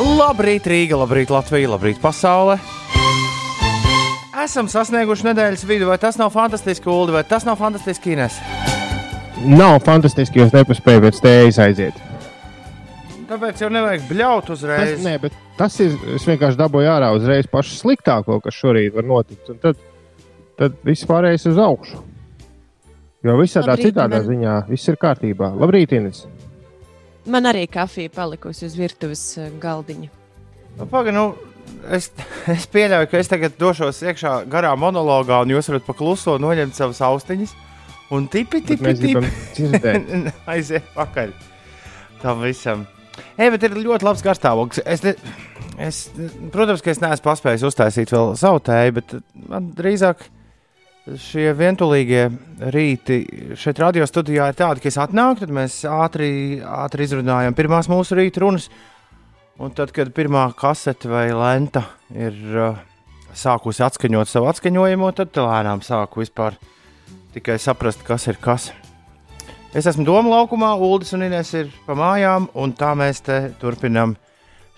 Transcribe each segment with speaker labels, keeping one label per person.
Speaker 1: Labrīt, Rīga, labrīt, Latvija, labrīt, pasaule! Esam sasnieguši nedēļas vidu, vai tas nav fantastiski, Ulu, vai tas nav fantastiski, Ines?
Speaker 2: Nav fantastiski, jūs nepaspējat pēc tējas aiziet.
Speaker 1: Tāpēc jau nevajag bļaut
Speaker 2: Tas,
Speaker 1: uzreiz.
Speaker 2: nē, bet tas ir. Es vienkārši dabūju ārā uzreiz pašu sliktāko, kas šorīt var notikt. Un tad, tad viss pārējais uz augšu. Jo visādā
Speaker 3: Labrīt,
Speaker 2: citādā
Speaker 3: man-
Speaker 2: ziņā viss ir kārtībā. Labrīt, Ines!
Speaker 3: Man arī kafija palikusi uz virtuves eh, galdiņa.
Speaker 1: Nu, Pagaid, nu, es, es pieļauju, ka es tagad došos iekšā garā monologā, un jūs varat pakluso noņemt savas austiņas. Un tipi, tipi, tipi. aiziet pakaļ tam visam. Ej, bet ir ļoti labs garstāvoklis. Es, ne, es, protams, ka es neesmu paspējis uztaisīt vēl savu tēju, bet man drīzāk šie vientulīgie rīti šeit radio studijā ir tādi, ka es atnāku, tad mēs ātri, ātri izrunājam pirmās mūsu rīta runas. Un tad, kad pirmā kasete vai lenta ir uh, sākusi atskaņot savu atskaņojumu, tad lēnām sāku vispār tikai saprast, kas ir kas. Es esmu Doma laukumā, Ulas un Inês ir pa mājām, un tā mēs te turpinām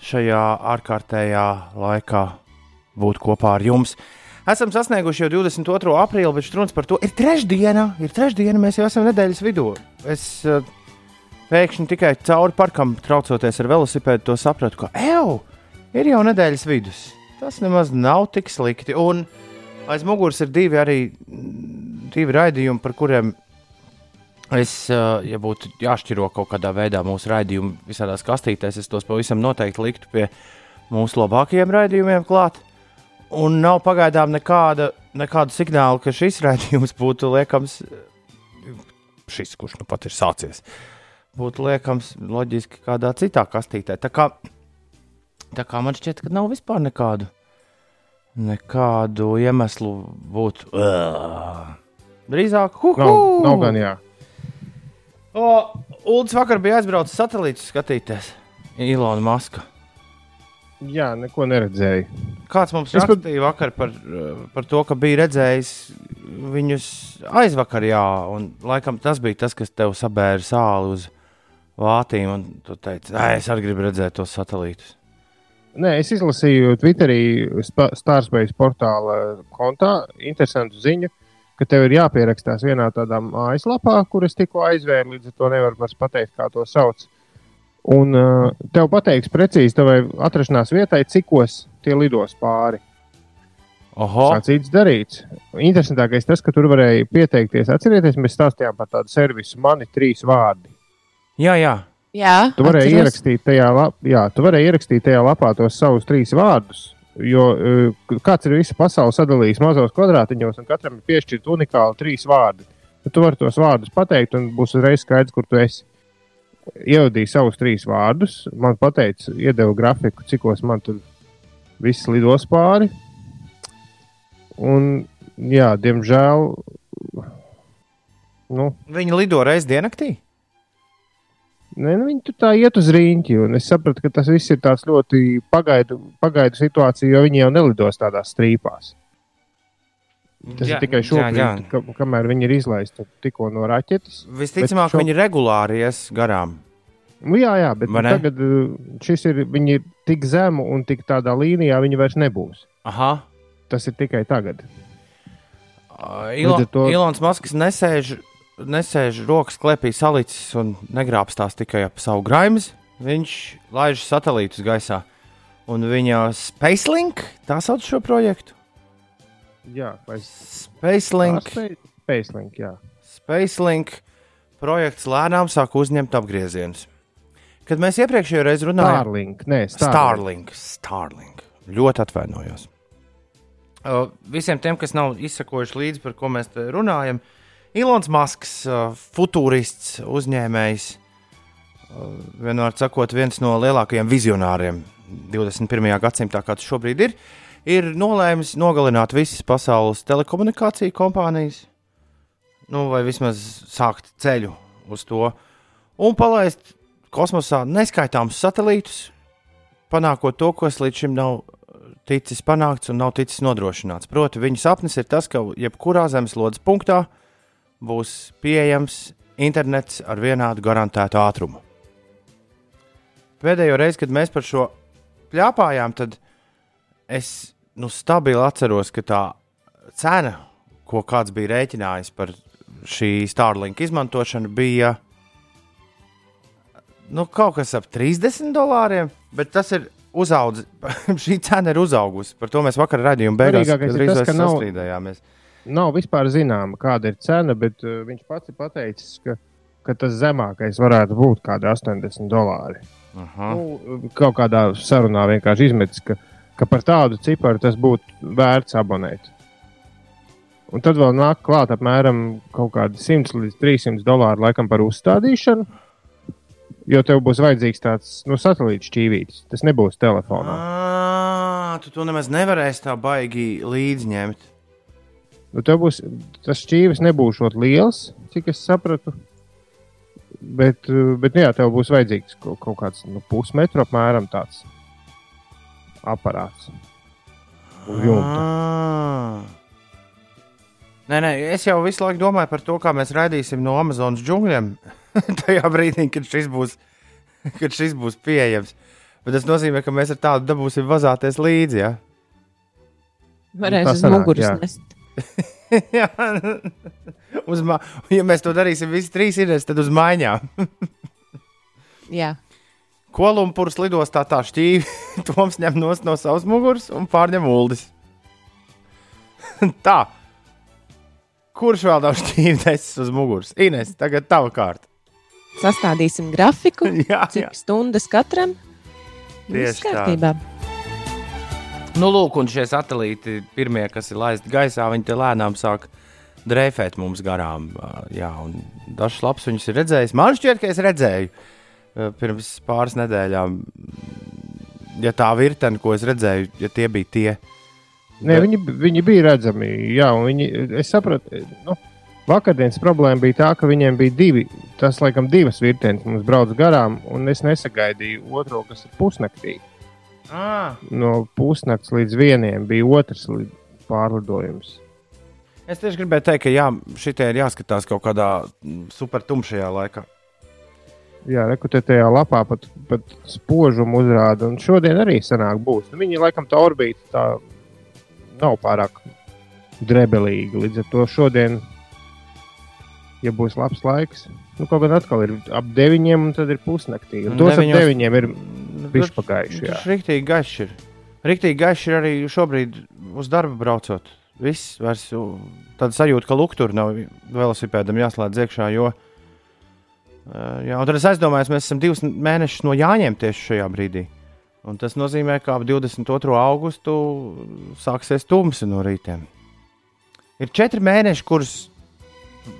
Speaker 1: šajā ārkārtējā laikā būt kopā ar jums. Esam sasnieguši jau 22. aprīli, bet runas par to ir trešdiena. Ir trešdiena, mēs jau esam nedēļas vidū. Es uh, pēkšņi tikai cauri parkam traucoties ar velosipēdu, to sapratu, ka eju, ir jau nedēļas vidus. Tas nemaz nav tik slikti. Un aiz muguras ir divi arī divi raidījumi, par kuriem Es, uh, ja būtu jāšķiro kaut kādā veidā mūsu raidījumu visādās kastītēs, es tos pavisam noteikti liktu pie mūsu labākajiem raidījumiem klāt. Un nav pagaidām nekāda, nekāda signāla, ka šis raidījums būtu liekams, šis, kurš nu pat ir sācies, būtu liekams loģiski kādā citā kastītē. Tā kā, tā kā man šķiet, ka nav vispār nekādu, nekādu iemeslu būt. Uh, drīzāk, hu,
Speaker 2: Nav, nav gan jā.
Speaker 1: Ulds vakar bija aizbraucis satelītus skatīties. Ilona Maska.
Speaker 2: Jā, neko neredzēju.
Speaker 1: Kāds mums
Speaker 2: Es pat-
Speaker 1: rakstīja vakar par, par to, ka bija redzējis viņus aizvakar, jā, un laikam tas bija tas, kas tev sabēra sāli uz vātīm, un tu teici, "Ē, es arī gribu redzēt tos satelītus.
Speaker 2: Nē, es izlasīju Twitterī Stārspace portāla kontā interesantu ziņu, ka tev ir jāpierakstās vienā tādā mājaslapā, kur es tikko aizvēru, līdz ar to nevaru pateikt, kā to sauc. Un uh, tev pateiks precīzi tavai atrašanās vietai, cikos tie lidos pāri. Sacīts darīts. Interesantākais tas, ka tur varēja pieteikties. Atcerieties, mēs stāstījām par tādu servisu, mani trīs vārdi.
Speaker 1: jā, jā.
Speaker 3: Jā,
Speaker 2: Tu varēji
Speaker 3: atceros.
Speaker 2: ierakstīt tajā, lap, jā, tu varēji ierakstīt tajā lapā tos savus trīs vārdus. Jo uh, kāds ir visu pasauli sadalījis mazos kvadrātiņos, un katram ir piešķirti unikāli trīs vārdi. Nu, tu vari tos vārdus pateikt, un būs uzreiz skaidrs, kur tu esi. Ievadīju savus trīs vārdus, man pateica, iedeva grafiku, cikos man tur viss lidos pāri. Un, jā, diemžēl, nu,
Speaker 1: Viņi lido reizes diennaktī.
Speaker 2: Ne, nu, viņi tur tā iet uz rīņķi, es sapratu, ka tas viss ir tāds ļoti pagaidu, pagaidu situācija, jo viņi jau nelidos tādās strīpās. Tas
Speaker 1: Jā,
Speaker 2: ir tikai šobrīd,
Speaker 1: jā, jā.
Speaker 2: ka, kamēr viņi ir izlaisti tikko no raķetes.
Speaker 1: Visticamāk,
Speaker 2: šo-
Speaker 1: viņi regulāri ies garām.
Speaker 2: Nu, jā, jā, bet nu, tagad uh, šis ir, viņi ir tik zemu un tik tādā līnijā, viņi vairs nebūs.
Speaker 1: Aha.
Speaker 2: Tas ir tikai tagad.
Speaker 1: Uh, Ilo,
Speaker 2: to-
Speaker 1: Ilons Masks nesēž, nesēž rokas klēpī salicis un negrābstās tikai ap savu graimas. Viņš laiž satelītus gaisā. Un viņa Spacelink, tā sauc šo projektu.
Speaker 2: Jā, vai
Speaker 1: Spacelink,
Speaker 2: Spacelink, jā.
Speaker 1: Spacelink projekts lēnām sāk uzņemt apgriezienus. Kad mēs iepriekšējā reizē runājām
Speaker 2: Starlink, nē,
Speaker 1: Starlink,
Speaker 2: Starlink.
Speaker 1: Starlink. Ļoti atvainojos. Uh, visiem tiem, kas nav izsakojuši līdzi, par ko mēs te runājam, Ilons Masks, uh, futūrists, uzņēmējs, uh, vienmēr sakot, viens no lielākajiem vizionāriem 21. gadsimtā, kāds šobrīd ir, ir nolēmis nogalināt visas pasaules telekomunikāciju kompānijas, nu, vai vismaz sākt ceļu uz to, un palaist kosmosā neskaitāmus satelītus, panākot to, kas līdz šim nav ticis panākts un nav ticis nodrošināts. Proti, viņa sapnis ir tas, ka jebkurā zemeslodes punktā būs pieejams internets ar vienādu garantētu ātrumu. Pēdējo reizi, kad mēs par šo plāpājām, tad es nu, stabili atceros, ka tā cena, ko kāds bija rēķinājis par šī Starlink izmantošanu, bija nu, kaut kas ap 30 dolāriem, bet tas ir uzaudzis. šī cena ir uzaugusi. Par to mēs vakar redzējām, beigās
Speaker 2: tas, ka nav-
Speaker 1: sastrīdējāmies.
Speaker 2: Nav vispār zināma, kāda ir cena, bet uh, viņš pats ir pateicis, ka, ka tas zemākais varētu būt kaut kādi 80 dolāri.
Speaker 1: Aha.
Speaker 2: Nu, kaut kādā sarunā vienkārši izmetis, ka, ka par tādu ciparu tas būtu vērts abonēt. Un tad vēl nāk klāt apmēram kaut kādi 100 līdz 300 dolāri laikam par uzstādīšanu. Jo tev būs vajadzīgs tāds nu, satelīts šķīvītis. Tas nebūs telefonā.
Speaker 1: Ah, tu to nemaz nevarēsi tā baigi līdzņemt.
Speaker 2: Nu, tev būs tas šķīvis nebūs liels, cik es sapratu. Bet, bet nu, jā, tev būs vajadzīgs kaut kāds nu, pusmetru apmēram tāds aparāts.
Speaker 1: Ah. Nē, nē, es jau visu laiku domāju par to, kā mēs raidīsim no Amazonas džungļiem. Tajā brīdī, kad šis būs, kad šis būs pieejams. Bet tas nozīmē, ka mēs ar tādu dabūsim vazāties līdzi. Ja?
Speaker 3: Varēs
Speaker 2: tā
Speaker 3: uz muguras nest.
Speaker 1: Jā. uz ma... Ja mēs to darīsim visi trīs, ir, tad uz maiņām.
Speaker 3: Jā.
Speaker 1: Kolumbūras lidostā tā šķīvi. Toms ņem nos no savas muguras un pārņem uldis. tā. Kurš vēl nav šķīvi nesis uz muguras? Ines, tagad tava kārta.
Speaker 3: Sastādīsim grafiku,
Speaker 1: jā, jā.
Speaker 3: cik stundas katram.
Speaker 1: Tieši tā.
Speaker 3: kārtībā.
Speaker 1: Nu, lūk, un šie satelīti, pirmie, kas ir laisti gaisā, viņi te lēnām sāk dreifēt mums garām. Jā, un dažs labs viņus ir redzējis. Man šķiet, ka es redzēju pirms pāris nedēļām, ja tā virtene, ko es redzēju, ja tie bija tie.
Speaker 2: Nē, viņi, viņi bija redzami. Jā, un viņi, es sapratu, nu, vakardienas problēma bija tā, ka viņiem bija divi, tas laikam divas virtienes mums brauc garām, un es nesagaidīju otro, kas ir pusnaktī.
Speaker 1: Ah,
Speaker 2: No pusnakts līdz vieniem bija otrs lid- pārlidojums.
Speaker 1: es tieši gribēju teikt, ka jā, šitie ir jāskatās kaut kādā mm, super tumšajā laikā.
Speaker 2: Jā, rekrutācijā lapā pat, pat spožumu uzrāda, un šodien arī sanāk būs. Nu, viņi laikam tā orbīta tā nav pārāk drebelīga. Līdz ar to šodien, ja būs labs laiks, nu, kaut gan atkal ir ap deviņiem, un tad ir pusnaktī. Un tos ap
Speaker 1: deviņos-
Speaker 2: deviņiem ir
Speaker 1: Nu,
Speaker 2: bišķi
Speaker 1: tur-
Speaker 2: pagājuši.
Speaker 1: Tas rīktīgi gaišs ir. Rīktīgi gaišs ir arī šobrīd uz darbu braucot. Viss vairs tāda sajūta, ka luktur nav velosipēdam jāslēdz iekšā, jo. ā, Jā, un tad es aizdomājos, mēs esam divus mēnešus no Jāņiem tieši šajā brīdī. Un tas nozīmē, ka ap 22. augustu sāksies tumsa no rītiem. Ir četri mēneši, kurus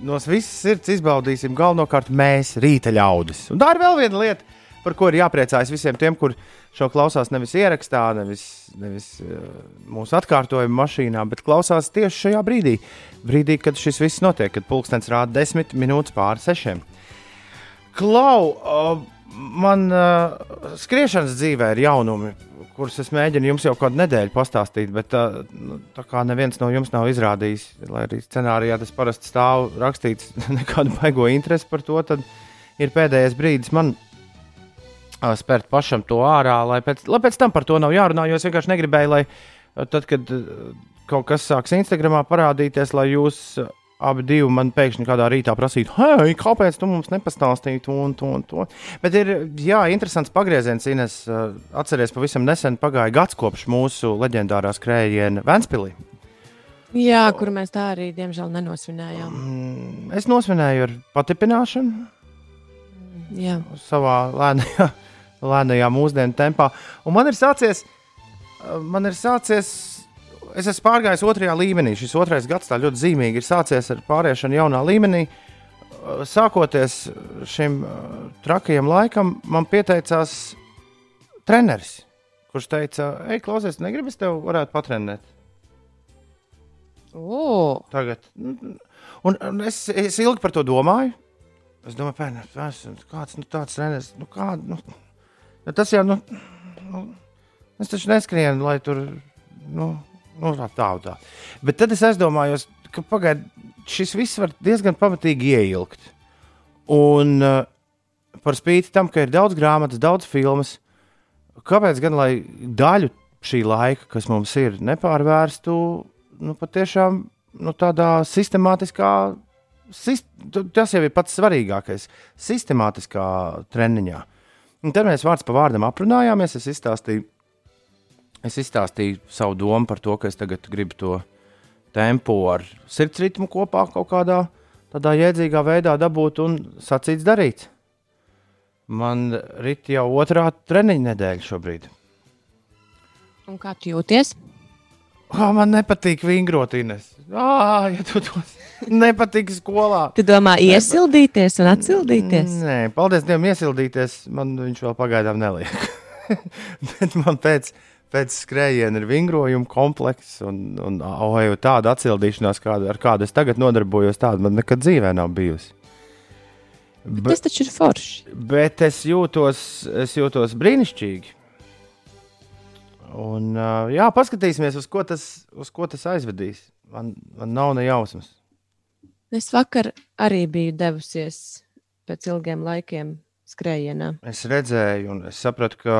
Speaker 1: no visas sirds izbaudīsim galvenokārt mēs, rīta ļaudis. Un tā ir vēl viena lieta, par ko ir jāpriecājas visiem tiem, kur šo klausās nevis ierakstā, nevis, nevis uh, mūsu atkārtojuma mašīnā, bet klausās tieši šajā brīdī. Brīdī, kad šis viss notiek, kad pulkstenis rāda desmit minūtes pāri sešiem. Klau, uh, man uh, skriešanas dzīvē ir jaunumi, kurus es mēģinu jums jau kādu nedēļu pastāstīt, bet uh, nu, tā kā neviens no jums nav izrādījis, lai arī scenārijā tas parasti stāv rakstīts, nekādu baigo interesi par to, tad ir pēdējais brīdis man ā, spērt pašam to ārā, lai pēc, lai pēc tam par to nav jārunā. Jo es vienkārši negribēju, lai tad, kad ā, kaut kas sāks Instagramā parādīties, lai jūs ā, abi divi man pēkšņi kādā rītā prasītu, hei, kāpēc tu mums nepastāstīji to un to un to. Bet ir jā, interesants pagrieziens, Ines. ā, Atceries, pavisam nesen pagāja gads kopš mūsu leģendārās krējiena Ventspilī.
Speaker 3: Jā, kur mēs tā arī, diemžēl, nenosvinējām.
Speaker 1: Mm, Es nosvinēju ar patipināšanu.
Speaker 3: Jā,
Speaker 1: savā lēnajā, lēnajā mūsdienu tempā. Un man ir sācies, man ir sācies, es esmu pārgājis otrajā līmenī. Šis otrais gads tā ļoti zīmīgi ir sācies ar pāriešanu jaunā līmenī. Sākoties šim uh, trakajam laikam, man pieteicās treneris, kurš teica, ej, klausies, negribi es tev varētu patrenēt
Speaker 3: o,
Speaker 1: tagad. Un, un es, es ilgi par to domāju. Es domāju, pēc, kāds nu, tāds treneris, nu, kā, nu, nu, tas jau, nu, nu, es taču neskrienu, lai tur, nu, nu tā, tā, tā. Bet tad es aizdomājos, ka pagaid, šis viss var diezgan pamatīgi ieilgt. Un uh, par spīti tam, ka ir daudz grāmatas, daudz filmas, kāpēc gan lai daļu šī laika, kas mums ir, nepārvērstu nu, patiešām nu, tādā sistemātiskā, sist, tas jau ir pats svarīgākais, sistemātiskā treniņā. Un tad mēs vārds pa vārdam aprunājāmies. Es izstāstīju, es izstāstīju savu domu par to, ka es tagad gribu to tempu ar sirds ritmu kopā kaut kādā tādā jēdzīgā veidā dabūt un sacīts darīt. Man rit jau otrā treniņa nedēļa šobrīd.
Speaker 3: Un kā tu jūties?
Speaker 1: Oh, man nepatīk vingrot, Ines. Ah, ja tu to nepatīk skolā.
Speaker 3: Tu domā, iesildīties un atsildīties?
Speaker 1: Nē, paldies Dievam, iesildīties. Man viņš vēl pagaidām neliek. Bet man pēc, pēc skrējiena ir vingrojuma komplekss un, un oh, jau tāda atsildīšanās, kādu, ar kādu es tagad nodarbojos, tāda man nekad dzīvē nav bijusi.
Speaker 3: Bet tas taču ir forši.
Speaker 1: Bet es jūtos, es jūtos brīnišķīgi. Un, uh, jā, paskatīsimies, uz ko tas, uz ko tas aizvedīs. Man, man nav ne jausmas.
Speaker 3: Es vakar arī biju devusies pēc ilgiem laikiem skrējienā.
Speaker 1: Es redzēju, un es sapratu, ka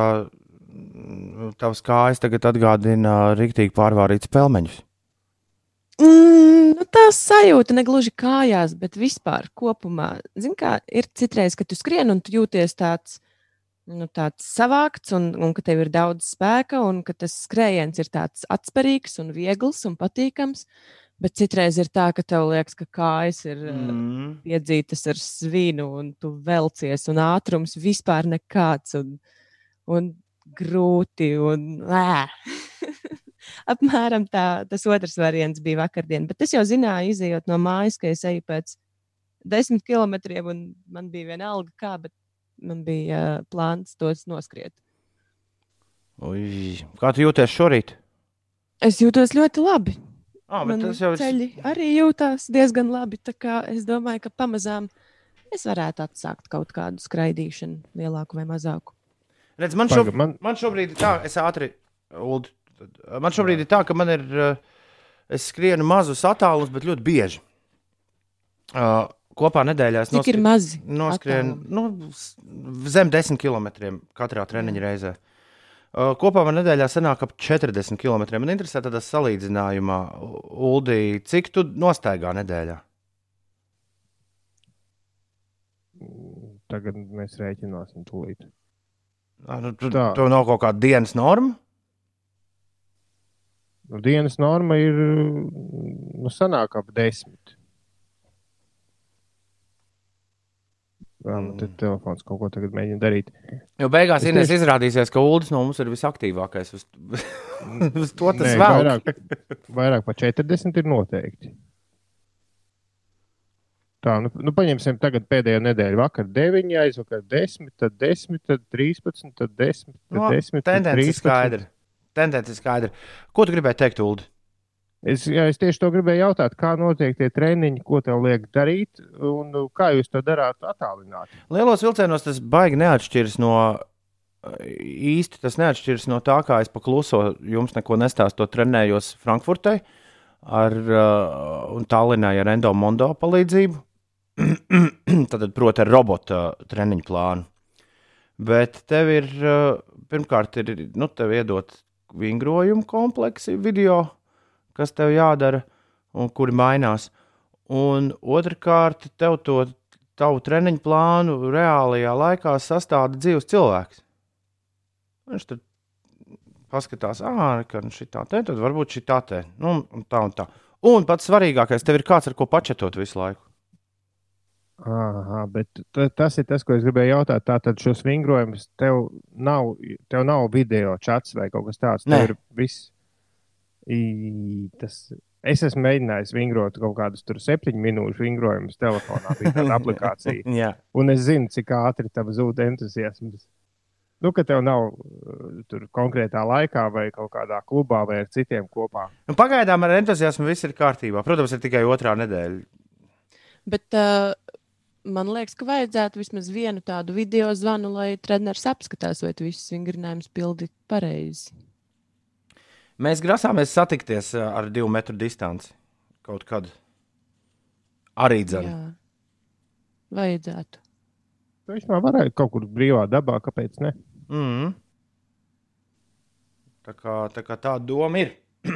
Speaker 1: tavs kājas tagad atgādina rīktīgi pārvārītas pelmeņus.
Speaker 3: Mm, nu, tā sajūta ne gluži kājās, bet vispār kopumā. Zini, kā ir citreiz, kad tu skrien un tu jūties tāds nu, tāds savākts, un, un ka tev ir daudz spēka, un ka tas skrējiens ir tāds atspērīgs un viegls un patīkams. Bet citreiz ir tā, ka tev liekas, ka kājas ir mm. iedzītas ar svinu, un tu velcies, un ātrums vispār nekāds, un, un grūti. Un, Apmēram tā, tas otrs variants bija vakardien. Bet es jau zināju, izējot no mājas, ka es eju pēc desmit kilometriem, un man bija viena alga, kā, bet man bija uh, plāns tos noskriet.
Speaker 1: Ui, kā tu jūties šorīt?
Speaker 3: Es jūtos ļoti labi.
Speaker 1: Ah, man tas jau ir.
Speaker 3: Ceļi arī jūtās diezgan labi. Es domāju, ka pamazām es varētu atsākt kaut kādu skraidīšanu, lielāku vai mazāku.
Speaker 1: Redz, man, šob... man... man šobrīd ir tā, es ātri, Uld, man šobrīd ir tā, ka man ir, es skrienu mazus attālumus, bet ļoti bieži. Uh, kopā nedēļā
Speaker 3: Cik ir mazi?
Speaker 1: Noskrien nu, zem 10 km katrā treniņa reizē. Uh, kopā man nedēļā sanāk ap 40 km. Man interesē tādā salīdzinājumā, Uldī, cik tu nostaigā nedēļā?
Speaker 2: Tagad mēs rēķināsim tūlīt.
Speaker 1: Ah, nu, tu, tev nav kaut kāda dienas norma?
Speaker 2: Nu, dienas norma ir nu, sanāk ap desmit. Man te telefons kaut ko tagad mēģina darīt.
Speaker 1: Jo beigās Ines tieši... izrādīsies, ka Ulas no mums ir visaktīvākais. Uz, uz to tas vēl.
Speaker 2: Vairāk, vairāk par 40 ir noteikti. Tā, nu, nu paņemsim tagad pēdējo nedēļu. Vakar 9, aizvakar 10, tad 10, tad 13, tad 10, tad 10. No, 10
Speaker 1: tendence ir skaidra. Tendence ir skaidra. Ko tu gribēji teikt, Ulu?
Speaker 2: Es, jā, es tieši to gribēju jautāt, kā notiek tie treniņi, ko tev liek darīt, un kā jūs to darāt attālināti.
Speaker 1: Lielos vilcienos tas baigi neatšķiras no. Īsti tas neatšķiras no tā, kā es pakluso jums neko nestāstu, trenējos Frankfurtē ar, uh, un Tallinā ar Endo Mondo palīdzību. Tad, proti, ar robota treniņu plānu. Bet tev ir, uh, pirmkārt, ir, nu, tev iedot vingrojumu kompleksi video kas tev jādara un kuri mainās. Un otrkārt, tev to tavu treniņu plānu reālajā laikā sastāda dzīves cilvēks. Viņš tur paskatās, ah, ka šī tā te, tad varbūt šī tā te, nu, un tā un tā. Un pats svarīgākais, tev ir kāds, ar ko pačetot visu laiku.
Speaker 2: Aha, bet tas ir tas, ko es gribēju jautāt. Tātad šos vingrojumus tev nav, tev nav video chats vai kaut kas tāds. Nē. Tev ir viss. I, tas, es esmu mēģinājis vingrot kaut kādus septiņu minūšu vingrojumus telefonā, bija tāda aplikācija. Un es zinu, cik ātri tam zūd entuziasms. Nu, ka tev nav uh, tur konkrētā laikā, vai kaut kādā klubā, vai ar citiem kopā.
Speaker 1: Nu, pagaidām ar entuziasmu viss ir kārtībā. Protams, ir tikai otrā nedēļa.
Speaker 3: Bet uh, man liekas, ka vajadzētu vismaz vienu tādu video zvanu, lai treneris apskatās, vai tu visus vingrinājumus pildi pareizi.
Speaker 1: Mēs grasāmies satikties eh, ar divu metru distanci kaut kad. Arī dzēnu.
Speaker 3: Vajadzētu.
Speaker 2: Viņš man varētu kaut kur brīvā dabā, kāpēc ne?
Speaker 1: Mm. Tā kā, tā kā tā doma ir.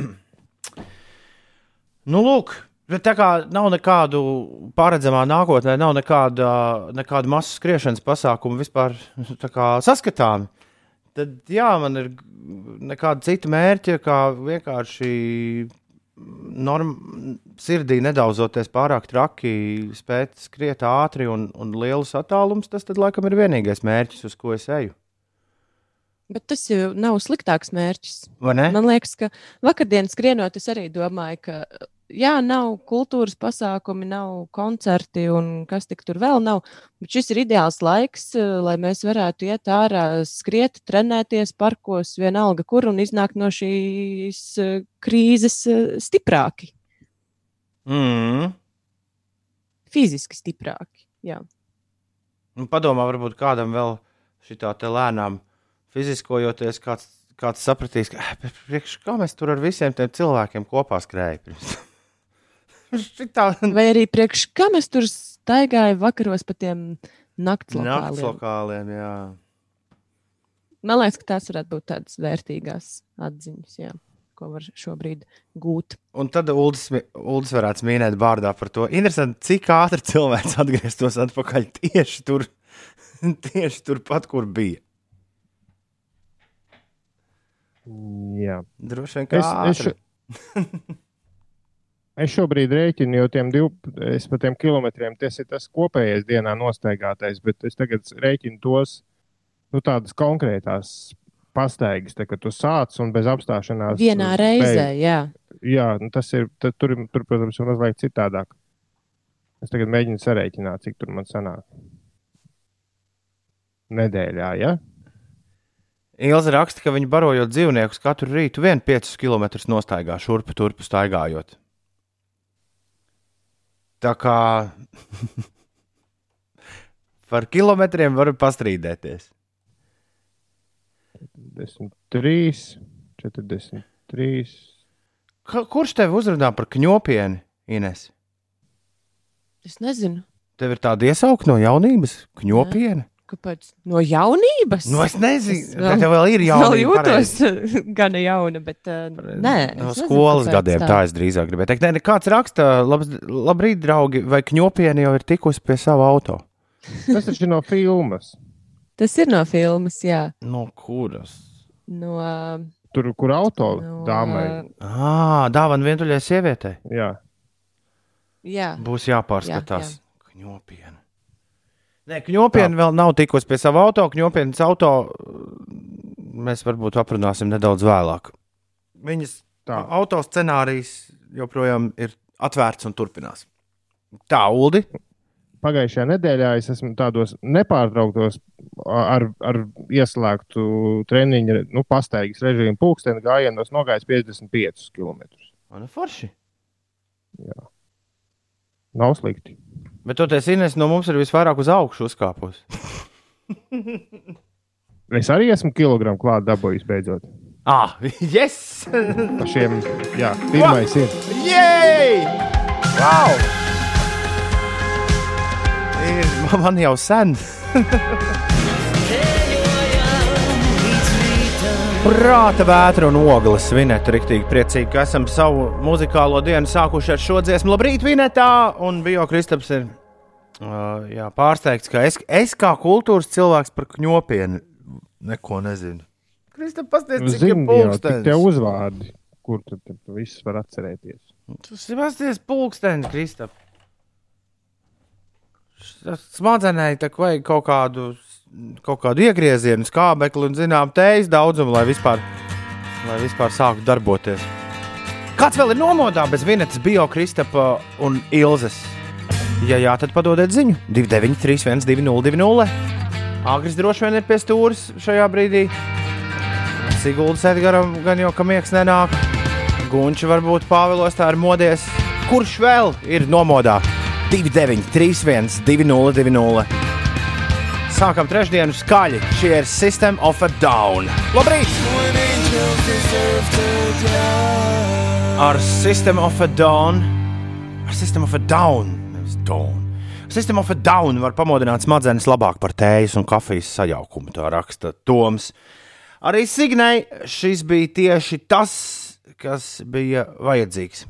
Speaker 1: nu, lūk, bet tā kā nav nekādu paredzamā nākotnē, nav nekāda, nekāda masu skriešanas pasākumu vispār saskatāmi. Tad, jā, man ir nekāda cita mērķa, kā vienkārši norm, sirdī nedauzoties pārāk traki, spēt skriet ātri un, un lielus attālumus. Tas, tad, laikam, ir vienīgais mērķis, uz ko es eju.
Speaker 3: Bet tas jau nav sliktāks mērķis.
Speaker 1: Man
Speaker 3: liekas, ka vakardienas skrienot, es arī domāju, ka jā, nav kultūras pasākumi, nav koncerti un kas tik tur vēl nav. Bet šis ir ideāls laiks, eh, lai mēs varētu iet ārā, skriet, trenēties parkos, vienalga kur un iznākt no šīs eh, krīzes eh, stiprāki.
Speaker 1: Mm.
Speaker 3: Fiziski stiprāki. Jā.
Speaker 1: Nu, padomā, varbūt kādam vēl šī tā lēnām fiziskojoties, kāds, kāds sapratīs, ka eh, priekš, kā mēs tur ar visiem tiem cilvēkiem kopā skrējam. Šitā...
Speaker 3: Vai arī priekš, kā mēs tur staigājam vakaros pa tiem nakts lokāliem.
Speaker 1: Nakts lokāliem jā.
Speaker 3: Man liekas, ka tās varētu būt tādas vērtīgās atziņas, jā, ko var šobrīd gūt.
Speaker 1: Un tad Uldis, Uldis varētu minēt vārdā par to. Interesanti, cik ātri cilvēks atgrieztos atpakaļ tieši tur, tieši turpat, kur bija.
Speaker 2: Jā,
Speaker 1: droši vien. Es, es, šo,
Speaker 2: es šobrīd rēķinu jau tiem div, pa tiem kilometriem. Tas ir tas kopējais dienā nostaigātais, bet es tagad rēķinu tos nu, tādas konkrētās pastaigas, tā, kad tu sāc un bez apstāšanās.
Speaker 3: Vienā reizē, beig. jā.
Speaker 2: Jā, nu, tas ir, tur, tur, protams, ir mazliet citādāk. Es tagad mēģinu sarēķināt, cik tur man sanāk. Nedēļā, ja?
Speaker 1: Ilza raksta, ka viņi barojot dzīvniekus katru rītu vien 5 km nostaigā šurpu turpu staigājot. Tā kā par kilometriem var pastrīdēties.
Speaker 2: 43, 43.
Speaker 1: Ka, kurš tev uzrunā par kņopienu, Ines?
Speaker 3: Es nezinu.
Speaker 1: Tev ir tāda iesauka no jaunības, kņopiena. Nē.
Speaker 3: Kāpēc? No jaunības?
Speaker 1: Nu, es nezinu, kāda tev vēl ir jauna.
Speaker 3: Es jūtos gan jauna, bet uh, nē.
Speaker 1: No skolas gadiem tā. tā es drīzāk gribēju teikt. Nē, ne, kāds raksta, labs, labrīt, draugi, vai kņopieni jau ir tikusi pie sava auto?
Speaker 2: Tas taču ir no filmas.
Speaker 3: Tas ir no filmas, jā.
Speaker 1: No kuras?
Speaker 3: No. Uh,
Speaker 2: Tur, kur auto no, dāmai.
Speaker 1: Ah, dāvana vientuļai sievietei.
Speaker 2: Jā.
Speaker 3: jā.
Speaker 1: Būs jāpārskatās. Jā, jā. Kņopieni. Nē, kņopiena vēl nav tikusi pie sava auto. Kņopienas auto mēs varbūt aprunāsim nedaudz vēlāk. Viņas tā. auto scenārijs joprojām ir atvērts un turpinās. Tā, Uldi.
Speaker 2: Pagājušajā nedēļā es esmu tādos nepārtrauktos ar, ar ieslēgtu treniņu, nu, pastaigas režīmu pulksteni gājienos nogājis 55 km.
Speaker 1: Ir forši.
Speaker 2: Jā. Nav slikti.
Speaker 1: Bet toties Ines no mums ir visvairāk uz augšu uzkāpus.
Speaker 2: es arī esmu kilogramu klāt dabūjis beidzot.
Speaker 1: Ah, yes!
Speaker 2: Pa šiem, jā, pirmais What? ir.
Speaker 1: Jej! Wow! Ir man jau sen. Prāta vētra un ogles svinēt, rīktīgi priecīgi, ka esam savu muzikālo dienu sākuši ar šo dziesmu. Labrīt, Vinetā! Un Bio Kristaps ir uh, jā, pārsteigts, ka es, es kā kultūras cilvēks par kņopienu neko nezinu. Kristaps, pasties, cik Zin, ir pulkstenis.
Speaker 2: Tie uzvārdi, kur tu, tu, tu viss var atcerēties.
Speaker 1: Tas ir pasties pulkstenis, Kristaps. Smadzenēji tā vajag kaut kādu kaut kādu iegriezienu, skābekli un, zinām, tējas daudzumu, lai vispār, lai vispār sāktu darboties. Kāds vēl ir nomodā bez Vinetas, Bio, Kristapa un Ilzes? Ja jā, tad padodiet ziņu 293, 202, Agris droši vien ir pie stūres šajā brīdī. Siguldas Edgaram gan jau ka miegs nenāk. Gunčs varbūt Pāvilos tā ir modies. Kurš vēl ir nomodā? 293, 202. Sākam trešdienu skaļi. Šie ir System of a Down. Labrīt! Ar System of a Down. Ar System of a Down. Dawn. System of a Down var pamodināt smadzenes labāk par tējas un kafijas sajaukumu. Tā raksta Toms. Arī Signai šis bija tieši tas, kas bija vajadzīgs.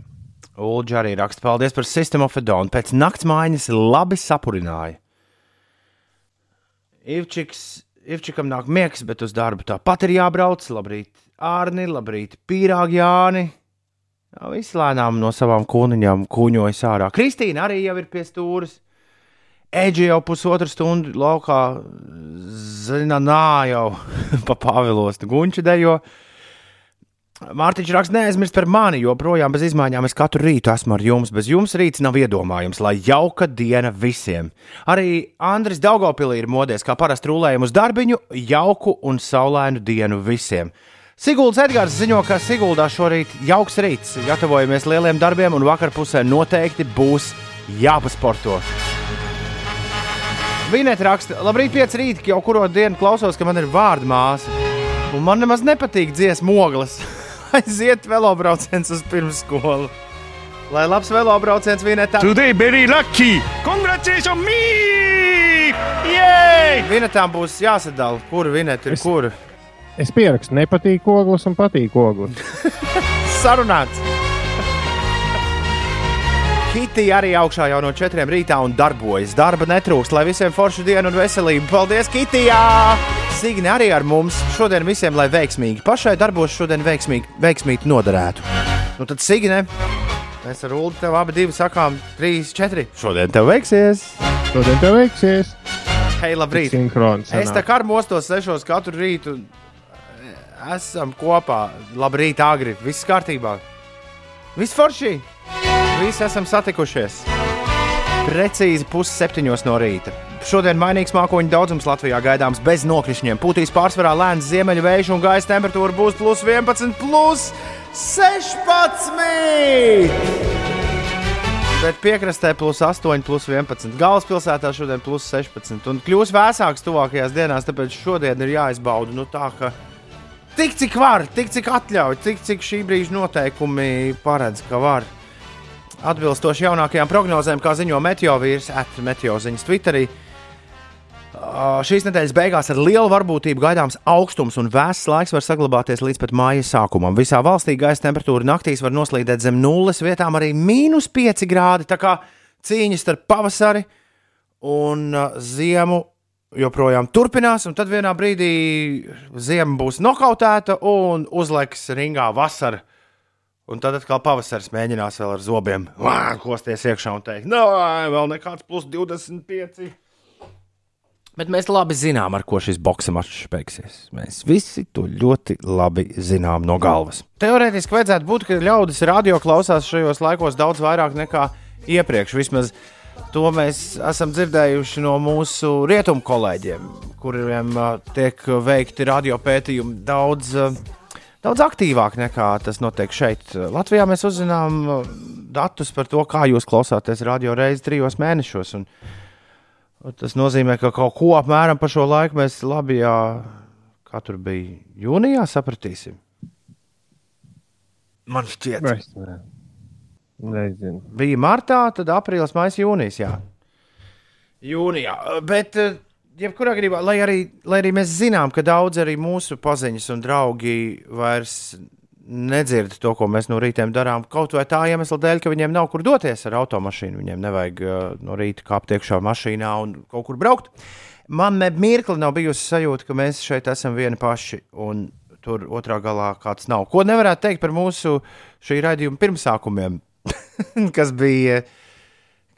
Speaker 1: Ulģa arī raksta, paldies par System of a Dawn. Pēc nakts mājas labi sapurināja. Ivčiks, Ivčikam nāk miegs, bet uz darbu tāpat ir jābrauc. Labrīt, Ārni, labrīt, Pīrāgi Jāni. Visi lēnām no savām kūniņām kūņojas ārā. Kristīna arī jau ir pie stūres. Eģi jau pusotru stundu laukā zina, nā, jau pa pavilostu gunču dejo. Mārtiņš raksta, neaizmirst par mani, jo projām bez izmaiņām es katru rītu esmu ar jums. Bez jums rīts nav iedomājams, lai jauka diena visiem. Arī Andris Daugopilī ir modies, kā parasti rulējam uz darbiņu, jauku un saulainu dienu visiem. Siguldas Edgars ziņo, ka Siguldā šorīt jauks rīts, gatavojamies lieliem darbiem, un vakarpusē noteikti būs jāpasporto. Vinēt raksta, labrīt, pieci rīti, jau kuru dienu klausos, ka man ir vārdu māsa. Un man nemaz nepatīk dziesmu ogles. Aiziet velobrauciens uz pirmsskolu. Lai labs velobrauciens Vinetā.
Speaker 4: Today very lucky! Congratulations me!
Speaker 1: Jej! Vinetām būs jāsadala, kur Vinet ir
Speaker 2: Es-
Speaker 1: kur.
Speaker 2: Es pierakstu, nepatīk ogles un patīk ogles.
Speaker 1: Sarunāts! Kitī arī augšā jau no četriem rītā un darbojas. Darba netrūks, lai visiem foršu dienu un veselību. Paldies, Kitijā! Signi arī ar mums. Šodien visiem, lai veiksmīgi. Pašai darbos šodien veiksmīgi, veiksmīgi noderētu. Nu tad, Signe, mēs ar Ulu tev abi divi sakām, trīs, četri. Šodien tev veiksies!
Speaker 2: Šodien tev veiksies.
Speaker 1: Hei, labrīt!
Speaker 2: Sinhrons.
Speaker 1: Es tā kā mostos sešos katru rītu. Esam kopā. Labrīt, agri. Viss kārtībā. Viss forši. Visi esam satikušies. Precīzi pusseptiņos no rīta. Šodien mainīgs mākoņu daudzums Latvijā gaidāms bez nokrišņiem. Pūtīs pārsvarā lēns ziemeļu vējš un gaisa temperatūra būs plus 11, plus 16. Bet piekrastē plus 8, plus 11. Galvaspilsētā šodien plus 16. Un kļūs vēsāks tuvākajās dienās, tāpēc šodien ir jāizbauda nu, tā, ka tik cik var, tik cik atļauj, tik cik šī brīža noteikumi paredz, ka var. Atbilstoši jaunākajām prognozēm, kā ziņo meteorīts, atmeteorīts Twitterī. Šīs nedēļas beigās ar lielu varbūtību gaidāms augstums un vēss laiks var saglabāties līdz pat māja sākumam. Visā valstī gaisa temperatūra naktīs var noslīdēt zem nulles, vietām arī mīnus 5 grādi. Tā kā cīņas starp pavasari un ziemu joprojām turpinās, un tad vienā brīdī ziema būs nokautēta un uzliks ringā vasara. Un tad atkal pavasaris mēģinās vēl ar zobiem vā, kosties iekšā un teikt, no, vēl nekāds plus 25. Bet mēs labi zinām, ar ko šis boxe mačs beigsies. Mēs visi to ļoti labi zinām no galvas. Teorētiski vajadzētu būt, ka ļaudis radio klausās šajos laikos daudz vairāk nekā iepriekš. Vismaz to mēs esam dzirdējuši no mūsu rietumu kolēģiem, kuriem ā, tiek veikti radio pētījumi daudz. ā, Daudz aktīvāk nekā tas notiek šeit. Latvijā mēs uzzinām ā, datus par to, kā jūs klausāties radio reizi trijos mēnešos. Tas nozīmē, ka kaut ko apmēram par šo laiku mēs labi, jā, kā tur bija jūnijā, sapratīsim. Man šķiet,
Speaker 2: Es ne- nezinu.
Speaker 1: bija martā, tad aprīlis, maijs, jūnijas. Jā. Jūnijā. Bet, eh, jebkurā gadījumā, lai arī, lai arī mēs zinām, ka daudz arī mūsu paziņas un draugi vairs nedzird to, ko mēs no rīta darām, kaut vai tā iemesla dēļ, ka viņiem nav kur doties ar automašīnu. Viņiem nevajag uh, no rīta kāpt iekšā mašīnā un kaut kur braukt. Man ne mirkli nav bijusi sajūta, ka mēs šeit esam vieni paši. Un Tur otrā galā kāds nav. Ko nevarētu teikt par mūsu šī raidījuma pirmsākumiem, kas bija,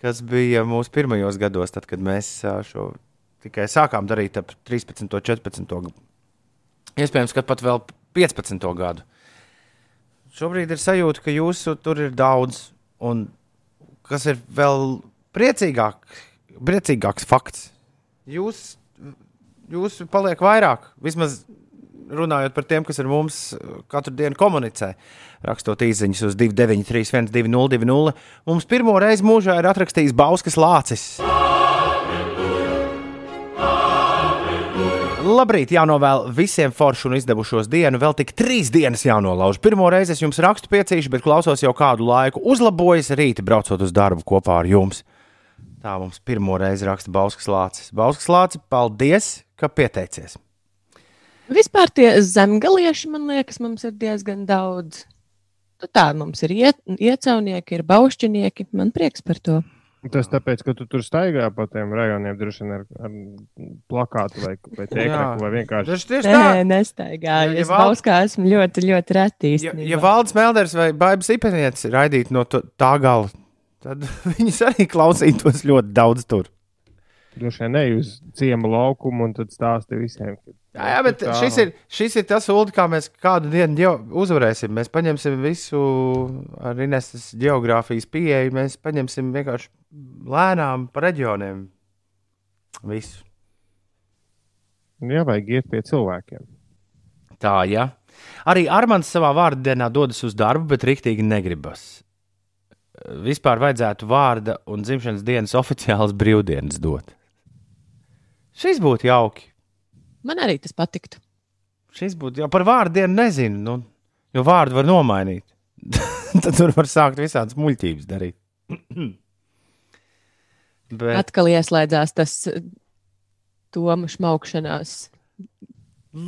Speaker 1: kas bija mūsu pirmajos gados, tad, kad mēs šo tikai sākām darīt ap 13, 14, iespējams, ka pat vēl 15 gadu. Šobrīd ir sajūta, ka jūsu tur ir daudz, un kas ir vēl priecīgāk, priecīgāks fakts. Jūs, jūs paliek vairāk, vismaz runājot par tiem, kas ar mums katru dienu komunicē, rakstot īsiņas uz 293, 202, mums pirmo reizi mūžā ir atrakstījis Bauskas Lācis. Labrīt, jānovēl visiem foršu un izdevušos dienu. Vēl tik trīs dienas jānolauž. Pirmo reizi es jums rakstu piecīšu, bet klausos jau kādu laiku. Uzlabojas rīti, braucot uz darbu kopā ar jums. Tā mums pirmo reizi raksta Bauskas Lācis. Bauskas Lācis, paldies, ka pieteicies!
Speaker 3: Vispār tie zemgalieši, man liekas, mums ir diezgan daudz. Nu, tā mums ir iet, iecaunieki, ir baušķinieki. Man prieks par to.
Speaker 2: Tas tāpēc, ka tu tur staigā pa tiem rajoniem, droši vien ar, ar plakātu vai, vai tēkļu, vai vienkārši.
Speaker 1: Tas tieši tā.
Speaker 3: Nē, nestaigāju.
Speaker 1: Ja
Speaker 3: Es
Speaker 1: val-
Speaker 3: Bauskā esmu ļoti, ļoti reti.
Speaker 1: Ja, ja Valdis Melders vai Baibas Ipenietis raidītu no to- tā gala, tad viņas arī klausītos ļoti daudz tur.
Speaker 2: Droši vien ne uz ciemu laukumu un tad stāsti visiem. ka-
Speaker 1: Jā, jā bet
Speaker 2: tā-
Speaker 1: šis ir, šis ir tas ulu, kā mēs kādu dienu jau uzvarēsim. Mēs paņemsim visu ar Ineses geogrāfijas pieeju, mēs paņemsim vienkārši lēnām pa reģioniem. Visu.
Speaker 2: Jā, vajag iet pie cilvēkiem.
Speaker 1: Tā, jā. Arī Armāns savā vārdu dienā dodas uz darbu, bet rīktīgi negribas. Vispār vajadzētu vārda un dzimšanas dienas oficiālas brīvdienas dot. Šis būtu jauki.
Speaker 3: Man arī tas patiktu.
Speaker 1: Šis būtu jau par vārdu dienu, nezinu, nu, jo vārdu var nomainīt. Tad tur var sākt visādas muļķības darīt. Bet,
Speaker 3: Atkal ieslēdzās tas eh, Toma šmaukšanās.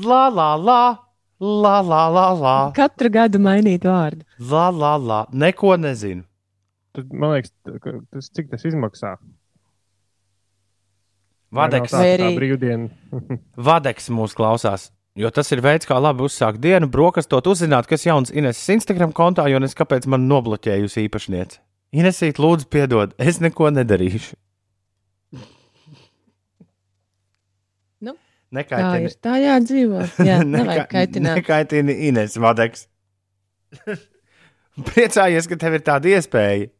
Speaker 1: la, la, la, la, la, la, la,
Speaker 3: Katru gadu mainīt vārdu.
Speaker 1: la, la, la. Neko nezinu.
Speaker 2: Tad, man liekas, tas, cik tas izmaksā.
Speaker 1: Vadeks,
Speaker 3: arī-
Speaker 2: arī brīvdiena?
Speaker 1: Vadeks mūs klausās. Jo tas ir veids, kā labi uzsākt dienu, brokastot, uzzināt, kas jauns Ineses Instagram kontā, jo es kāpēc man nobloķējusi īpašniece. Inesīt, lūdzu, piedod, es neko nedarīšu.
Speaker 3: Nu, Tā
Speaker 1: Nekaitini.
Speaker 3: ir. Tā jādzīvo. Jā, nevajag kaitināt.
Speaker 1: Nekaitini Ines Vadeks. Priecājies, ka tev ir tāda iespēja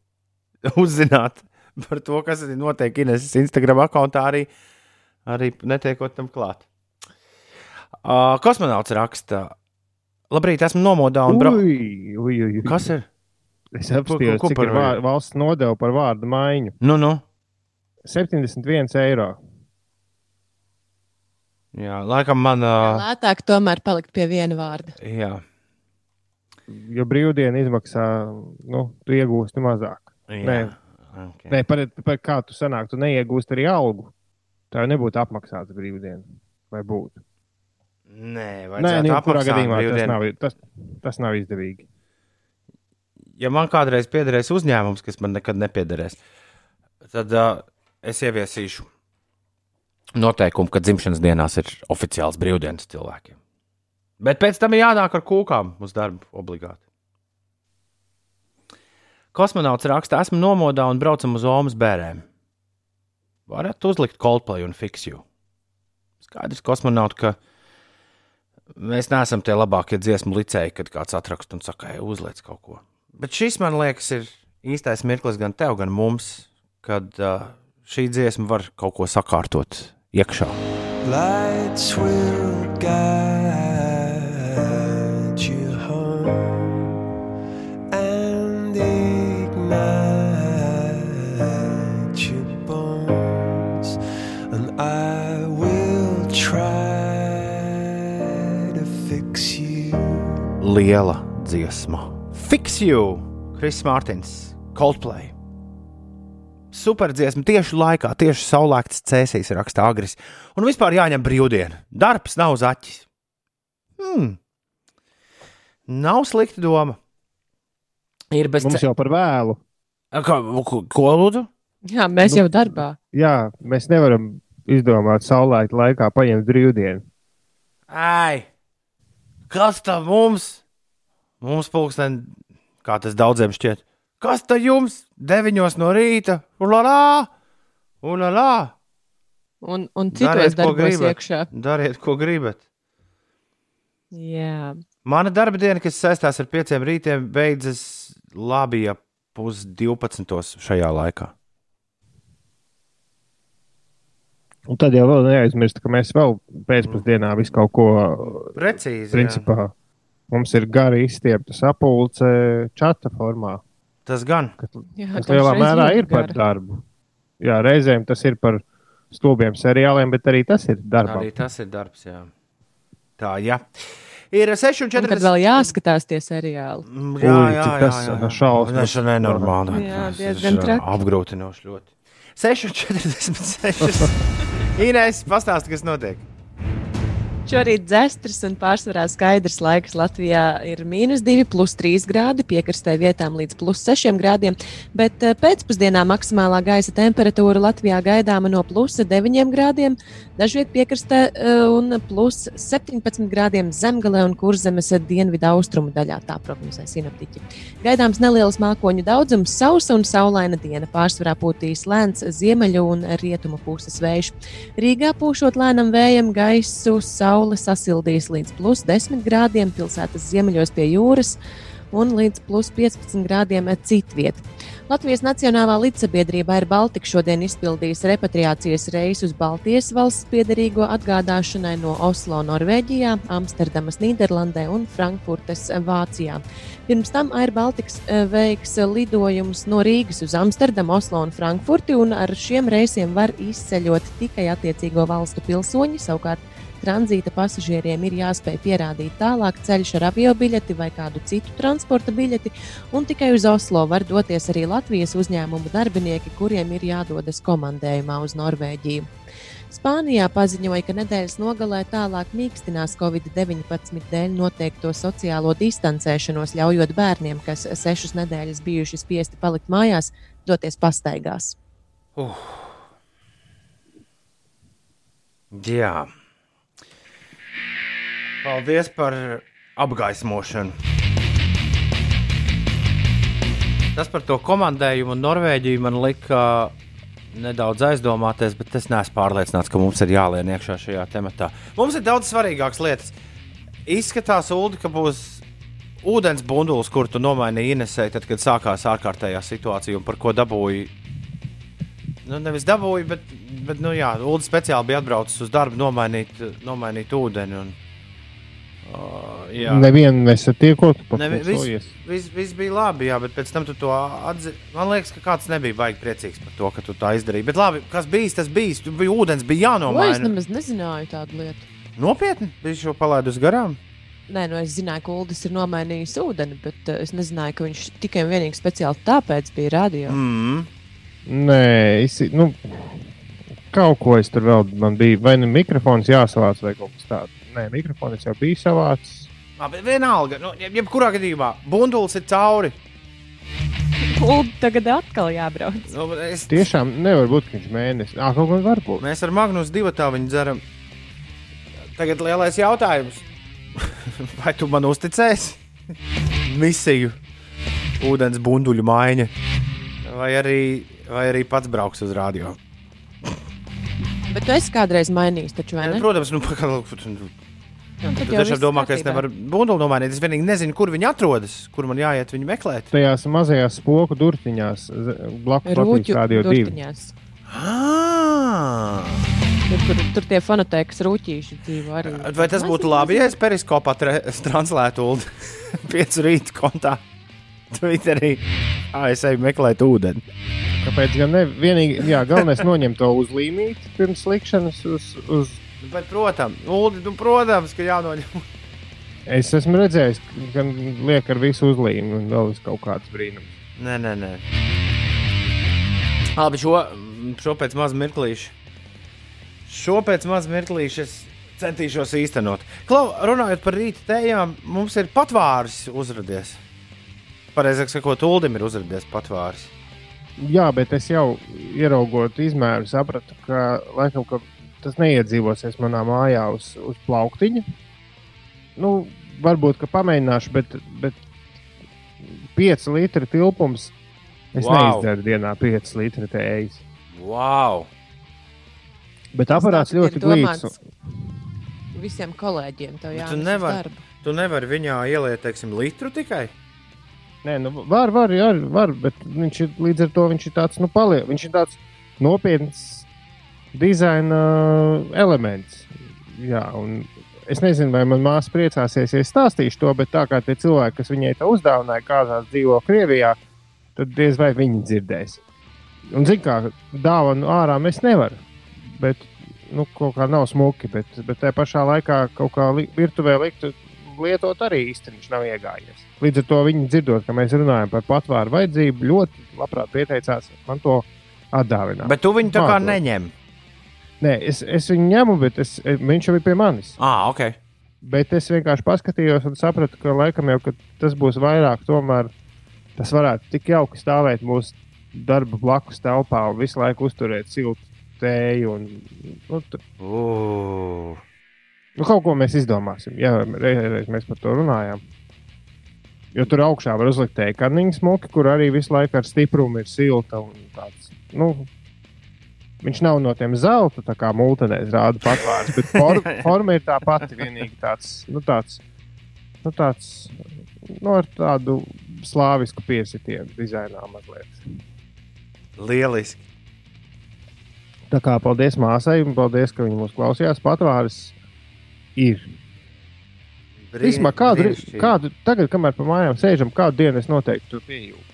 Speaker 1: uzzināt par to, kas ir notiek Ineses Instagram kontā, arī, arī netiekot tam klāt. Uh, kosmonauts raksta, labrīt, esmu nomodā un braucu. Kas ir?
Speaker 2: Es
Speaker 1: ko
Speaker 2: cik
Speaker 1: par
Speaker 2: ir vār, valsts nodeva par vārdu maiņu.
Speaker 1: Nu, nu.
Speaker 2: 71 eiro.
Speaker 1: Jā, laikam man. Uh,
Speaker 3: Lētāk tomēr palikt pie viena vārda.
Speaker 1: jā,
Speaker 2: Jo brīvdiena izmaksā, nu, tu iegūsti mazāk.
Speaker 1: jā.
Speaker 2: Nē.
Speaker 1: Okay.
Speaker 2: Nē, par, par kā tu sanāk, tu neiegūsti arī algu. Tā jau nebūtu apmaksāta brīvdiena. Vai būtu?
Speaker 1: Nē,
Speaker 2: Nē, nu, gadījumā tas
Speaker 1: brīvdienu.
Speaker 2: nav, tas, tas nav izdevīgi.
Speaker 1: ja man kādreiz piederēs uzņēmums, kas man nekad nepiederēs, tad uh, es ieviesīšu noteikumu, ka dzimšanas dienās ir oficiāls brīvdienas cilvēkiem. Bet pēc tam ir jānāk ar kūkām uz darbu obligāti. Kosmonauts raksta, esmu nomodā un braucam uz Omas bērēm. Varat uzlikt Coldplay un Fix You. Skaidrs, kosmonaut, ka mēs neesam tie labākie dziesmu licēji, kad kāds atrakst un saka, uzliec kaut ko. Bet šis, man liekas, ir īstais mirklis gan tev, gan mums, kad uh, šī dziesma var kaut ko sakārtot iekšā.
Speaker 5: Lights will guide
Speaker 1: Liela dziesma. Fix you, Kris Mārtiņš, Coldplay. Super dziesma tieši laikā, tieši saulēktas cēsīs, raksta Agris. Un vispār jāņem brīvdiena. Darbs nav zaķis. Hmm. Nav slikta doma. Ir bez
Speaker 2: Mums jau par vēlu.
Speaker 1: Ko, ko, ko lūdzu?
Speaker 3: Jā, mēs
Speaker 2: Nu,
Speaker 3: jau darbā.
Speaker 2: Jā, mēs nevaram izdomāt saulēkta laikā paņemt brīvdienu.
Speaker 1: Ai, kas tam mums? Mums pulksten, kā tas daudziem šķiet. Kas tam jums? Deviņos no rīta, ulā, ulā.
Speaker 3: Un, un citos
Speaker 1: Dariet, ko
Speaker 3: darbos
Speaker 1: gribat.
Speaker 3: iekšā.
Speaker 1: Dariet, ko gribat.
Speaker 3: Jā.
Speaker 1: Mana darba diena, kas saistās ar pieciem rītiem, beidzas labi ap pus 12. šajā laikā.
Speaker 2: Un tad jau vēl neaizmirst, ka mēs vēl pēcpusdienā visu kaut ko
Speaker 1: Precīzi. jā.
Speaker 2: Mums ir gari izstiepta sapulce čata formā,
Speaker 1: Tas gan.
Speaker 2: kas,
Speaker 3: Jā,
Speaker 2: kas lielā mērā ir par
Speaker 3: gara.
Speaker 2: darbu. Jā, reizēm tas ir par stulbiem seriāliem, bet arī tas ir darbs.
Speaker 1: Arī tas ir darbs. Jā. Tā, jā. Ir
Speaker 3: Un Kad
Speaker 1: 6,40.
Speaker 3: vēl jāskatās tie seriāli.
Speaker 1: Mm, Jā, jā, jā,
Speaker 2: tas
Speaker 1: jā, jā.
Speaker 2: šausmas.
Speaker 1: Tas ir nenormāli.
Speaker 3: Jā, diezgan traki.
Speaker 1: Apgrūtinoši ļoti. 6,46. Inês, pastāsti, kas notiek.
Speaker 3: Šorīt dzestras un pārsvarā skaidrs laiks Latvijā ir mīnus 2, plus 3 grādi, piekrastē vietām līdz plus 6 grādiem, bet eh, pēcpusdienā maksimālā gaisa temperatūra Latvijā gaidāma no plus 9 grādiem, dažviet piekrastē eh, un plus 17 grādiem zemgalē un kurzemes dienvidu austrumu daļā, tā prognozē sinaptiķi. Gaidāms neliels mākoņu daudzums, sausa un saulaina diena, pārsvarā pūtīs lēns ziemeļu un rietumu puses vējš. Rīgā pūšot lēnam vējam gaisu, saule sasildīs līdz plus 10 grādiem pilsētas ziemeļos pie jūras un līdz plus 15 grādiem citviet. Latvijas Nacionālā līdzsabiedrība ir Baltika šodien izpildījusi repatriācijas reisu uz Baltijas valsts piedarīgo atgādāšanai no Oslo, Norvēģijā, Amsterdamas, Nīderlandē un Frankfurtes, Vācijā. Pirms tam Air Baltics eh, veiks lidojumus no Rīgas uz Amsterdamu, Oslo un Frankfurti, un ar šiem reisiem var izceļot tikai attiecīgo valstu pilsoņi. Savukārt tranzīta pasažieriem ir jāspēj pierādīt tālāk ceļš ar avio biļeti vai kādu citu transporta biļeti, un tikai uz Oslo var doties arī Latvijas uzņēmumu darbinieki, kuriem ir jādodas komandējumā uz Norvēģiju. Spānijā paziņoja, ka nedēļas nogalē tālāk mīkstinās Covid-19 dēļ noteikto sociālo distancēšanos, ļaujot bērniem, kas sešas nedēļas bijuši spiesti palikt mājās, doties pastaigās.
Speaker 1: Uh. Jā. Paldies par apgaismošanu. Tas par to komandējumu un Norvēģiju man lika nedaudz aizdomāties, bet es neesmu pārliecināts, ka mums ir jālien iekšā šajā tematā. Mums ir daudz svarīgākas lietas. Izskatās, Ulu, ka būs ūdens bundulis, kur tu nomainīji Inesēji, tad, kad sākās ārkārtējā situācija un par ko dabūji. Nu, nevis dabūju, bet, bet nu, jā, Ulu speciāli bija atbraucis uz darbu, nomainīt, nomainīt ūdeni. Un, uh, jā.
Speaker 2: Nevienu nesat tiekot, pat
Speaker 1: Ne, vi-
Speaker 2: pulsojies.
Speaker 1: Viss vis bija labi, jā, bet pēc tam tu to atzīsti. Man liekas, ka kāds nebija baigi priecīgs par to, ka tu tā izdarīji. Bet labi, kas bija, tas bija. Tur bija ūdens, bija
Speaker 3: O, es
Speaker 1: jānomaina.
Speaker 3: nemaz nezināju tādu lietu.
Speaker 1: Nopietni, bija šo palaidus garām.
Speaker 3: Nē, nu es zināju, ka Ulas ir nomainījis ūdeni, bet uh, es nezināju, ka viņš tikai un vienīgi speciāli tāpēc bija radio. Mm.
Speaker 2: Nē, es, nu, kaut ko es tur vēl man bija. Vai nu mikrofons jāsavāc vai kaut kas tāds. Nē, mikrofons jau bija savāds.
Speaker 1: Labi, vienalga, nu, jeb- jebkurā gadījumā, bundulis ir cauri.
Speaker 3: Ulu tagad atkal jābrauc.
Speaker 1: Nu, es,
Speaker 2: Tiešām nevar būt, ka viņš mēnesis. Ah, kaut gan var būt.
Speaker 1: mēs ar Magnus divu tā viņu dzeram. Tagad lielais jautājums. Vai tu man uzticēsi misiju, ūdens bunduļu maiņa, vai arī, vai arī pats brauks uz radio?
Speaker 3: Bet tu esi kādreiz mainījis, taču vai ne?
Speaker 1: Protams, nu, pagaidām.
Speaker 3: Nu, tad
Speaker 1: Tu
Speaker 3: jau
Speaker 1: tiešām
Speaker 3: viss
Speaker 1: domā, ka es nevaru bunduli nomainīt. Es vienīgi nezinu, kur viņi atrodas, kur man jāiet viņu meklēt.
Speaker 2: Tajās mazajās spoku durtiņās, blakus
Speaker 3: Rūķu
Speaker 2: Latvijas Rādio 2.
Speaker 3: durtiņās.
Speaker 1: Ah!
Speaker 3: Tur, tur, tur tie fonotēkas rūtīši dzīvo arī.
Speaker 1: Vai tas būtu labi, ja es periskopā translētu ulu piecu rītu kontā? Twitterī. Eju meklēt ūdeni.
Speaker 2: Kāpēc gan ne? Vienīgi, jā, galvenais noņemt to uzlīmīti pirms likšanas uz, uz
Speaker 1: Bet, protams, Uldi, nu, protams, ka jānoņem.
Speaker 2: Es esmu redzējis, ka liek ar visu uzlīmi un vēl ir kaut kāds brīnums.
Speaker 1: Nē, nē, nē. Labi, šo, šo pēc maz mirklīša. Šo pēc maz mirklīša es centīšos īstenot. Klau, runājot par rīta tējām, mums ir patvāris uzrādījies. Pareizāk sakot, Uldim ir uzrādījies patvāris.
Speaker 2: Jā, bet es jau ieraugot izmēru, sapratu, ka laikam ka tas neiedzīvosies manā mājā uz, uz plauktiņa. Nu, varbūt, ka pamēģināšu, bet, bet 5 litru tilpums. Es
Speaker 1: Wow.
Speaker 2: neizdaru dienā 5 litru tējas.
Speaker 1: Wow!
Speaker 2: Bet aparāts ļoti glīts.
Speaker 3: Visiem kolēģiem tev
Speaker 1: Bet tu nevari. nevari viņā ieliet, teiksim, litru tikai.
Speaker 2: Nē, nu, var, var, jā, var, bet viņš ir līdz ar to viņš ir tāds, nu, paliek. Viņš ir tāds nopietns dizaina elements. Jā, un es nezinu, vai manā māsā priecāsies, ja es stāstīšu to, bet tā kā tie cilvēki, kas viņai to uzdāvināja, kādās dzīvo Krievijā, tad diez vai viņi dzirdēs. Un, zināmā kā, dāvanu ārā mēs nevaram. Bet, nu, kaut kā nav smuki, bet, bet tajā pašā laikā kaut kā li virtuvē likt lietot arī īstenībā nav iegājies. Līdz ar to viņi dzirdot, ka mēs runājam par patvēru vajadzību, ļoti labprāt pieteicās man to atdāvināt.
Speaker 1: Bet tu viņu tā kā
Speaker 2: Mākot.
Speaker 1: neņem.
Speaker 2: Nē, es, es viņu ņemu, bet es, viņš jau bija pie manis.
Speaker 1: Ah, ok.
Speaker 2: Bet es vienkārši paskatījos un sapratu, ka laikam jau ka tas būs vairāk. Tomēr tas varētu tik jauki stāvēt mūsu darba blakus telpā un visu laiku uzturēt siltu tēju. Un, nu,
Speaker 1: Uh.
Speaker 2: Nu, kaut ko mēs izdomāsim. Jā, reiz, reiz mēs par to runājām. Jo tur augšā var uzlikt tēkaniņu smuki, kur arī visu laiku ar stiprumu ir silta. un Tāds, nu, viņš nav no tiem zelta, tā kā mūtenēs rāda patvārs, bet for, forma ir tā pati. Vienīgi tāds, nu, tāds, nu, tāds nu, ar tādu slāvisku piesitienu dizainā mazliet.
Speaker 1: Lieliski.
Speaker 2: Tā kā paldies māsai un paldies, ka viņa mūs klausījās. Patvārs ir. Vismaz kādu,
Speaker 1: brīnišķīgi.
Speaker 2: kādu tagad, kamēr pa mājām sēžam, kādu dienu es noteikti tur pieejūšu.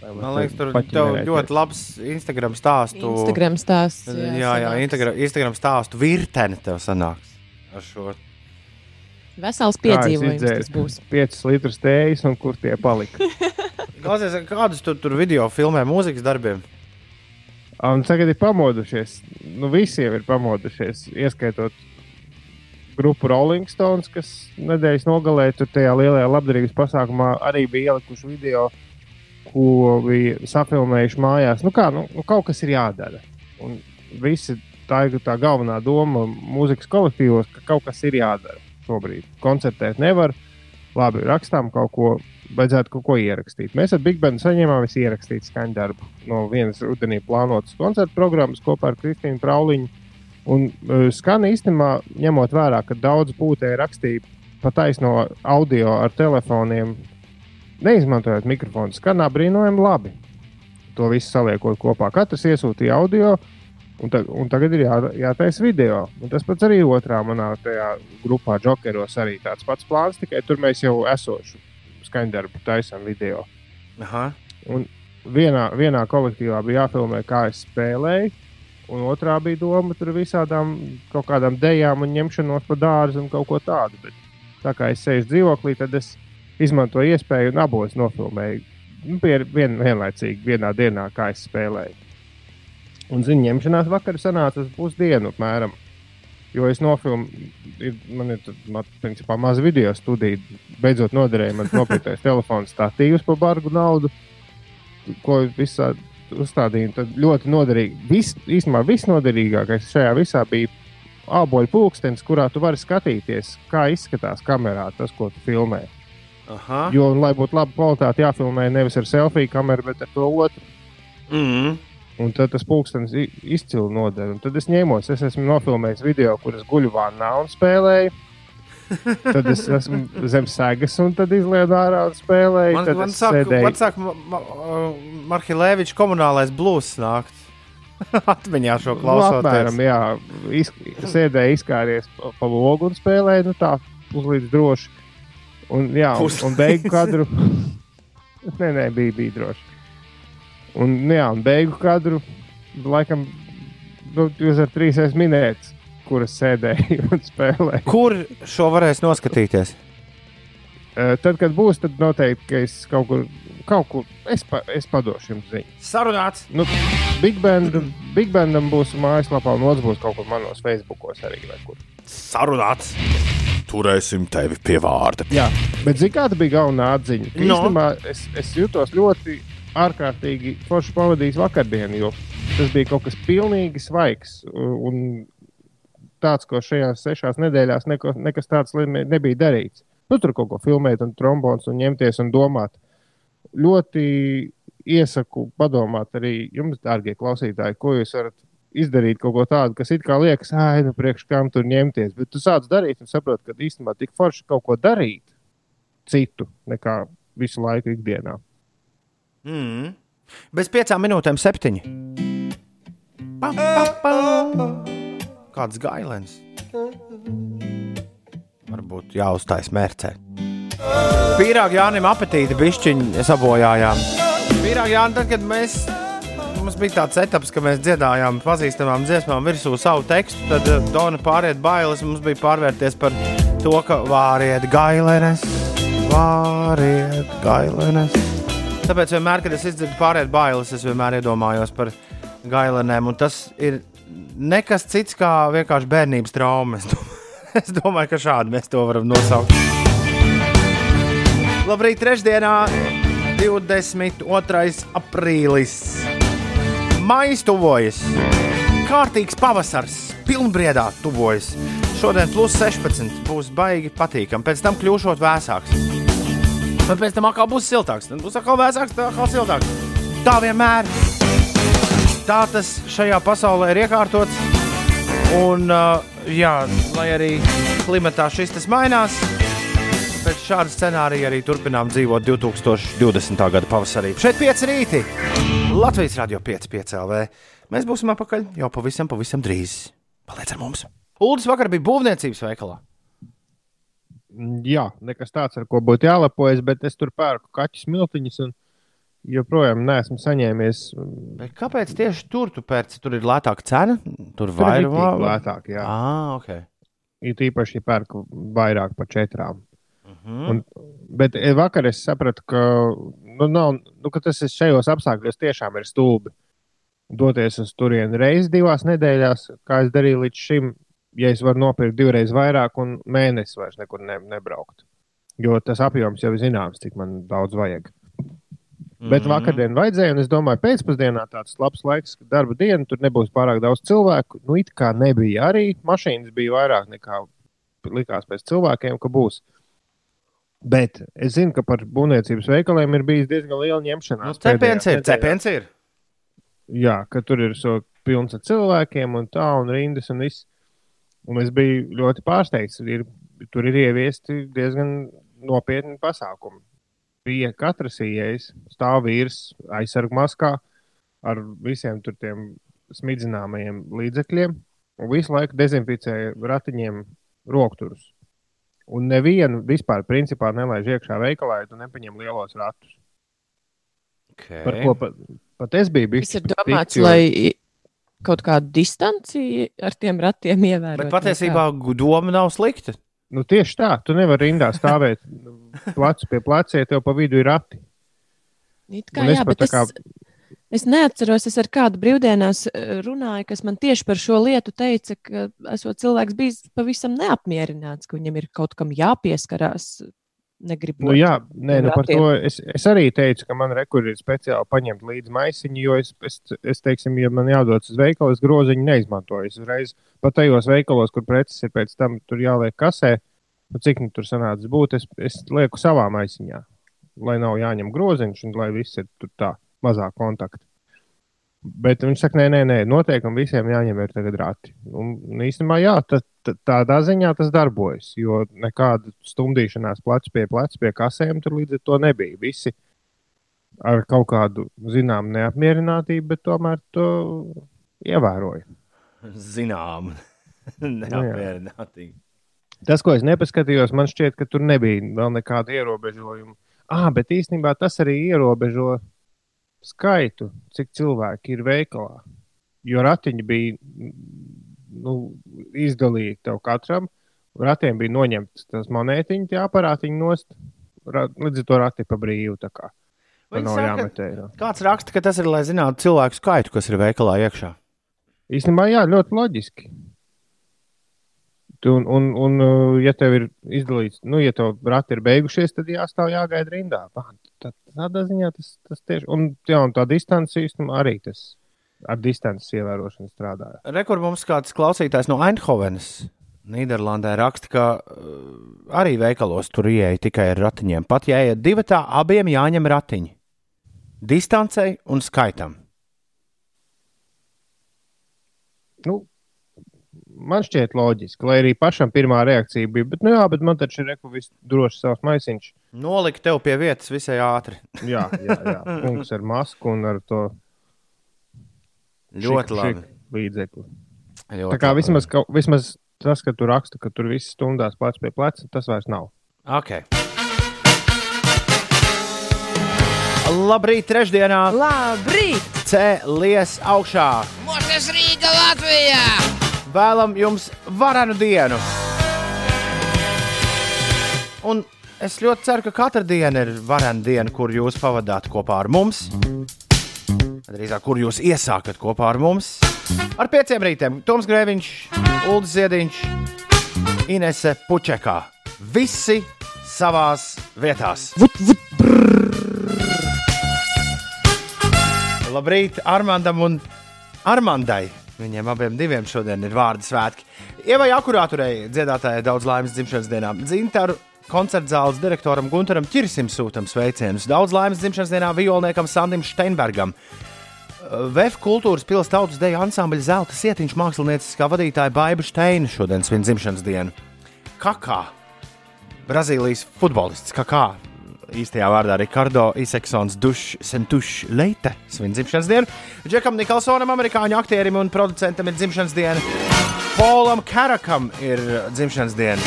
Speaker 1: Man liekas, tur tev ļoti labs Instagram stāstu.
Speaker 3: Instagram stāsts.
Speaker 1: Jā, jā, jā. Instagram, Instagram stāstu virkne tev sanāks ar šo.
Speaker 3: Vesels piedzīvojums tas būs.
Speaker 2: 5 litrus tējas un kur tie palika.
Speaker 1: Klausies, kādus tu tur video filmē mūzikas darbiem?
Speaker 2: Un tagad ir pamodušies. Nu, visi jau ir pamodušies, ieskaitot grupu Rolling Stones, kas nedēļas nogalē tur tajā lielajā labdarības pasākumā arī bija ielikuši video, ko bija safilmējuši mājās. Nu, kā, nu, nu, kaut kas ir jādara. Un visi tā ir tā galvenā doma mūzikas kolektīvos, ka kaut kas ir jādara šobrīd. Koncertēt nevar, labi, rakstām kaut ko. Vajadzētu kaut ko ierakstīt. Mēs ar Big Bandu saņēmām visu ierakstītu skaņdarbu no vienas rudenī plānotas koncerta programmas kopā ar Kristīnu Prauliņu. Un uh, skan īstenībā, ņemot vērā, ka daudz būtēji rakstīja pa taisno audio ar telefoniem, neizmantojot mikrofonu, skanā brīnojami labi. To visu saliekot kopā. Katrs iesūtīja audio, un, ta, un tagad ir jā, jātaisa video. Un tas pats arī otrā manā grupā, Jokeros, arī tāds pats plāns, tikai tur mēs jau esošu skaņdarbu taisām video.
Speaker 1: Aha.
Speaker 2: Un vienā, vienā kolektīvā bija jāfilmē, kā es spēlēju, un otrā bija doma tur visādām kaut kādām dejām un ņemšanos pa dārzu un kaut ko tādu. Bet tā kā es sēžu dzīvoklī, tad es izmantoju iespēju un abos nofilmēju. Nu, pie- vien, vienlaicīgi, vienā dienā, kā es spēlēju. Un, zinu, ņemšanās vakarā sanāca pusdienu apmēram. Jo es nofilmēju, man ir man, principā, maza video studija. Beidzot, noderēja man nopirktais telefons, statīvs par bargu naudu, ko visā uzstādīju. Tad ļoti noderīgi. Vis, īstenībā viss noderīgākais šajā visā bija āboļu pulkstenis, kurā tu vari skatīties, kā izskatās kamerā tas, ko tu filmē.
Speaker 1: Aha.
Speaker 2: Jo, lai būtu laba kvalitāte, jāfilmē nevis ar selfiju kameru, bet ar to otru.
Speaker 1: Mm.
Speaker 2: Un tad tas pulkstenis izcili noder. Un tad es ņēmos, es esmu nofilmējis video, kur es guļu vannā un spēlēju. Tad es esmu zem sēgas, un tad izlieku ārā un spēlēju.
Speaker 1: Man,
Speaker 2: tad
Speaker 1: man sāk,
Speaker 2: sēdēju-
Speaker 1: man sāk ma, ma, Marhilēvičs komunālais blūzs nākt. Atmiņā šo
Speaker 2: Nu,
Speaker 1: klausoties.
Speaker 2: apmēram, jā, iz, sēdēju, izkāries pa, pa logu un spēlēju, nu tā, puslīdz droši. Un, jā, un, un beigu kadru. nē, nē, bija, bija droši. Un, nu jā, un beigu kadru, laikam, nu, jūs ar trīs esat minēts, kuras sēdēju un spēlēju.
Speaker 1: Kur šo varēs noskatīties?
Speaker 2: Tad, kad būs, tad noteikti, ka es kaut kur, kaut kur es, pa, es padošu jums ziņu.
Speaker 1: Sarunāts!
Speaker 2: Nu, Big, Band, Big Bandam būs mājaslapā, un otrs būs kaut kur manos Facebookos arī. vai kur.
Speaker 1: Sarunāts! Turēsim tevi pie vārda.
Speaker 2: Jā, bet zini, kāda bija galvenā atziņa?
Speaker 1: No.
Speaker 2: Īstenībā es, es jutos ļoti ārkārtīgi forši pavadījis vakardienu, jo tas bija kaut kas pilnīgi svaigs. Un tāds, ko šajās sešās nedēļās neko, nekas tāds nebija darīts. Nu, tur kaut ko filmēt, un trombons, un ņemties un domāt. Ļoti iesaku padomāt arī jums, dārgie klausītāji, ko jūs varat izdarīt kaut ko tādu, kas it kā liekas, ah, nu, priekš kam tur ņemties. Bet tu sāc darīt un saproti, ka īstenībā tik forši kaut ko darīt citu nekā visu laiku ikdienā.
Speaker 1: Mm. Bez piecām minūtēm septiņi. Pa, pa, pa. Kāds gailens? Varbūt jāuztais mērcē. Pīrāgi Jānim apetīti bišķiņi sabojājām. Pīrāgi Jāni, tad, kad mēs. Mums bija tāds etaps, ka mēs dziedājām pazīstamām dziesmām virsū savu tekstu. Tad eh, Dona pāriet bailes. Mums bija pārvērties par to, ka vāriet gailenes, vāriet gailenes. Tāpēc vienmēr, kad es izdzirdu pārējais bailes, es vienmēr iedomājos par gailenēm, tas ir nekas cits kā vienkārši bērnības trauma. Es domāju, ka šādi mēs to varam nosaukt. Labrīt, trešdienā, 22. aprīlis. Maijas tuvojas, kārtīgs pavasars, pilnbriedā tuvojas. Šodien plus 16 būs baigi patīkami, pēc tam kļūšot vēsāks. Un pēc tam atkal būs siltāks, tad būs atkal vēsāks, tad atkal siltāks. Tā vienmēr. Tā tas šajā pasaulē ir iekārtots. Un, uh, jā, lai arī klimatā šis tas mainās, pēc šāda scenārija arī turpinām dzīvot 2020. gada pavasarī. Šeit 5 rīti Latvijas radio 5,5 LV. Mēs būsim apakaļ jau pavisam, pavisam drīz. Paliec ar mums! Uldis vakar bija būvniecības veikalā.
Speaker 2: Jā, nekas tāds, ar ko būtu jālepojas, bet es tur pērku kaķu smiltiņus un joprojām neesmu saņēmies.
Speaker 1: Bet kāpēc tieši tur tu pērci? Tur ir lētāka cena, tur
Speaker 2: ir
Speaker 1: vairāk
Speaker 2: ritīgi lētāk, jā.
Speaker 1: Ah, ok.
Speaker 2: It īpaši, ja pērku vairāk par četrām.
Speaker 1: Mhm.
Speaker 2: Un, bet eh, vakar es sapratu, ka, nu, nav, nu, ka tas ir šajos apstākļos tiešām ir stulbi. Doties uz turieni reizes divās nedēļās, kā es darīju līdz šim, ja es varu nopirkt divreiz vairāk un mēnesi vairs nekur ne, nebraukt. Jo tas apjoms jau ir zināms, cik man daudz vajag. Bet
Speaker 1: Mhm.
Speaker 2: vakardien vajadzēja, un es domāju, pēcpusdienā tāds labs laiks, ka darba diena tur nebūs pārāk daudz cilvēku. Nu, it kā nebija arī. Mašīnas bija vairāk nekā likās pēc cilvēkiem, ka būs. Bet es zinu, ka par būvniecības veikaliem ir bijis diezgan liela
Speaker 1: Nu,
Speaker 2: ņemšanās.
Speaker 1: cepiens ir, cepiens ir.
Speaker 2: Jā, ka tur ir so pilns ar cilvēkiem un tā, un rindas un viss. Un es biju ļoti pārsteigts. Ir, tur ir ieviesti diezgan nopietni pasākumi. Bija katrs ieejis, stāv vīrs aizsargu maskā ar visiem tur tiem smidzināmajiem līdzekļiem un visu laiku dezinficēja ratiņiem rokturus. Un nevienu vispār principā nelaiž iekšā veikalā, ja tu nepaņem lielos ratus.
Speaker 1: Okay.
Speaker 2: Par ko pat, pat es biju bijis.
Speaker 3: Tas ir domāts, lai i- kaut kādu distanci ar tiem ratiem ievērot.
Speaker 1: Bet patiesībā doma nav slikta.
Speaker 2: Nu, tieši tā, tu nevari rindā stāvēt plecu pie pleca, ja tev pa vidu ir rati.
Speaker 3: kā? It Kā, jā, bet
Speaker 2: kā-
Speaker 3: es, es neatceros, es ar kādu brīvdienās eh, runāju, kas man tieši par šo lietu teica, ka esot cilvēks bijis pavisam neapmierināts, ka viņam ir kaut kam jāpieskarās. Negribot.
Speaker 2: Nu, jā, nē, nu, par to es, es arī teicu, ka man rekur ir speciāli paņemt līdzi maisiņu, jo es, es, es teiksim, ja man jādodas uz veikalu, es groziņu neizmantoju. Es uzreiz pat tajos veikalos, kur preces ir pēc tam tur jāliek kasē, nu, cik nu tur sanāca būt, es, es lieku savā maisiņā, lai nav jāņem groziņš un lai viss ir tur tā mazā kontakta. Bet viņš saka, nē, nē, nē noteikti visiem jāņem ir tagad rati. Un un īstenībā, jā, tā, tādā ziņā tas darbojas, jo nekāda stumdīšanās plecs pie pleca pie kasēm tur līdz ar to nebija. Visi ar kaut kādu zināmu neapmierinātību, bet tomēr to ievēroja.
Speaker 1: Zinām, neapmierinātīgi.
Speaker 2: Tas, ko es nepaskatījos, man šķiet, ka tur nebija vēl nekāda ierobežojuma. Ah, bet īstenībā tas arī ierobežo skaitu, cik cilvēki ir veikalā. Jo ratiņi bija nu, izdalīti tev katram. Ratiem bija noņemts tas monētiņš, tie aparātiņi nost. Ra, līdz ar to rati pa brīvu. nav
Speaker 1: saka. Kāds raksta, ka tas ir, lai zinātu cilvēku skaitu, kas ir veikalā iekšā.
Speaker 2: Īstenībā, jā, ļoti loģiski. Un, un, un, uh, ja tev ir izdalīts, nu, ja tev rati ir beigušies, tad jāstāv jāgaida rindā. Tā, tādā ziņā tas, tas tieši un, jā, un tā distance īstenībā arī tas ar distances ievērošanu strādāja.
Speaker 1: Rekur mums kāds klausītājs no Eindhovenas, Nīderlandē, raksta, ka uh, arī veikalos tur ieeja tikai ar ratiņiem. Pat ja iet divi tā, abiem jāņem ratiņi. Distancei un skaitam.
Speaker 2: Nu, man šķiet loģiski, lai arī pašam pirmā reakcija bija, bet, nu, jā, bet man taču ir reku viss droši savs maisiņš.
Speaker 1: Nolikt tev pie vietas visai ātri.
Speaker 2: Jā, jā, jā. kungs ar masku un ar to
Speaker 1: Ļoti
Speaker 2: šiku-
Speaker 1: labi.
Speaker 2: šiku līdzekli.
Speaker 1: Ļoti
Speaker 2: Tā kā
Speaker 1: labi.
Speaker 2: vismaz, ka, vismaz tas, ka tu raksta, ka tur viss stundās plecs pie pleca, tas vairs nav.
Speaker 1: Okay. Labrīt, trešdienā!
Speaker 3: Labrīt!
Speaker 1: Cēlies augšā!
Speaker 6: Mūžas Rīga Latvijā!
Speaker 1: Vēlam jums varenu dienu! Un es ļoti ceru, ka katra diena ir varena diena, kur jūs pavadāt kopā ar mums. drīzāk, kur jūs iesākat kopā ar mums. Ar pieciem rītiem Toms Grēviņš, Ulris Ziediņš, Inese Puķekā. Visi savās vietās.
Speaker 3: Vut, vut,
Speaker 1: Labrīt, Armandam un Armandai. Viņiem abiem diviem šodien ir vārdu svētki. Ievai akurāturei dziedātājai daudz laimes dzimšanas dienā. Dzintaru koncerta zāles direktoram Gunteram Čirsim sūtam sveicienus. Daudz laimes dzimšanas dienā violniekam Sandim Steinbergam. VF kultūras pilsētas tautas deju ansambļa zelta sietiņš mākslinieckā vadītāja Baiba Steina šodien svin dzimšanas dienu. Kakā, Brazīlijas futbolists, Kakā, īstajā vārdā Ricardo Isaksons Dušs Leite svin dzimšanas dienu. Džekam Nikolsonam, amerikāņu aktierim un producentam ir dzimšanas diena. Polam Karakam ir dzimšanas diena.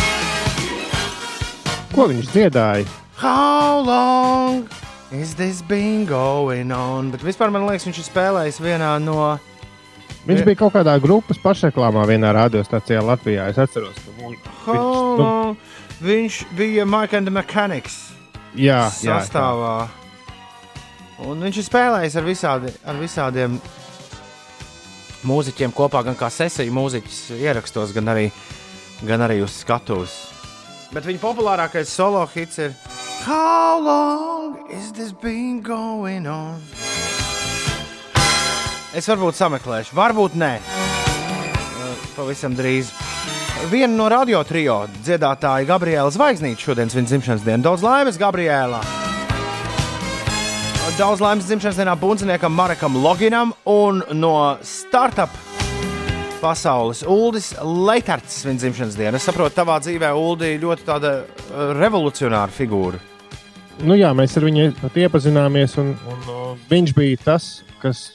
Speaker 2: Ko viņš dziedāja?
Speaker 1: How long is this been going on? Bet vispār man liekas, viņš ir spēlējis vienā no.
Speaker 2: Viņš
Speaker 1: Ja.
Speaker 2: bija kaut kādā grupas pašreklāmā vienā radiostacijā Latvijā. Es atceros, ka
Speaker 1: How
Speaker 2: viņš, nu?
Speaker 1: Viņš bija Mike and the Mechanics
Speaker 2: jā, jā, tā.
Speaker 1: sastāvā. Un viņš ir spēlējis ar, visādi, ar visādiem mūziķiem kopā, gan kā sesiju mūziķis ierakstos, gan arī, gan arī uz skatuves. Bet viņa populārākais solo hits ir How long is this been going on? Es varbūt sameklēšu, varbūt nē. Pavisam drīz. Viena no radio trio dziedātāja Gabriela Zvaigznīte šodien svin dzimšanas dienu. Daudz laimes, Gabriela! Daudz laimes dzimšanas dienā bunciniekam Marekam Loginam un no startup pasaules Uldis Leitards svin dzimšanas dienu. Es saprotu, tavā dzīvē Uldi ļoti tāda eh, revolucionāra figūra.
Speaker 2: Nu, jā, mēs ar viņu iepazināmies, un, un uh, viņš bija tas, kas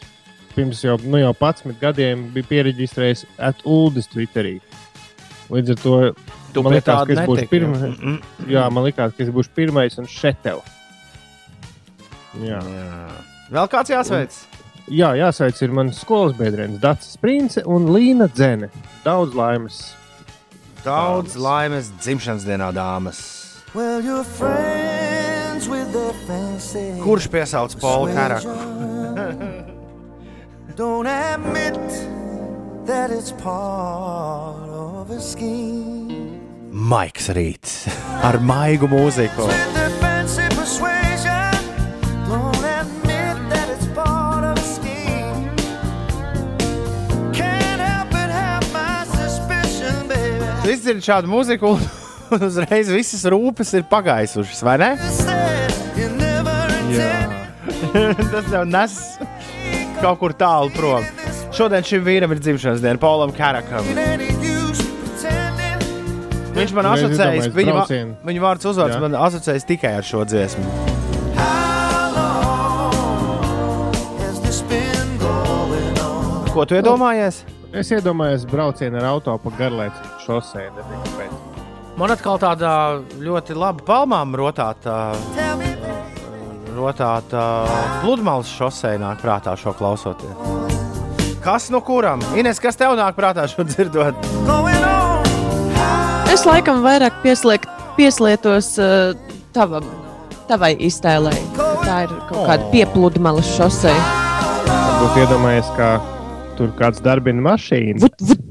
Speaker 2: pirms jau, nu, jau 11 gadiem bija pierakstījis Uldis Twitterī. Līdz ar to
Speaker 1: Tu
Speaker 2: man liekas, ka es būšu
Speaker 1: netiki,
Speaker 2: pirmais.
Speaker 1: jā.
Speaker 2: Man liekas, ka es būšu pirmais un šetev. Jā.
Speaker 1: Jā. Vēl kāds jāsveic?
Speaker 2: Jā, jāsveic ir mans skolas biedrienis Dārcis Prince un Līna Dzene. Daudz laimes.
Speaker 1: Daudz laimes dzimšanas dienā, dāmas.
Speaker 5: Well, you're friends with the fancy.
Speaker 1: Kurš piesauc Polu Karaku?
Speaker 5: That it's part of a scheme.
Speaker 1: Maiks Rīts ar maigu mūziku.
Speaker 5: With the fancy persuasion, don't admit that it's part of a scheme. Can't help but have my suspicion, baby.
Speaker 1: Viss ir šāda mūzika, un uzreiz visas rūpes ir pagaisušas, vai ne?
Speaker 5: Intended
Speaker 1: Tas jau nes kaut kur tālu prom. Šodien šim vīram ir dzimšanas diena, Paulam Karakam. Viņš man asociējas, viņa,
Speaker 2: braucienu.
Speaker 1: viņa vārds uzvārds
Speaker 2: Jā.
Speaker 1: man asociējas tikai ar šo dziesmu. Ko tu iedomājies?
Speaker 2: Es iedomājos braucienu ar auto pa garlēcu šosei.
Speaker 1: Man atkal tāda ļoti laba palmām rotāta, rotāta pludmales šosei nāk prātā šo klausoties. Kas no kuram? Ines, kas tev nāk prātā šo dzirdot?
Speaker 3: Es laikam vairāk piesliek, pieslietos uh, tavam, tavai iztēlei. ka Tā ir kaut kāda piepludmales šoseja.
Speaker 2: Varbūt iedomājies, kā tur kāds darbina mašīnu.
Speaker 3: Vut, vut.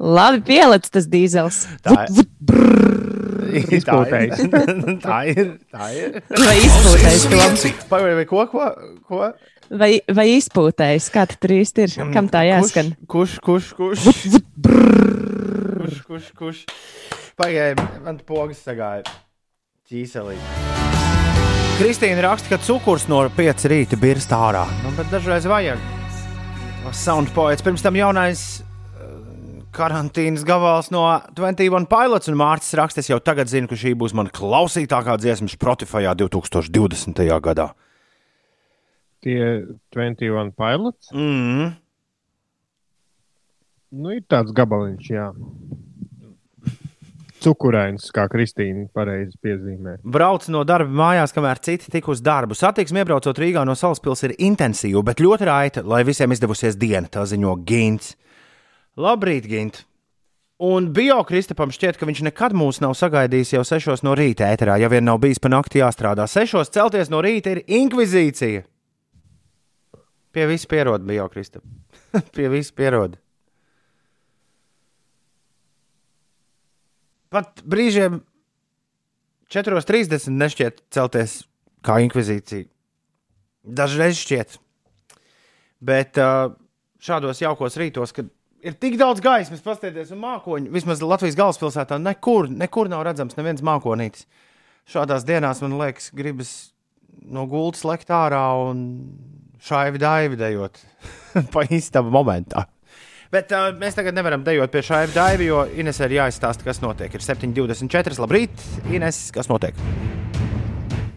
Speaker 3: Labi, pieliec tas dīzels.
Speaker 1: Tā
Speaker 3: Vut, vut, brrr.
Speaker 2: Izpūtējis.
Speaker 1: tā ir. Tā ir.
Speaker 3: Vai izpūtējis to?
Speaker 1: Pagaidām, vai ko? ko, ko?
Speaker 3: Vai, vai izpūtējis? Kā tas tur īsti ir? Kam tā jāskan?
Speaker 1: Kurš, kurš, kurš? Kurš, kurš, kurš? Pagaidām, man pogas sagāja ķīselī. Kristīna raksta, ka cukurs no 5 rīta birst ārā. Nu, bet dažreiz vajag. Sound poets. Pirms tam jaunais karantīnas gabals no 21 pilots un Mārcis raksta, es jau tagad zinu, ka šī būs mana klausītākā dziesma Spotify 2020. gadā.
Speaker 2: Tie 21 pilots.
Speaker 1: Mm.
Speaker 2: Nu, ir tāds gabaliņš, jā. Cukurains, kā Kristīna pareizi piezīmē.
Speaker 1: Brauc no darba mājās, kamēr citi tik uz darbu. Satiksme iebraucot Rīgā no Salaspils ir intensīva, bet ļoti raita, lai visiem izdevusies diena, tā ziņo Gints. Labrīt, Gint! Un Biokristapam šķiet, ka viņš nekad mūs nav sagaidījis jau 6 no rīta ēterā, ja vien nav bijis pa nakti jāstrādā. 6 celties no rīta ir inkvizīcija. Pie viss pierod, Biokristap. Pie viss pierod. Pat brīžiem 4.30 nešķiet celties kā inkvizīcija. Dažreiz šķiet. Bet uh, šādos jaukos rītos, kad ir tik daudz gaismas, paskatieties, un mākoņi, vismaz Latvijas galvaspilsētā, nekur, nekur nav redzams neviens mākonītis. Šādās dienās man liekas, gribas no gultas lekt ārā un šādi daivi dejot pa īstam momentā. Bet uh, mēs tagad nevaram dejot pie šāda daiva, jo Ines ir jāizstāsta, kas notiek. Ir 7,24. Labrīt, Ines, kas notiek?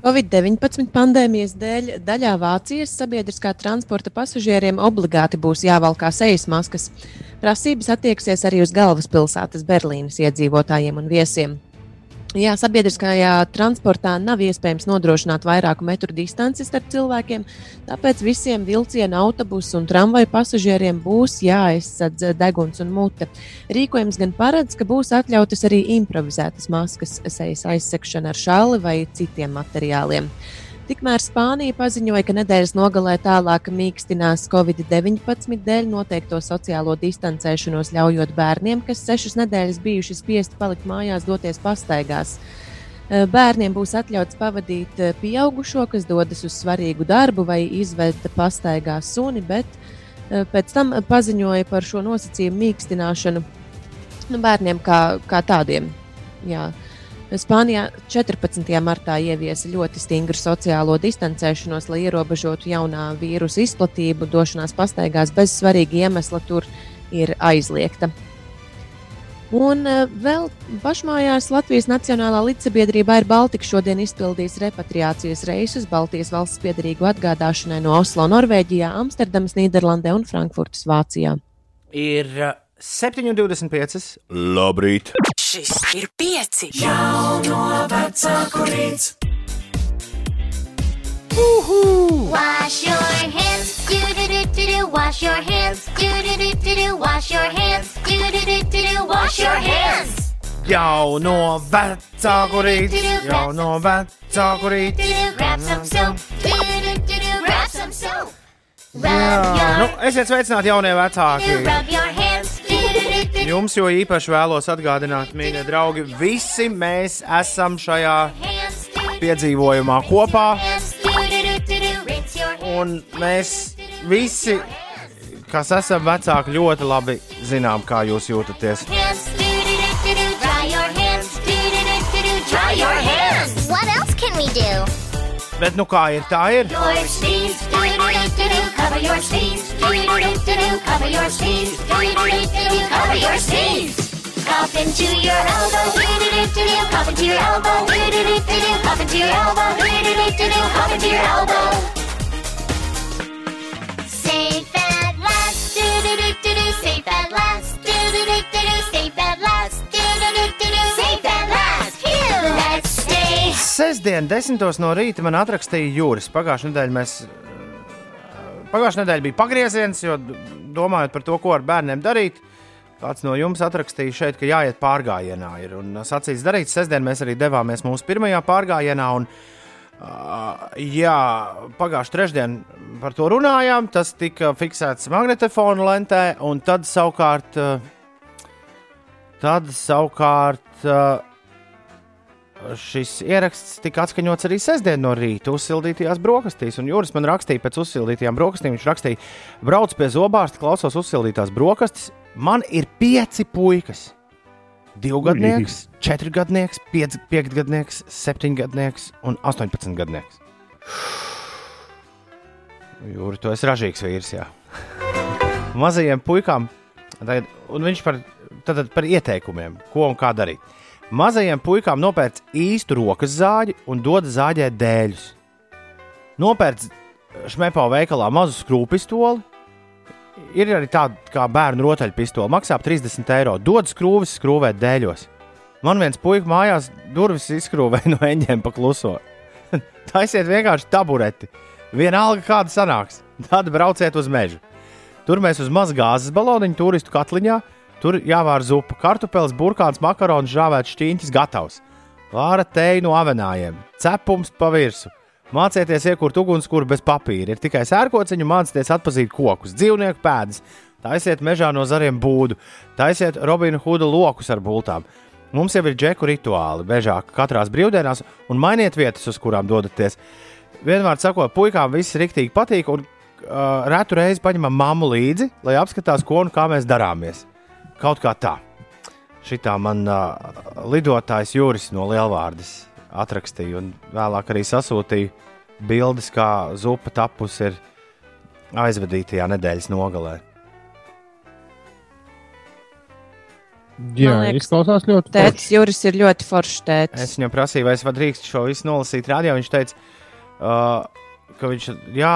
Speaker 3: Covid-19 pandēmijas dēļ daļā Vācijas sabiedriskā transporta pasažieriem obligāti būs jāvalkā sejas maskas. Prasības attieksies arī uz galvaspilsētas Berlīnas iedzīvotājiem un viesiem. Jā, sabiedriskajā transportā nav iespējams nodrošināt vairāku metru distanci starp cilvēkiem, tāpēc visiem vilcienu, autobusu un tramvaju pasažieriem būs jāaizsadz deguns un mute. Rīkojums gan paredz, ka būs atļautas arī improvizētas maskas, sejas aizsekšana ar šāli vai citiem materiāliem. Tikmēr Spānija paziņoja, ka nedēļas nogalē tālāk mīkstinās Covid-19 dēļ noteikto sociālo distancēšanos, ļaujot bērniem, kas sešas nedēļas bijuši spiesti palikt mājās, doties pastaigās. Eh, Bērniem būs atļauts pavadīt eh, pieaugušo, kas dodas uz svarīgu darbu vai izveda pastaigā suni, bet eh, pēc tam paziņoja par šo nosacījumu mīkstināšanu nu, bērniem kā, kā tādiem. Jā. Spānijā 14. martā ieviesa ļoti stingru sociālo distancēšanos, lai ierobežotu jaunā vīrusu izplatību. Došanās pastaigās bez svarīga iemesla tur ir aizliegta. Un eh, vēl pašmājās Latvijas Nacionālā līdzsabiedrība ir Baltika šodien izpildījis repatriācijas reisus Baltijas valsts piedarīgu atgādāšanai no Oslo, Norvēģijā, Amsterdamas, Nīderlandē un Frankfurtas, Vācijā.
Speaker 1: Ir uh, 7,25. Labrīt!
Speaker 7: Šis ir pieci.
Speaker 8: Wash your hands, do do do do do. Wash your hands, do do do do do. Wash your hands, do do do do do. Wash your hands.
Speaker 1: Jau no vecāku rīta, jau no vecāku
Speaker 8: do. Grab some soap. Do do do do. Grab some soap. Rub
Speaker 1: Jā, nu, esiet sveicināti, jaunie vecāki! Jums jo īpaši vēlos atgādināt, mīļie draugi, visi mēs esam šajā piedzīvojumā kopā, un mēs visi, kas esam vecāki, ļoti labi zinām, kā jūs jūtaties. Bet nu kā ir, tā ir.
Speaker 8: Your sneeze, do do do do do, cover your sneeze, do do do do do, cover your sneeze, do do do do do, cover your sneeze. Cough into your elbow, do do do do do, cough into your elbow, do do do do do, cough into your elbow, do do do do do, cough into your elbow. Safe at last, do do do do do, safe at last, do do do do do, safe at last, do do do do do, safe at last. Phew, let's stay.
Speaker 1: Sestdien, desmitos no rīta man atrakstīja Jūras. Pagājušā nedēļa mēs. Pagājušā nedēļa bija pagrieziens, jo domājot par to, ko ar bērniem darīt. Kāds no jums atrakstīja šeit, ka jāiet pārgājienā. Ir, un sacīts darīts, sestdien mēs arī devāmies mūsu pirmajā pārgājienā. Un, uh, jā, pagājušā trešdien par to runājām. Tas tika fiksēts magnetofona lentē, un tad savukārt. Uh, tad savukārt uh, šis ieraksts tika atskaņots arī sestdien no rīta uzsildītajās brokastīs. Un Jūras man rakstīja pēc uzsildītajām brokastīm. Viņš rakstīja, brauc pie zobārsta, klausos uzsildītās brokastis. Man ir pieci puikas. Divgadnieks, četrgadnieks, piec- piecgadnieks, septiņgadnieks un astoņpadsmitgadnieks. Jūri, tu esi ražīgs vīrs. Jā. Mazajiem puikām, tagad, un viņš par, tad, par ieteikumiem, ko un kā darīt. Mazajiem puikām nopērc īstu rokas zāģi un dod zāģēt dēļus. Nopērc šmepo veikalā mazu skrūpistoli. Ir arī tāda kā bērnu rotaļpistola, maksā ap 30 eiro. Dod skrūvis, skrūvēt dēļos. Man viens puika mājās durvis izskrūvēja no eņģiem pa kluso. Taisiet vienkārši tabureti. Vienalga, kāda sanāks. Tad brauciet uz mežu. Tur mēs uz mazu gāzes baloniņu turistu katliņā. Tur jāvār zupa, kartupeļs, burkāns, makarons, žāvēts šķīņķis gatavs. Vāra teju no avenājiem, cepums pa virsmu. Mācieties iekurt ugunskura bez papīra. Ir tikai sērkociņu, mācieties atpazīt kokus, dzīvnieku pēdas, taisiet mežā no zariem būdu, taisiet Robina Huda lokus ar bultām. Mums jau ir džeku rituāli, bežā katrās brīvdienās, un mainiet vietas, uz kurām dodaties. Vienmēr sakot, puikām viss riktīgi patīk, un uh, retu reizi paņemam mammu līdzi, lai apskatās, ko un kā mēs darāmies. Kaut kā tā. Šitā man uh, lidotājs Juris no Lielvārdas atrakstīja, un vēlāk arī sasūtīja bildes, kā zupa tapusi ir aizvadītajā nedēļas nogalē.
Speaker 2: Jā,
Speaker 3: Man liekas,
Speaker 2: izklausās ļoti
Speaker 3: Tētis Juris ir ļoti foršs tētis.
Speaker 1: Es viņam prasīju, vai es varu drīkst šo visu nolasīt rādio. Viņš teica, uh, ka viņš jā,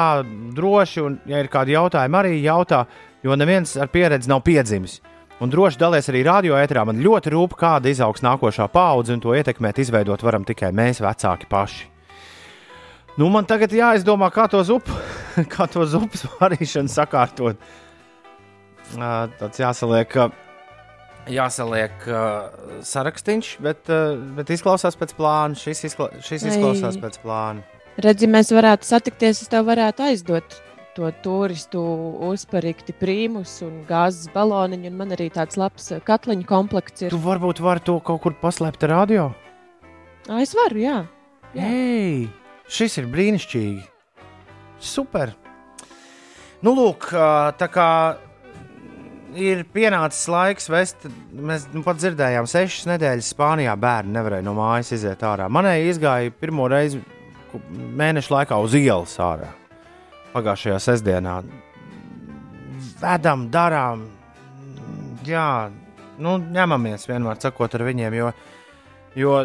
Speaker 1: droši, un, ja ir kādi jautājumi, arī jautā, jo neviens ar pieredzi nav piedzimis. Un droši dalies arī radio ēterā. Man ļoti rūp, kāda izaugs nākošā paudze, un to ietekmēt, izveidot varam tikai mēs, vecāki paši. Nu, man tagad jāizdomā, kā to zupu, kā to zupas varīšanu sakārtot. Tāds jāsaliek. Jāsaliek sarakstīns, bet, bet izklausās pēc plāna. Šis, izkla šis izklausās pēc plāna.
Speaker 3: Redzi, mēs varētu satikties, es tev varētu aizdot to turistu uzparīgti prīmus un gāzes baloniņu, un man arī tāds labs eh, katliņu komplekts ir.
Speaker 1: Tu varbūt vari to kaut kur paslēpt radio.
Speaker 3: Ā, es varu, jā. Jā.
Speaker 1: Ei, šis ir brīnišķīgi. Super. Nu, lūk, tā kā ir pienācis laiks vest, mēs nu, pat dzirdējām, sešas nedēļas Spānijā bērni nevarēja no mājas iziet ārā. Manēji izgāja pirmo reizi mēnešu laikā uz ielas ārā. Pagājušajā sestdienā. Vedam, darām, jā, nu, ņemamies vienmēr sakot ar viņiem, jo, jo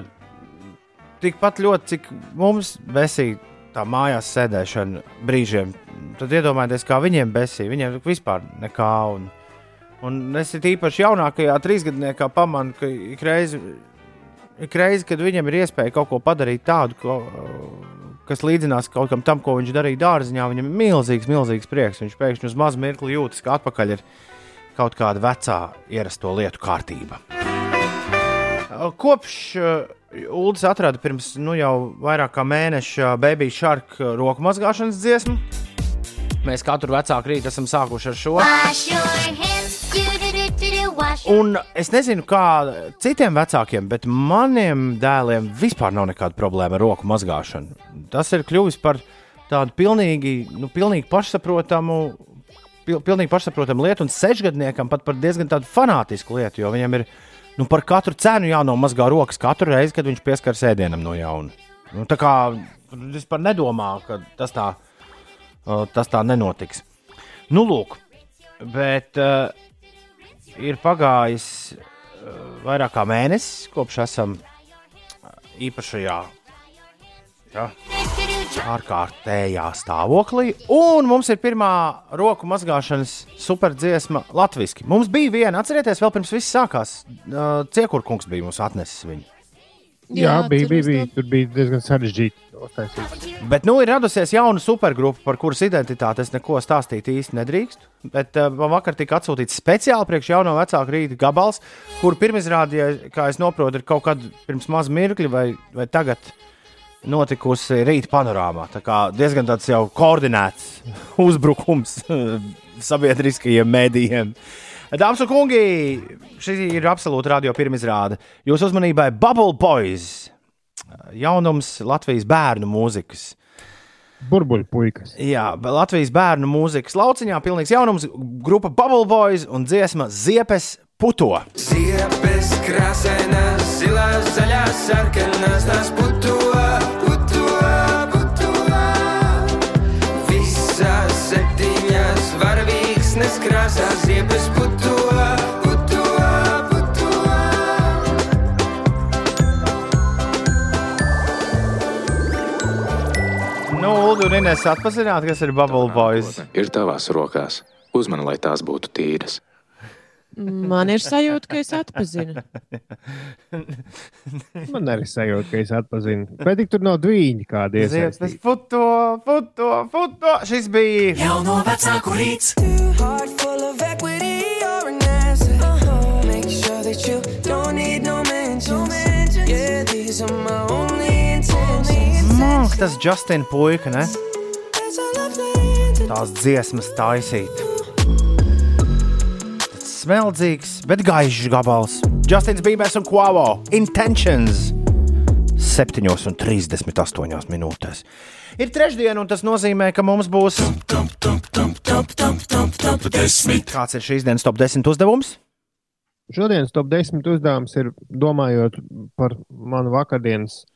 Speaker 1: tikpat ļoti, cik mums besīja tā mājās sēdēšana brīžiem, tad iedomājieties, kā viņiem besīja. Viņiem vispār nekā. Un, un es īpaši jaunākajā trīsgadniekā pamanu, ka ik reizi, ik reizi, kad viņam ir iespēja kaut ko padarīt tādu, ko, kas līdzinās kaut kam tam, ko viņš darīja dārziņā, viņam ir milzīgs, milzīgs prieks. Viņš pēkšņi uz mazu mirkli jūtas, ka atpakaļ ir kaut kāda vecā ierasto lietu kārtība. Kopš Ulas atrada pirms nu, jau vairāk kā mēneša Baby Shark roku mazgāšanas dziesmu, mēs katru vecāku rītu esam sākuši ar šo. Un es nezinu, kā citiem vecākiem, bet maniem dēliem vispār nav nekāda problēma ar roku mazgāšanu. Tas ir kļuvis par tādu pilnīgi, nu, pilnīgi pašsaprotamu. pil- Pilnīgi pašsaprotamu lietu, un sešgadniekam pat par diezgan tādu fanātisku lietu, jo viņam ir nu, par katru cenu jānomazgā rokas katru reizi, kad viņš pieskaras ēdienam no jauna. Nu, tā kā vispār nedomāju, ka tas tā, uh, tas tā nenotiks. Nu, lūk, bet uh, ir pagājis uh, vairāk kā mēnesis, kopš esam uh, īpašajā ja, ārkārtējā stāvoklī, un mums ir pirmā roku mazgāšanas superdziesma latviešu. Mums bija viena, atcerieties, vēl pirms viss sākās. Uh, Ciekurkungs bija mums atnesis viņu.
Speaker 2: Jā, bija, bija, bija.
Speaker 3: to.
Speaker 2: Tur bija diezgan sarežģīti.
Speaker 1: Bet nu ir radusies jauna supergrupa, par kuras identitāti es neko stāstīt īsti nedrīkstu. Bet uh, man vakar tika atsūtīts speciāli priekš jauno vecāku rīta gabals, kur pirmizrādīja, kā es saprotu, ir kaut kad pirms maz mirkļa vai, vai tagad notikusi rīta panorāmā. Tā kā diezgan tāds jau koordinēts uzbrukums sabiedriskajiem mēdījiem. Dāmas un kungi, šī ir absolūti radio pirmizrāde. Jūsu uzmanībai Bubble Boys, jaunums Latvijas bērnu mūzikas.
Speaker 2: Burbuļu puikas.
Speaker 1: Jā, Latvijas bērnu mūzikas lauciņā pilnīgs jaunums, grupa Bubble Boys un dziesma Ziepes puto.
Speaker 9: Ziepes krāsainas, zilās, zaļās, sarkanas, tās puto, ziepes puto, puto, puto.
Speaker 1: Nu, Ulu un Ines atpazināt, kas ir Bubble Boys.
Speaker 10: ir tavās rokās. Uzmani, lai tās būtu tīras.
Speaker 3: Man ir sajūta, ka es atpazinu.
Speaker 2: Man arī sajūta, ka es atpazinu. Bet tur nav dviņi kādi iesaistīti.
Speaker 1: puto, puto, puto. Šis bija
Speaker 9: Jauno vecāku rīts. Heart full of equity, you're an asset. with you. Don't need no mentions. Yeah, these are my only intentions.
Speaker 1: Māk, tas Justina puika, ne? Tās dziesmas taisīt. Smeldzīgs, bet gaišs gabals. Justins Bībers un Quavo Intentions 7,38 minūtēs. Ir trešdiena, un tas nozīmē, ka mums būs. Kāds ir šīs dienas top 10 uzdevums?
Speaker 2: Šodienas top 10 uzdevums ir domājot par manu vakardienas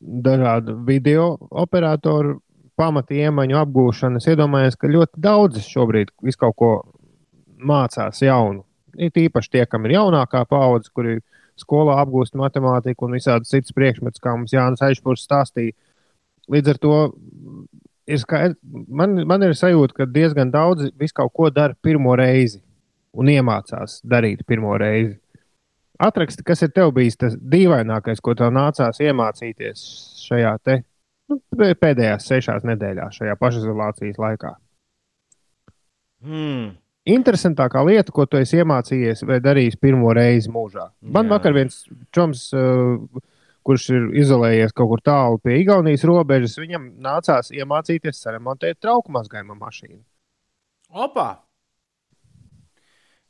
Speaker 2: dažādu video operatoru pamata iemaņu apgūšanu. Es iedomājos, ka ļoti daudzi šobrīd visu kaut ko mācās jaunu. Ir īpaši tie, kam ir jaunākā paudze, kuri skolā apgūst matemātiku un visādas citas priekšmetus, kā mums Jānis Aišpūrs stāstīja. Līdz ar to ir skaidrs, man, man ir sajūta, ka diezgan daudzi visu kaut ko dara pirmo reizi un iemācās darīt pirmo reizi. Atraksti, kas ir tev bijis tas dīvainākais, ko tev nācās iemācīties šajā te, nu, pē- pēdējās sešās nedēļās, šajā pašizolācijas laikā.
Speaker 1: Hmm.
Speaker 2: Interesantākā lieta, ko tu esi iemācījies vai darījis pirmo reizi mūžā. Man
Speaker 1: Jā.
Speaker 2: vakar viens čoms, uh, kurš ir izolējies kaut kur tālu pie Igaunijas robežas, viņam nācās iemācīties saremontēt trauku mazgājuma mašīnu.
Speaker 1: Opa!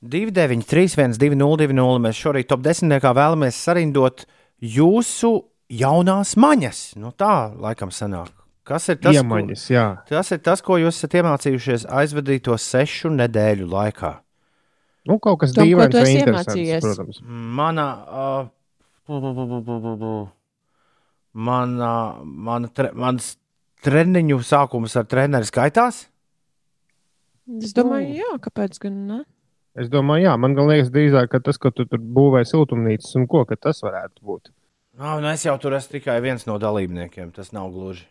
Speaker 1: 29, 31, 202, mēs šorīt top 10. vēlamies sarindot jūsu jaunās maņas. Nu, tā laikam sanāk. Kas ir tas,
Speaker 2: Iemaņas, jā.
Speaker 1: ko, tas ir tas, ko jūs esat iemācījušies aizvadīto sešu nedēļu laikā?
Speaker 2: Nu, kaut kas
Speaker 3: Tom, ko tu
Speaker 2: vai
Speaker 3: esi
Speaker 2: interesants,
Speaker 3: iemācījies?
Speaker 2: protams.
Speaker 1: Mana, uh, mana, mana tre, mans treniņu sākums ar treneri skaitās?
Speaker 3: Es domāju, jā, kāpēc gan ne?
Speaker 2: Es domāju, jā, man gan liekas, drīzāk, ka tas, ka tu tur būvē siltumnīcas un ko, ka tas varētu būt.
Speaker 1: Nā, nu es jau tur esmu tikai viens no dalībniekiem. Tas nav gluži.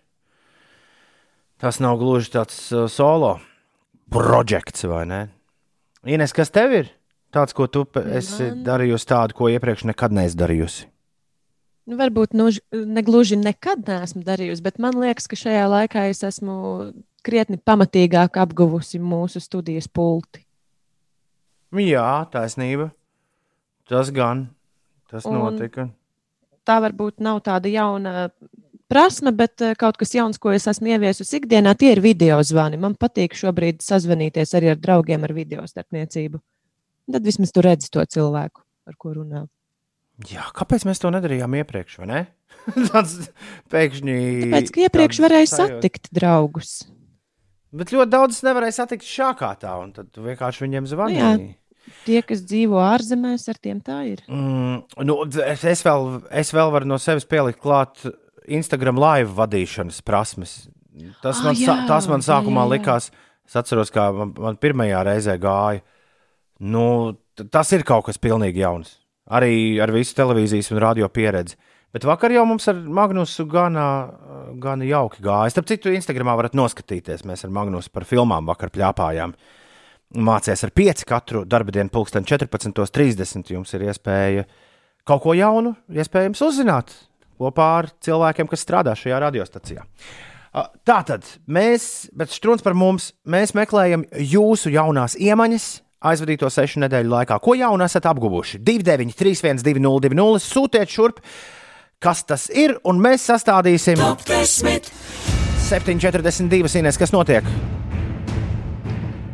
Speaker 1: Tas nav gluži tāds uh, solo projekts, vai ne? Ines, kas tev ir? Tāds, ko tu esi
Speaker 3: Man-
Speaker 1: darījusi, tādu, ko iepriekš nekad neesi darījusi.
Speaker 3: Nu, varbūt nu, negluži nekad neesmu darījusi, bet man liekas, ka šajā laikā es esmu krietni pamatīgāk apguvusi mūsu studijas pulti.
Speaker 1: Jā, taisnība. Tas gan. Tas
Speaker 3: Un-
Speaker 1: notika.
Speaker 3: Tā varbūt nav tāda jauna prasme, bet eh, kaut kas jauns, ko es esmu ieviesusi ikdienā, tie ir video zvani. Man patīk šobrīd sazvanīties arī ar draugiem ar video starpniecību. Tad vismaz tu redzi to cilvēku, ar ko runā.
Speaker 1: Jā, kāpēc mēs to nedarījām iepriekš? ne? Tas pēkšņi.
Speaker 3: Tāpēc, ka iepriekš
Speaker 1: tāds
Speaker 3: varēja
Speaker 1: sajūta.
Speaker 3: satikt draugus.
Speaker 1: Bet ļoti daudz nevarēja satikt šākā tā, un tad vienkārši viņiem
Speaker 3: Nu,
Speaker 1: zvanīji.
Speaker 3: jā. Tie, kas dzīvo ārzemēs, ar tiem tā ir.
Speaker 1: Mm, nu, es, es, vēl, es vēl varu no sevis pielikt klāt Instagram live vadīšanas prasmes. Tas,
Speaker 3: Ah,
Speaker 1: man, jā,
Speaker 3: jā,
Speaker 1: tas man sākumā
Speaker 3: jā, jā.
Speaker 1: likās, es atceros, kā man, man pirmajā reizē gāja. Nu, tas ir kaut kas pilnīgi jauns. Arī ar visu televīzijas un radio pieredzi. Bet vakar jau mums ar Magnusu gana, gana jauki gāja. Starp citu, Instagramā varat noskatīties. Mēs ar Magnusu par filmām vakar pļāpājām. Mācījās ar pieci katru darba dienu, pulksten 14.30. Jums ir iespēja kaut ko jaunu, iespējams, uzzināt kopā ar cilvēkiem, kas strādā šajā radiostacijā. Tā tad mēs, bet strūns par mums, mēs meklējam jūsu jaunās iemaņas. Aizvadīto sešu nedēļu laikā, ko jaunu esat apguvuši? 29, 31, 202, sūtiet šurp, kas tas ir, un mēs sastādīsim 742 ines, kas notiek.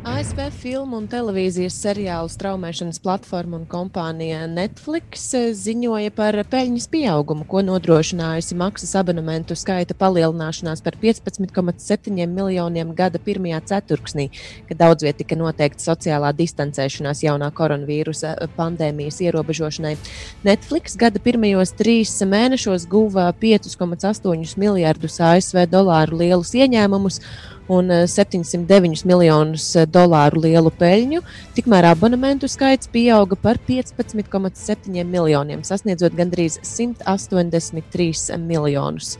Speaker 3: ASV filmu un televīzijas seriālu straumēšanas platforma un kompānija Netflix eh, ziņoja par peļņas pieaugumu, ko nodrošinājusi maksas abonementu skaita palielināšanās par 15,7 miljoniem gada pirmajā ceturksnī, kad daudz vietā tika noteikta sociālā distancēšanās jaunā koronavīrusa pandēmijas ierobežošanai. Netflix gada pirmajos trīs mēnešos guva 5,8 miljardus ASV dolāru lielus ieņēmumus un eh, 709 miljonus eh, dolāru lielu peļņu, tikmēr abonementu skaits pieauga par 15,7 miljoniem, sasniedzot gandrīz 183 miljonus.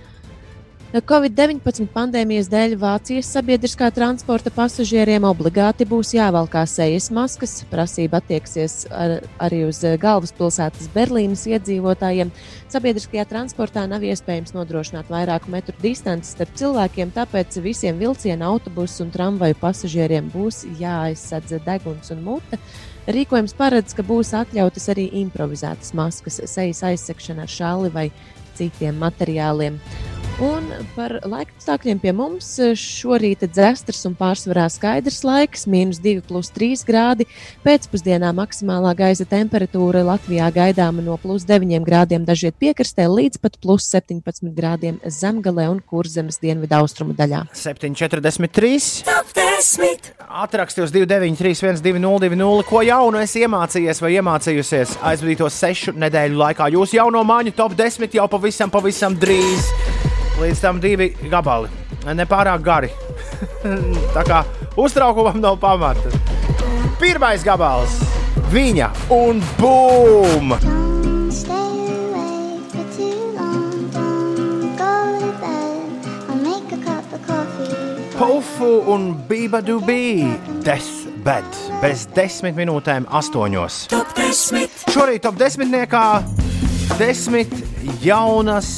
Speaker 3: Covid-19 pandēmijas dēļ Vācijas sabiedriskā transporta pasažieriem obligāti būs jāvalkā sejas maskas. Prasība attieksies ar, arī uz galvaspilsētas Berlīnas iedzīvotājiem. Sabiedriskajā transportā nav iespējams nodrošināt vairāku metru distanci starp cilvēkiem, tāpēc visiem vilcienu, autobusu un tramvaju pasažieriem būs jāaizsadz deguns un mute. Rīkojums paredz, ka būs atļautas arī improvizētas maskas, sejas aizsekšana ar šāli vai citiem materiāliem. Un par laika apstākļiem pie mums šorīt ir dzestras un pārsvarā skaidrs laiks, mīnus 2,3 grādi. Pēcpusdienā maksimālā gaisa temperatūra Latvijā gaidāma no plus 9 grādiem dažviet piekrastē līdz pat plus 17 grādiem zemgalē un kurzemes dienvidu austrumu daļā.
Speaker 1: 7,43.
Speaker 9: Top 10.
Speaker 1: Atraksti uz 293, 202, ko jaunu esi iemācījies vai iemācījusies aizvadīto sešu nedēļu laikā. Jūsu jauno māņu top 10 jau pavisam, pavisam drīz. Līdz tam divi gabali. Nepārāk gari. Tā kā uztraukumam nav pamata. Pirmais gabals - viņa un bum! Pufu un Bībadu bija deathbed bez desmit minūtēm, astoņos.
Speaker 9: Top 10.
Speaker 1: Šorīt top desmitniekā desmit jaunas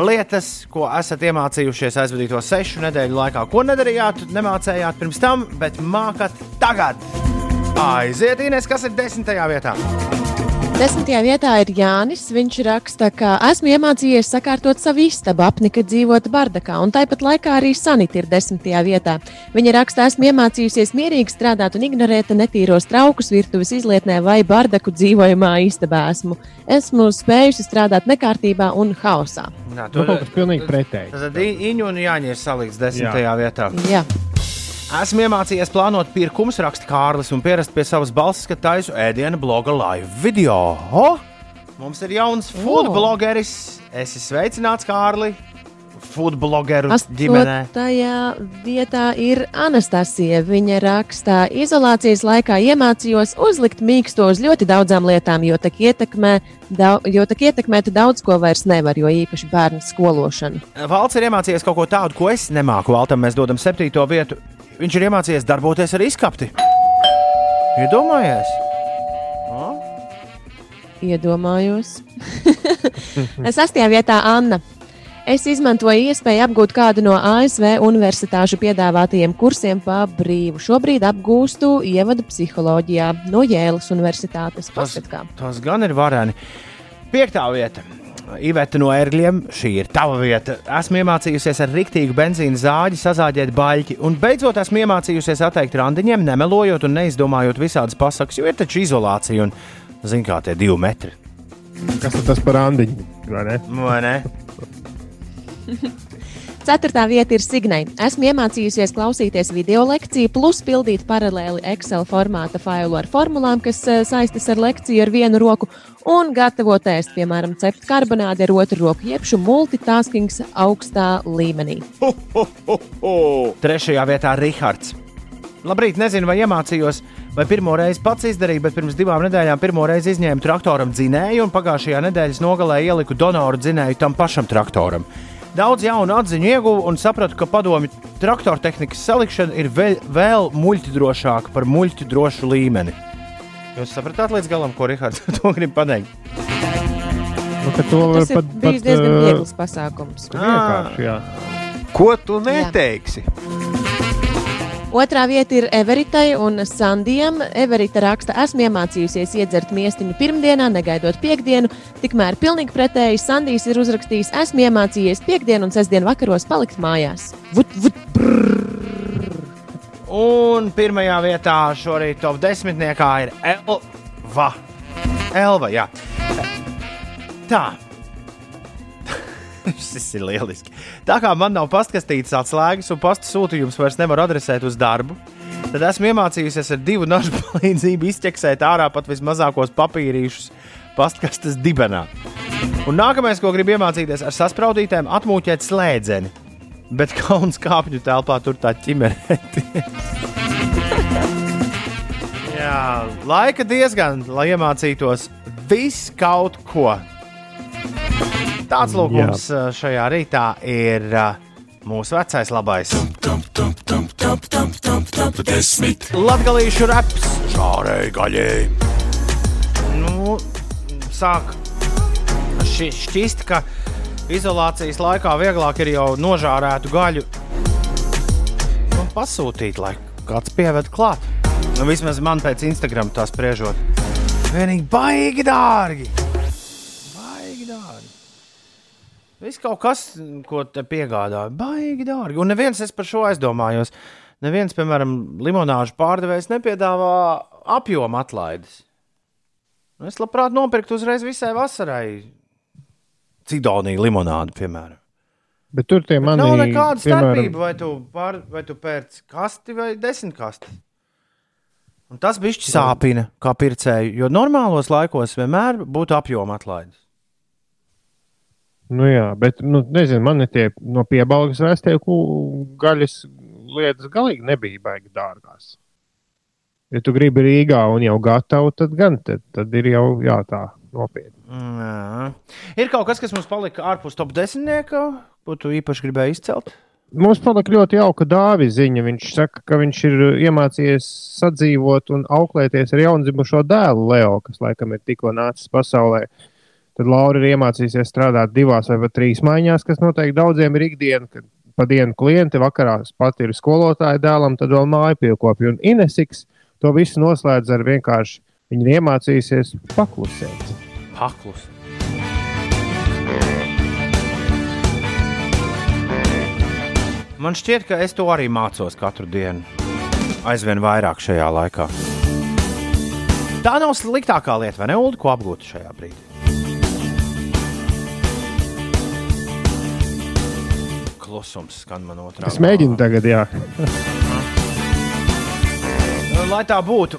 Speaker 1: lietas, ko esat iemācījušies aizvadīto sešu nedēļu laikā. Ko nedarījāt, nemācījāt pirms tam, bet mākat tagad. Aiziet, Inês, kas ir desmitajā vietā?
Speaker 3: Desmitajā vietā ir Jānis. Viņš raksta, ka esmu iemācījies sakārtot savu istabu, apnika dzīvot bardakā, un tāpat laikā arī Sanita ir desmitajā vietā. Viņa raksta, esmu iemācījusies mierīgi strādāt un ignorēt netīros traukus virtuves izlietnē vai bardaku dzīvojamā istabā. Esmu, esmu spējusi strādāt nekārtībā un haosā.
Speaker 2: Nu, kaut kas pilnīgi pretējs.
Speaker 1: Tad Iņu un Jāņa ir salikts desmitajā vietā.
Speaker 3: Jā.
Speaker 1: Esmu iemācījies plānot pirkumus, raksta Kārlis, un pierast pie savas balss, ka taisu ēdienu bloga live video. O! Mums ir jauns food
Speaker 3: O!
Speaker 1: blogeris. Es esmu sveicināts, Kārli. Food blogeru ģimenē.
Speaker 3: Astotajā vietā ir Anastasija. Viņa rakstā, izolācijas laikā iemācījos uzlikt mīksto uz ļoti daudzām lietām, jo tā ietekmē, dau, jo tā ietekmēt daudz ko vairs nevar, jo īpaši bērnu skološanu.
Speaker 1: Valts ir iemācījies kaut ko tādu, ko es nemāku. Valtam mēs dodam septīto vietu. Viņš ir iemācījies darboties ar izkapti. Iedomājies! O?
Speaker 3: Iedomājos. Sastajā vietā Anna. Es izmantoju iespēju apgūt kādu no ASV universitāšu piedāvātajiem kursiem pa brīvu. Šobrīd apgūstu ievadu psiholoģijā no Jēlas Universitātes. Kā.
Speaker 1: Tas gan ir vareni. Piektā vieta. Iveta no ērgļiem, šī ir tava vieta. Esmu iemācījusies ar rīktīgu benzīna zāģi sazāģēt baļķi, un beidzot esmu iemācījusies atteikt randiņiem, nemelojot un neizdomājot visādas pasakas, jo ir taču izolācija un, zin kā, tie divi metri.
Speaker 2: Kas tas par randiņu? vai ne?
Speaker 1: Vai ne?
Speaker 3: Ceturtā vieta ir Signai. Esmu iemācījusies klausīties video lekciju, plus pildīt paralēli Excel formāta failu ar formulām, kas eh, saistas ar lekciju ar vienu roku, un gatavot ēst, piemēram, cept karbonādi ar otru roku, jeb šo multitaskings augstā līmenī.
Speaker 1: Trešajā vietā Rihards. Labrīt, nezinu, vai iemācījos, vai pirmo reizi pats izdarīju, bet pirms divām nedēļām pirmo reizi izņēmu traktoram dzinēju, un pagājušajā nedēļas nogalē ieliku donoru dzinēju tam pašam traktoram. Daudz jaunu atziņu ieguvu un sapratu, ka padomju traktora tehnikas salikšana ir vēl, vēl muļķdrošāka par muļķdrošu līmeni. Jūs sapratāt līdz galam, ko Rihards to grib pateikt?
Speaker 2: Nu, to
Speaker 3: Tas ir
Speaker 2: pat,
Speaker 3: bijis
Speaker 2: pat
Speaker 3: diezgan viegls pasākums.
Speaker 2: vienkārši, jā.
Speaker 11: Ko tu neteiksi?
Speaker 3: Otrā vieta ir Everitai un Sandijam. Everita raksta, esmu iemācījusies iedzert miestiņu pirmdienā, negaidot piekdienu. Tikmēr pilnīgi pretēji Sandijs ir uzrakstījis, esmu iemācījies piekdienu un sestdienu vakaros palikt mājās. Vut, vut,
Speaker 1: Un pirmajā vietā šorīt top desmitniekā ir Elva. Elva, jā. Tā. Šis ir lieliski. Tā kā man nav pastkastītas atslēgas un pasta sūtījums vairs nevar adresēt uz darbu, tad esmu iemācījusies ar divu nažu palīdzību izķeksēt ārā pat vismazākos papīrīšus pastkastes dibenā. Un nākamais, ko gribu iemācīties, ar saspraudītēm atmūķēt slēdzeni. Bet kauns kāpņu telpā tur tā ķimerēti. Jā, laika diezgan, lai iemācītos visu kaut ko. Tāds lūgums uh, šajā rītā ir mūsu vecais labais. Latvijas raps, žārēji gaļēji. Nu, sāk ši, šķist, ka izolācijas laikā vieglāk ir jau nožārētu gaļu nu, pasūtīt, lai kāds pieved klāt. Nu, vismaz man pēc Instagram tā spriežot. Vienīgi baigi dārgi. Viss kaut kas, ko te piegādāja, baigi dārgi. Un neviens es par šo aizdomājos. Neviens, piemēram, limonāžu pārdevējs nepiedāvā apjomu atlaides. Nu, Es labprāt nopirktu uzreiz visai vasarai. Cidonija limonādi, piemēram.
Speaker 2: Bet tur tie mani,
Speaker 1: Nav nekāda
Speaker 2: piemēram,
Speaker 1: starpība, vai tu, pār, vai tu pērci kasti vai desmit kasti. Un tas bija sāpina, kā pircēju, jo normālos laikos vienmēr būtu apjoma atlaides.
Speaker 2: Nu jā, bet, nu, nezinu, man tie no piebalgas vēstie gaļas lietas galīgi nebija baigi dārgās. Ja tu gribi Rīgā un jau gatavu, tad gan tad, tad ir jau jā, tā nopietni.
Speaker 1: Mm, Jā. Ir kaut kas, kas mums palika ārpus top desmitnieka, ko tu īpaši gribēji izcelt.
Speaker 2: Mums palika ļoti jauka dāvana ziņa. Viņš saka, ka viņš ir iemācījies sadzīvot un auklēties ar jaundzimušo dēlu Leo, kas laikam ir tikko nācis pasaulē. Tad Laura ir iemācījusies strādāt divās vai pat trīs maiņās, kas noteikti daudziem ir ikdiena. Kad pa dienu klienti, vakarā pat ir skolotāja dēlam, tad vēl māju piekopja. Un Inesiks to visu noslēdz ar vienkārši viņa ir iemācījusies paklusēt.
Speaker 1: Paklus. Man šķiet, ka es to arī mācos katru dienu. Aizvien vairāk šajā laikā. Tā nav sliktākā lieta, vai ne, Ulu, ko apgūt šajā brīdī? Klusums skan man otrā.
Speaker 2: Es mēģinu tagad, jā.
Speaker 1: Lai tā būtu.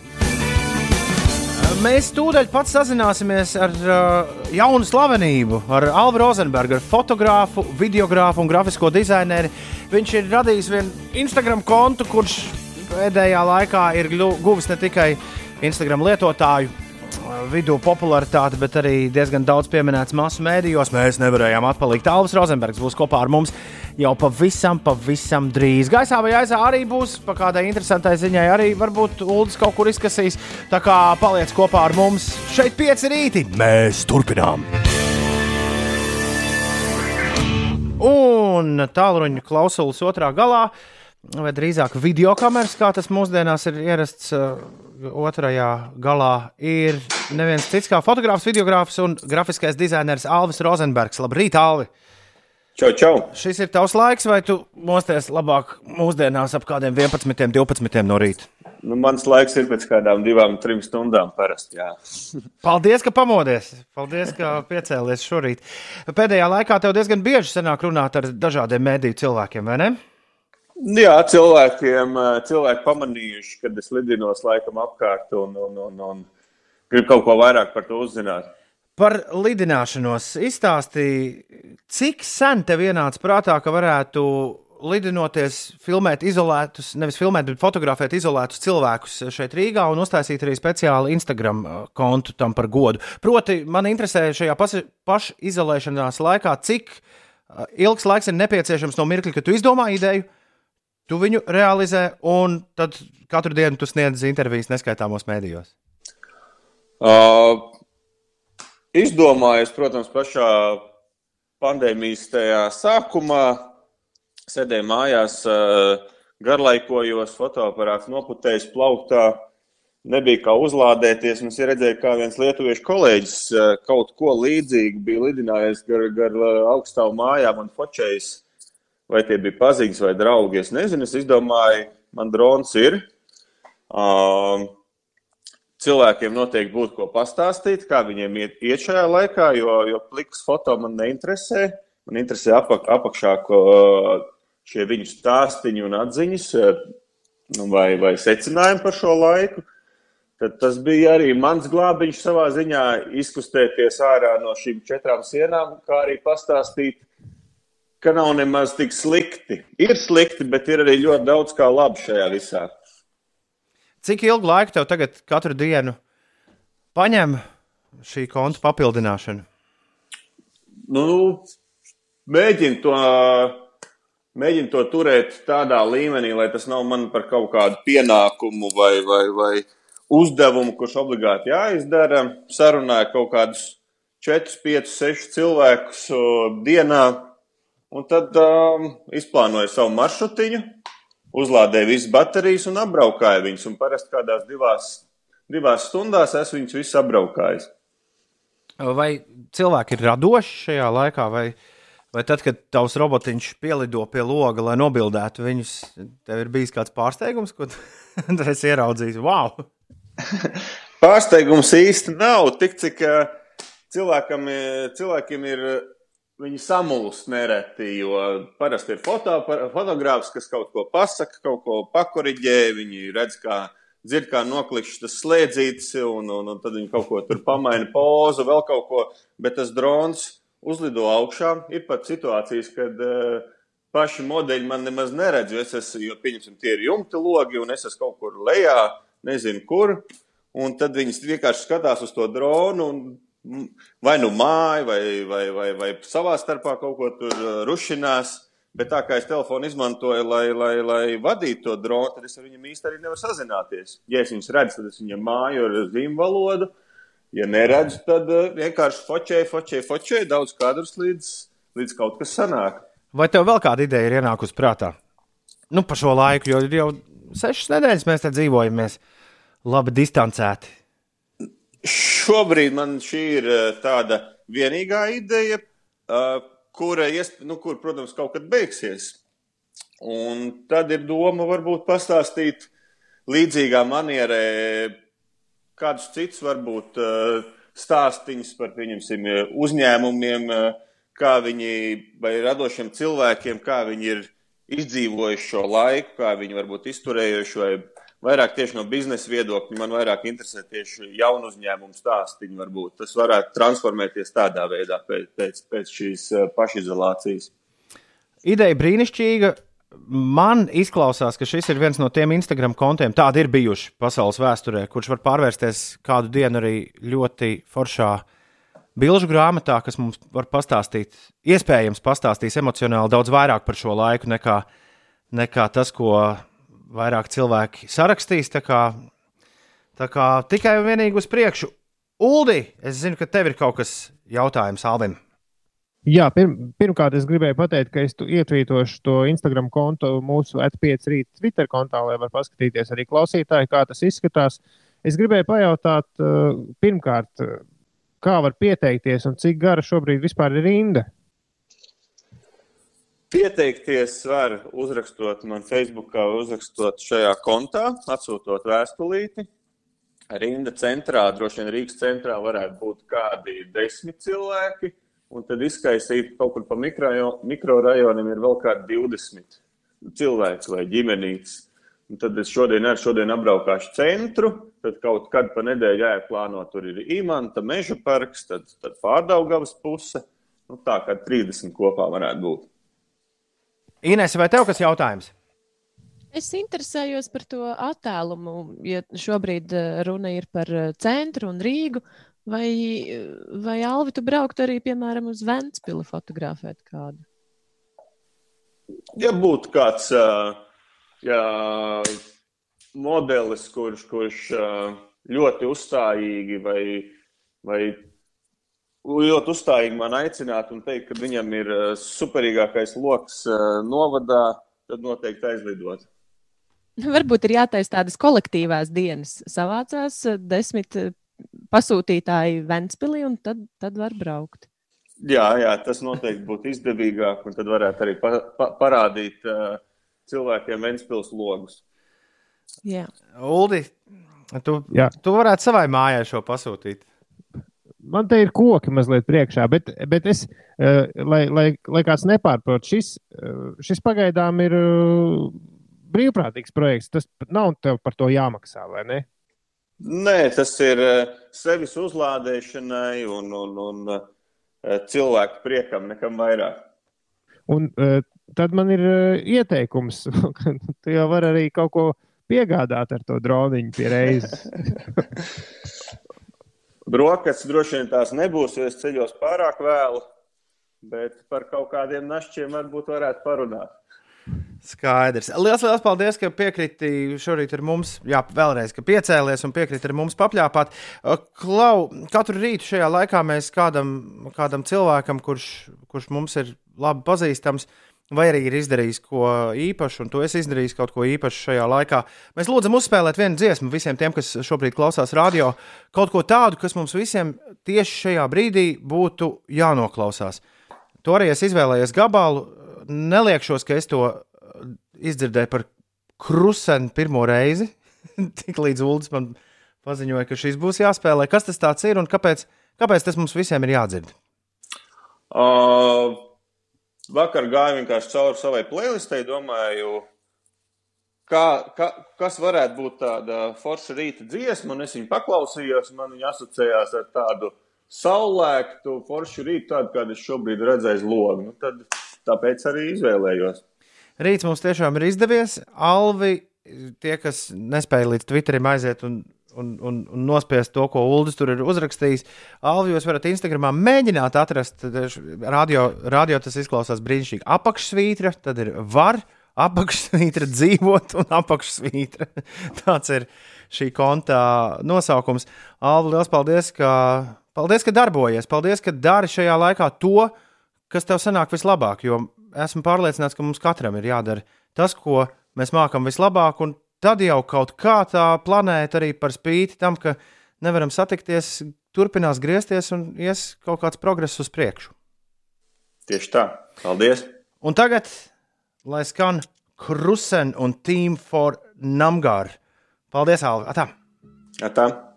Speaker 1: Mēs tūdaļ pat sazināsimies ar uh, jaunu slavenību, ar Alvu Rozenbergu, ar fotogrāfu, videogrāfu un grafisko dizaineru. Viņš ir radījis vienu Instagram kontu, kurš pēdējā laikā ir guvis ne tikai Instagram lietotāju uh, vidū popularitāti, bet arī diezgan daudz pieminēts masu mēdījos. Mēs nevarējām atpalikt. Alvs Rozenbergs būs kopā ar mums jau pavisam, pavisam drīz. Gaisā vai aizā arī būs, pa kādai interesantai ziņai arī varbūt Uldis kaut kur izkasīs. Tā kā paliec kopā ar mums šeit pieci rīti. Mēs turpinām! Un tālruņa klausulas otrā galā, vai drīzāk video kameras, kā tas mūsdienās ir ierasts uh, otrajā galā, ir neviens cits kā fotogrāfs, videogrāfs un grafiskais dizainers Alvis Rozenbergs. Labrīt, Alvi!
Speaker 12: Čau, čau!
Speaker 1: Šis ir tavs laiks, vai tu mosties labāk mūsdienās ap kādiem 11, 12 no rīta?
Speaker 12: Nu, mans laiks ir pēc kādām divām, trim stundām parasti. Jā.
Speaker 1: Paldies, ka pamodies! Paldies, ka piecēlies šorīt. Pēdējā laikā tev diezgan bieži sanāk runāt ar dažādiem mēdīju cilvēkiem, vai ne?
Speaker 12: Jā, cilvēkiem, eh, cilvēki pamanījuši, kad es lidinos laikam apkārt un, un, un, un gribu kaut ko vairāk par to uzzināt.
Speaker 1: Par lidināšanos izstāstīja, cik sen tev ienāca prātā, ka varētu lidinoties, filmēt izolētus, nevis filmēt, bet fotografēt izolētus cilvēkus šeit Rīgā un uztaisīt arī speciālu Instagram uh, kontu tam par godu. Proti, man interesē šajā pašizolēšanās laikā, cik uh, ilgs laiks ir nepieciešams no mirkļa, kad tu izdomā ideju, tu viņu realizē, un tad katru dienu tu sniedz intervijas neskaitāmos mēdījos.
Speaker 12: Uh, izdomājos, protams, pašā pandēmijas tajā sākumā, sēdēju mājās, uh, garlaikojos, fotoaparāts noputējis plauktā. Nebija kā uzlādēties. Es redzēju, kā viens lietuviešu kolēģis uh, kaut ko līdzīgu bija lidinājis gar, gar uh, augstāvu mājām un fočējis. Vai tie bija paziņas vai draugi, es nezinu. Es izdomāju, man drons ir. Um, cilvēkiem noteikti būtu ko pastāstīt, kā viņiem iet, iet šajā laikā, jo, jo pliks foto man neinteresē. Man interesē apak, apakšā ko, šie viņu stāstīņi un atziņas eh, nu, vai, vai secinājumi par šo laiku. Tad tas bija arī mans glābiņš savā ziņā, izkustēties ārā no šīm četrām sienām, kā arī pastāstīt, ka nav nemaz tik slikti. Ir slikti, bet ir arī ļoti daudz kā labi šajā visā.
Speaker 1: Cik ilgu laiku tev tagad katru dienu paņem šī konta papildināšana?
Speaker 12: nu, mēģinu to, mēģinu to turēt tādā līmenī, lai tas nav man par kaut kādu pienākumu vai, vai, vai uzdevumu, kurš obligāti jāizdara. Sarunāju kaut kādus 4, 5, 6 cilvēkus o, dienā, un tad um, izplānoju savu maršrutiņu. Uzlādēju visas baterijas un apbraukāju viņus. Un parasti kādās divās, divās stundās esmu viņus visus apbraukājis.
Speaker 1: Vai cilvēki ir radoši šajā laikā, vai, vai tad, kad tavs robotiņš pielido pie loga, lai nobildētu viņus, tev ir bijis kāds pārsteigums, ko tu esi ieraudzījis? Wow!
Speaker 12: Pārsteigums īsti nav tik, cik ā, cilvēkam, ā, cilvēkiem ir viņi samulst nereti, jo parasti ir foto, fotogrāfs, kas kaut ko pasaka, kaut ko pakoriģē, viņi redz, kā dzird, kā noklikšķis tas slēdzītis, un, un, un tad viņi kaut ko tur pamaina pozu, vēl kaut ko, bet tas drons uzlido augšā. Ir pat situācijas, kad uh, paši modeļi man nemaz neredz, jo es esmu, jo pieņemsim, tie ir jumta logi, un es esmu kaut kur lejā, nezinu kur, un tad viņi vienkārši skatās uz to dronu, un vai nu māja, vai, vai, vai, vai savā starpā kaut ko tur uh, rušinās. Bet tā kā es telefonu izmantoju, lai, lai, lai vadītu to dronu, tad es ar viņiem īsti arī nevaru sazināties. Ja es viņus redzu, tad es viņiem māju ar zīmju valodu. Ja neredzu, tad uh, vienkārši fočēju, fočēju, fočēju daudz kadrus līdz, līdz kaut kas sanāk.
Speaker 1: Vai tev vēl kāda ideja ir ienākusi prātā? Nu, pa šo laiku, jo jau sešas nedēļas mēs te dzīvojamies labi distancēti.
Speaker 12: Šobrīd man šī ir eh, tāda vienīgā ideja, eh, kura, nu, kur, protams, kaut kad beigsies. Un tad ir doma varbūt pastāstīt līdzīgā manierē kādus citus varbūt eh, stāstīņus par, pieņemsim, uzņēmumiem, kā viņi vai radošiem cilvēkiem, kā viņi ir izdzīvojuši šo laiku, kā viņi varbūt izturējuši, vai vairāk tieši no biznesa viedokļa. Man vairāk interesē tieši jaunu uzņēmumu stāstīņi. Varbūt tas varētu transformēties tādā veidā pēc, pēc, pēc šīs eh, pašizolācijas.
Speaker 1: Ideja brīnišķīga. Man izklausās, ka šis ir viens no tiem Instagram kontiem, tādi ir bijuši pasaules vēsturē, kurš var pārvērsties kādu dienu arī ļoti foršā bilžu grāmatā, kas mums var pastāstīt, iespējams, pastāstīs emocionāli daudz vairāk par šo laiku nekā, nekā tas, ko vairāk cilvēki sarakstīs. Tā kā, tā kā tikai un vienīgi uz priekšu. Uldi, es zinu, ka tev ir kaut kas jautājums Alvim.
Speaker 2: Jā, pir, pirmkārt, es gribēju pateikt, ka es ietvītošu to Instagram kontu mūsu atpiecas rīt Twitter kontā, lai var paskatīties arī klausītāji, kā tas izskatās. Es gribēju pajautāt, uh, pirmkārt, uh, kā var pieteikties un cik gara šobrīd vispār ir rinda?
Speaker 12: Pieteikties var uzrakstot man Facebookā, uzrakstot šajā kontā, atsūtot vēstulīti. Rinda centrā, droši vien Rīgas centrā varētu būt kādi desmit cilvēki, un tad izkaisīt kaut kur pa mikrorajoniem mikro ir vēl kādi 20 cilvēki vai ģimenītes. Un tad es šodien ar šodien apbraukāšu centru, tad kaut kad pa nedēļu jāplāno, tur ir Imanta meža parks, tad, tad pārdaugavas puse. Nu, tā kā 30 kopā varētu būt.
Speaker 1: Ines, vai tev kas jautājums?
Speaker 3: Es interesējos par to attēlumu. Ja šobrīd eh, runa ir par eh, centru un Rīgu, vai, vai Alvi, tu brauktu arī, piemēram, uz Ventspilu fotografēt kādu?
Speaker 12: Ja būtu kāds jā, modelis, kurš, kurš ļoti uzstājīgi vai, vai ļoti uzstājīgi man aicinātu un teikt, ka viņam ir eh, superīgākais lokus eh, novadā, tad noteikti aizlidot.
Speaker 3: Varbūt ir jātaisa tādas kolektīvās dienas. Savācās eh, desmit pasūtītāji Ventspilī, un tad, tad var braukt.
Speaker 12: Jā, jā, tas noteikti būtu izdevīgāk, un tad varētu arī pa, pa, parādīt uh, cilvēkiem Ventspils logus.
Speaker 3: Jā.
Speaker 1: Uldi, tu, jā. tu varētu savai mājai šo pasūtīt
Speaker 2: man te ir koki mazliet priekšā, bet, bet es, uh, lai, lai, lai kāds nepārprot, šis, uh, šis pagaidām ir uh, brīvprātīgs projekts. Tas nav tev par to jāmaksā, vai ne?
Speaker 12: Nē, tas ir sevis uzlādēšanai un, un, un cilvēku priekam, nekam vairāk.
Speaker 2: Un tad man ir ieteikums, ka tu jau vari arī kaut ko piegādāt ar to droniņu pie reizes.
Speaker 12: Brokasts droši vien tās nebūs, jo es ceļos pārāk vēlu, bet par kaut kādiem našķiem varbūt varētu parunāt.
Speaker 1: Skaidrs. Lielas, liels paldies, ka piekriti šorīt ar mums. Jā, vēlreiz, ka piecēlies un piekriti ar mums papļāpāt. Klau, katru rītu šajā laikā mēs kādam, kādam cilvēkam, kurš, kurš mums ir labi pazīstams, vai arī ir izdarījis ko īpašu, un tu esi izdarījis kaut ko īpašu šajā laikā. Mēs lūdzam uzspēlēt vienu dziesmu visiem tiem, kas šobrīd klausās radio, kaut ko tādu, kas mums visiem tieši šajā brīdī būtu jānoklausās. To arī es izvēlējies gabalu. Neliekšos, ka es to izdzirdēju par krusenu pirmo reizi. Tik līdz Ulas man paziņoja, ka šis būs jāspēlē. Kas tas ir un kāpēc, kāpēc tas mums visiem ir jādzird?
Speaker 12: Uh, vakar gāju vienkārši cauri savai playlistei, domāju, kā, kā, kas varētu būt tāda forša rīta dziesma, un es viņu paklausījos, un man viņa asociējās ar tādu saulēktu, foršu rītu, tādu, kādu es šobrīd redzēju uz logu. Nu, tad, tāpēc arī izvēlējos.
Speaker 1: Rīts mums tiešām ir izdevies. Alvi, tie, kas nespēja līdz Twitterim aiziet un, un, un, un nospiest to, ko Uldis tur ir uzrakstījis, Alvi, jūs varat Instagramā mēģināt atrast, radio, radio tas izklausās brīnišķīgi. Apakšsvītra, tad ir var, apakšsvītra dzīvot un apakšsvītra. Tāds ir šī konta nosaukums. Alvi, liels paldies, ka, paldies, ka darbojies. Paldies, ka dari šajā laikā to, kas tev sanāk vislabāk. Jo esmu pārliecināts, ka mums katram ir jādara tas, ko mēs mākam vislabāk, un tad jau kaut kā tā planēta arī par spīti tam, ka nevaram satikties, turpinās griezties un ies kaut kāds progress uz priekšu.
Speaker 12: Tieši tā. Paldies!
Speaker 1: Un tagad, lai skan Krusen un Team for Namgār. Paldies, Alva! Atā!
Speaker 12: Atā.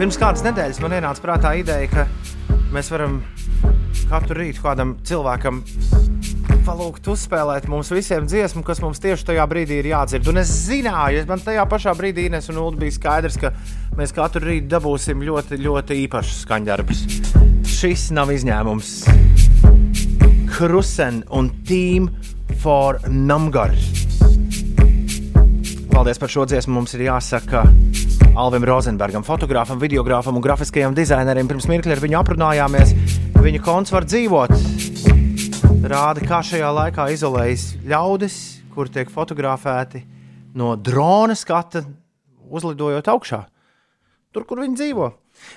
Speaker 1: Pirms kādas nedēļas man ienāca prātā ideja, ka mēs varam katru rītu kādam cilvēkam palūgt uzspēlēt mums visiem dziesmu, kas mums tieši tajā brīdī ir jādzird. Un es zināju, man tajā pašā brīdī Ines un Ulu bija skaidrs, ka mēs katru rītu dabūsim ļoti, ļoti īpašus skaņdarbus. Šis nav izņēmums. Krusen un Team for Namgar. Paldies par šo dziesmu. Mums ir jāsaka Alvim Rozenbergam, fotogrāfam, videogrāfam un grafiskajam dizainerim. Pirms mirkļa ar viņu aprunājāmies. Viņa konts var dzīvot. Rāda, kā šajā laikā izolējas ļaudis, kur tiek fotografēti no drona skata, uzlidojot augšā. Tur, kur viņi dzīvo.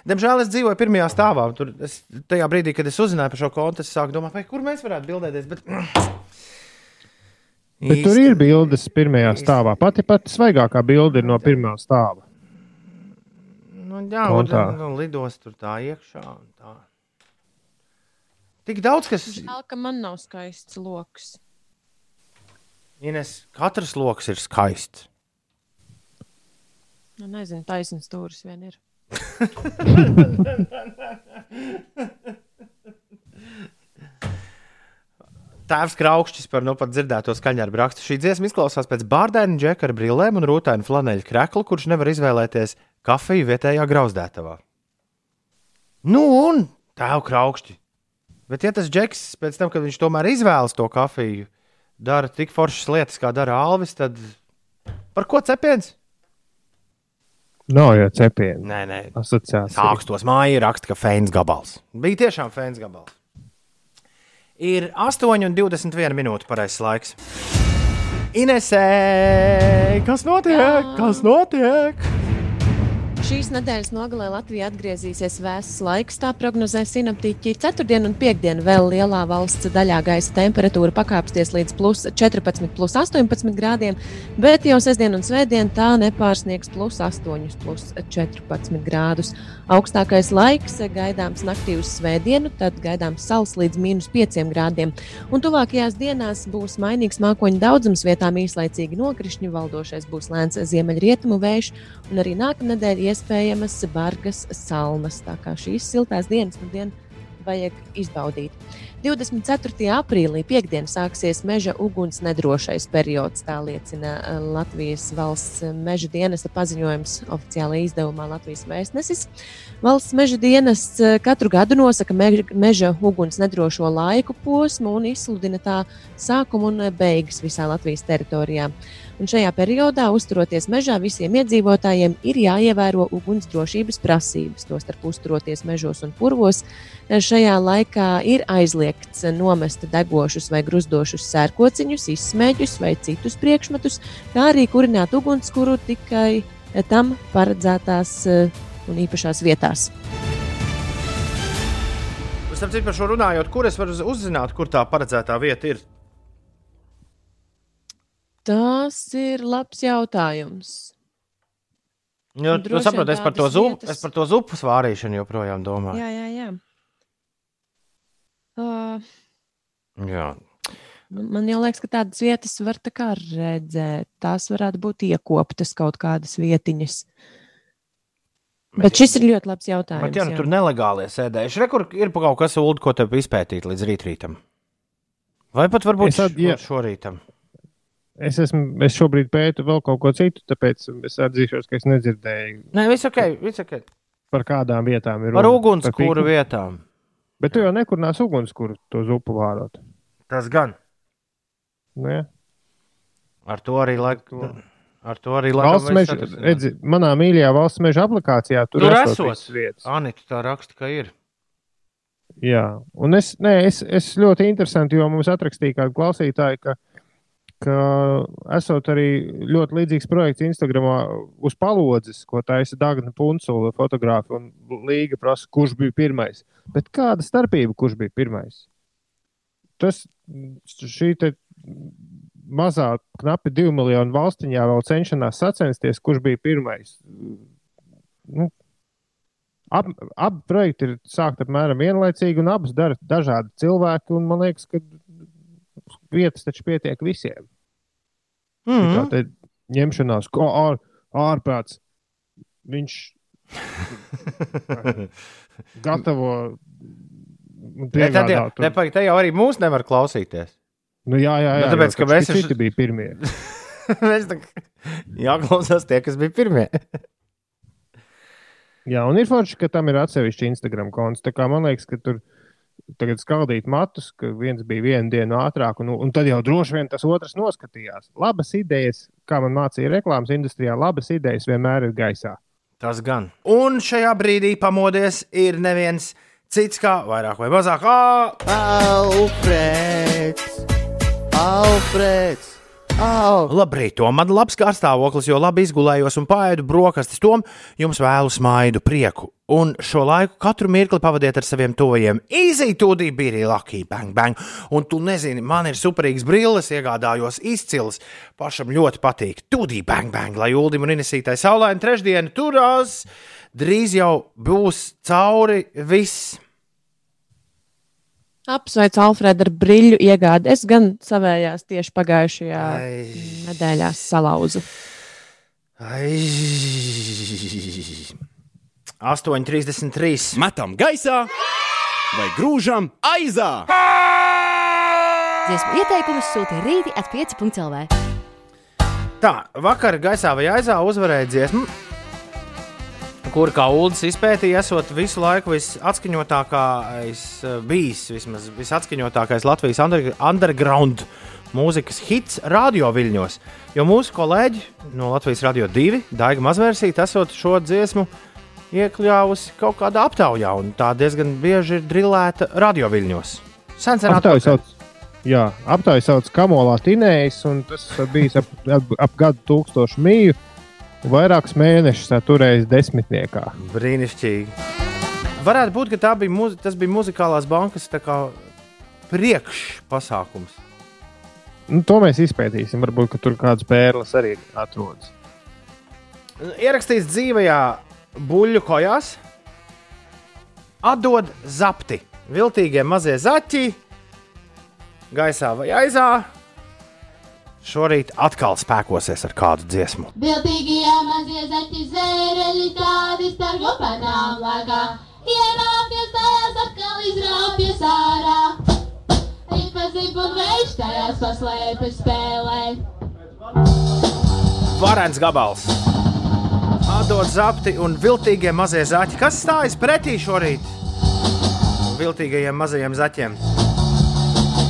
Speaker 1: Diemžēl es dzīvoju pirmajā stāvā. Tur es, tajā brīdī, kad es uzzināju par šo kontu, es sāku domāt, kur mēs varētu bildēties. Bet...
Speaker 2: Bet tur ir bildes pirmajā stāvā. Pati pati svaigākā bilde ir no pirmā stāva.
Speaker 1: Jā, un,
Speaker 2: Kontā.
Speaker 1: nu, lidos tur tā iekšā. un Tā. Tik daudz, kas.
Speaker 3: Žēl, ka man nav skaists lokus.
Speaker 1: Ines, katrs lokus ir skaists.
Speaker 3: Nu, nezinu, taisnība stūris vien ir.
Speaker 1: Tēvs Kraukšķis par nu pat dzirdēto skaņdarbu rakstu. Šī dziesma izklausās pēc bārdēna džeka ar brillēm un rūtainu flaneļa krekla, kurš nevar izvēlēties kafiju vietējā grauzdētavā. Nu, un tēvu Kraukšķi. Bet, ja tas džeks pēc tam, kad viņš tomēr izvēlas to kafiju, dara tik foršas lietas, kā dara Alvis, tad par ko cepiens?
Speaker 2: Nav jau cepienu.
Speaker 1: Nē, nē.
Speaker 2: Asociācija.
Speaker 1: Sākstos māja raksta, ka fēns gabals. Bija tiešām fēns gabals. Ir 8,21 minūte pareizais laiks. Inesē, kas notiek? Kas notiek?
Speaker 3: Šīs nedēļas nogalē Latvijā atgriezīsies vēss laiks, tā prognozē sinaptiķi. Ceturtdien un piekdien vēl lielā valsts daļā gaisa temperatūra pakāpsies līdz plus 14, plus 18 grādiem, bet jau sestdien un svētdien tā nepārsniegs plus 8, plus 14 grādus. Augstākais laiks gaidāms naktī uz svētdienu, tad gaidāms sals līdz mīnus 5 grādiem. Un tuvākajās dienās būs mainīgs mākoņu daudzums, vietām īslaicīgi nokrišņi, valdošais būs lēns ziemeļrietumu vējš, un arī nākamnedēļ iespējamas bargas salmas. Tā kā šīs siltās dienas nu dien vajag izbaudīt. 24. aprīlī piekdien sāksies meža uguns nedrošais periods, tā liecina eh, Latvijas valsts meža dienesta paziņojums oficiālajā izdevumā Latvijas vēstnesis. Valsts meža dienests eh, katru gadu nosaka meža uguns nedrošo laiku posmu un izsludina tā sākumu un beigas visā Latvijas teritorijā. Un šajā periodā, uzturoties mežā, visiem iedzīvotājiem ir jāievēro ugunsdrošības prasības. Tostarp uzturoties mežos un purvos, šajā laikā ir aizliegts nomest degošus vai gruzdošus sērkociņus, izsmēķus vai citus priekšmetus, kā arī kurināt ugunskura tikai tam paredzētās eh, un īpašās vietās.
Speaker 1: Starp citu, par šo runājot, kur es varu uzzināt, kur tā paredzētā vieta ir?
Speaker 3: Tas ir labs jautājums.
Speaker 1: Jo, tu
Speaker 3: droši
Speaker 1: saproti, es par to zupu,
Speaker 3: vietas-
Speaker 1: es par to zupu svārīšanu joprojām domāju.
Speaker 3: Jā, jā, jā. Uh,
Speaker 1: Jā.
Speaker 3: nu, man jau liekas, ka tādas vietas var tā kā redzēt. Tās varētu būt iekoptas kaut kādas vietiņas. Bet šis ir ļoti labs jautājums.
Speaker 1: Bet, ja nu
Speaker 3: jā.
Speaker 1: tur nelegālie sēdējuši, re, kur ir pa kaut kas ulu, ko te izpētīt līdz rītrītam. Vai pat varbūt
Speaker 2: Es at- jā.
Speaker 1: š- šorītam.
Speaker 2: Es, esmu, es šobrīd pētu vēl kaut ko citu, tāpēc es atzīšos, ka es nedzirdēju,
Speaker 1: Nē, viss ok, viss ok.
Speaker 2: par kādām vietām ir
Speaker 1: Par
Speaker 2: runa.
Speaker 1: ugunskura
Speaker 2: pikni-
Speaker 1: vietām.
Speaker 2: Bet tu jau nekurnās ugunskura to zupu vārot.
Speaker 1: Tas gan.
Speaker 2: Nu, ja?
Speaker 1: Ar to arī laikam. Ar to arī
Speaker 2: Valsts meža, redzi, manā mīļajā valsts meža aplikācijā tur esot. visas vietas.
Speaker 1: Anita tā raksta, ka ir.
Speaker 2: Jā, un es, nē, es, es ļoti interesanti, jo mums atrakstīja kādi klausītāji, ka, ka esot arī ļoti līdzīgs projekts Instagramā uz palodzes, ko taisa Dagna Punsula fotogrāfa un Līga prasa, kurš bija pirmais. Bet kāda starpība, kurš bija pirmais? Tas šī mazā, knapi divu miljonu valstiņā vēl cenšanās sacensties, kurš bija pirmais. Nu, Ab, abi projekti ir sākti apmēram vienlaicīgi, un abas dara dažādi cilvēki. Man liekas, ka vietas taču pietiek visiem. Mm. -hmm. Tā te ņemšanās, ko ār, ārprāts. Viņš gatavo.
Speaker 1: Ja tad, ja,
Speaker 2: tur-
Speaker 1: te, te jau arī mūs nevar klausīties.
Speaker 2: Nu, jā, jā, jā.
Speaker 1: Nu, tāpēc,
Speaker 2: jo
Speaker 1: ka mēs esam-
Speaker 2: bija pirmie.
Speaker 1: Mēs tā kā jāklausās tie, kas bija pirmie.
Speaker 2: Jā, un ir forši, ka tam ir atsevišķi Instagram konts. Tā kā man liekas, ka tur tagad skaldīt matus, ka viens bija vienu dienu ātrāk, un, un tad jau droši vien tas otrs noskatījās. Labas idejas, kā man mācīja reklāmas industrijā, labas idejas vienmēr ir gaisā.
Speaker 1: Tas gan. Un šajā brīdī pamodies ir neviens cits kā vairāk vai mazāk. Ā!
Speaker 13: Alfrēds! Au!
Speaker 1: Labrīt, Tom, man labs kārstāvoklis, jo labi izgulējos un pāēdu brokastis. Tom, jums vēlu smaidu, prieku. Un šo laiku katru mirkli pavadiet ar saviem tuvajiem. Easy, tūdī bija Lucky, bang, bang. Un tu nezini, man ir superīgs brilles, iegādājos izcils. Pašam ļoti patīk. Tūdī, bang, bang, lai Uldim un Inesītai saulaini trešdienu turās. Drīz jau būs cauri viss.
Speaker 3: Apsveicu Alfredu ar brīļu iegādi. Es gan savējās tieši pagājušajā nedēļā salauzu.
Speaker 1: Ai. 8,33.
Speaker 4: Metam gaisā vai grūžam aizā!
Speaker 14: Dziesmu ieteikumus sūta rīti at 5.lv.
Speaker 1: Tā, vakar gaisā vai aizā uzvarēja dziesmu, kur kā Ulas izpētīja, esot visu laiku visatskaņotākais eh, bijis, vismaz visatskaņotākais Latvijas under, underground mūzikas hits radio viļņos. Jo mūsu kolēģi no Latvijas Radio 2, Daiga Mazvērsīte, esot šo dziesmu iekļāvusi kaut kādā aptaujā, un tā diezgan bieži ir drillēta radio viļņos. Sen sen
Speaker 2: Aptaujas sauc, jā, aptaujas sauc Kamolā Tinējs, un tas bijis ap, ap, ap gadu tūkstošu mīju. Vairākus mēnešus turējis desmitniekā.
Speaker 1: Brīnišķīgi. Varētu būt, ka bija, muzi tas bija muzikālās bankas priekšpasākums.
Speaker 2: Nu, to mēs izpētīsim. Varbūt ka tur kādas pērles arī atrodas.
Speaker 1: Ierakstīts dzīvajā buļļu kojās, atdod zapti. Viltīgie mazie zaķi, gaisā vai aizā. Šorīt atkal spēkosies ar kādu dziesmu.
Speaker 8: Viltīgie mazie zaķi zēreļi tādi stargo panām lagā. Ienākties tajās atkal izrāpjas ārā. Ripazib un vējš tajās paslēpjas spēlē.
Speaker 1: Varens gabals. Atdod zapti un viltīgie mazie zaķi. Kas stājas pretī šorīt? Viltīgajiem mazajiem zaķiem.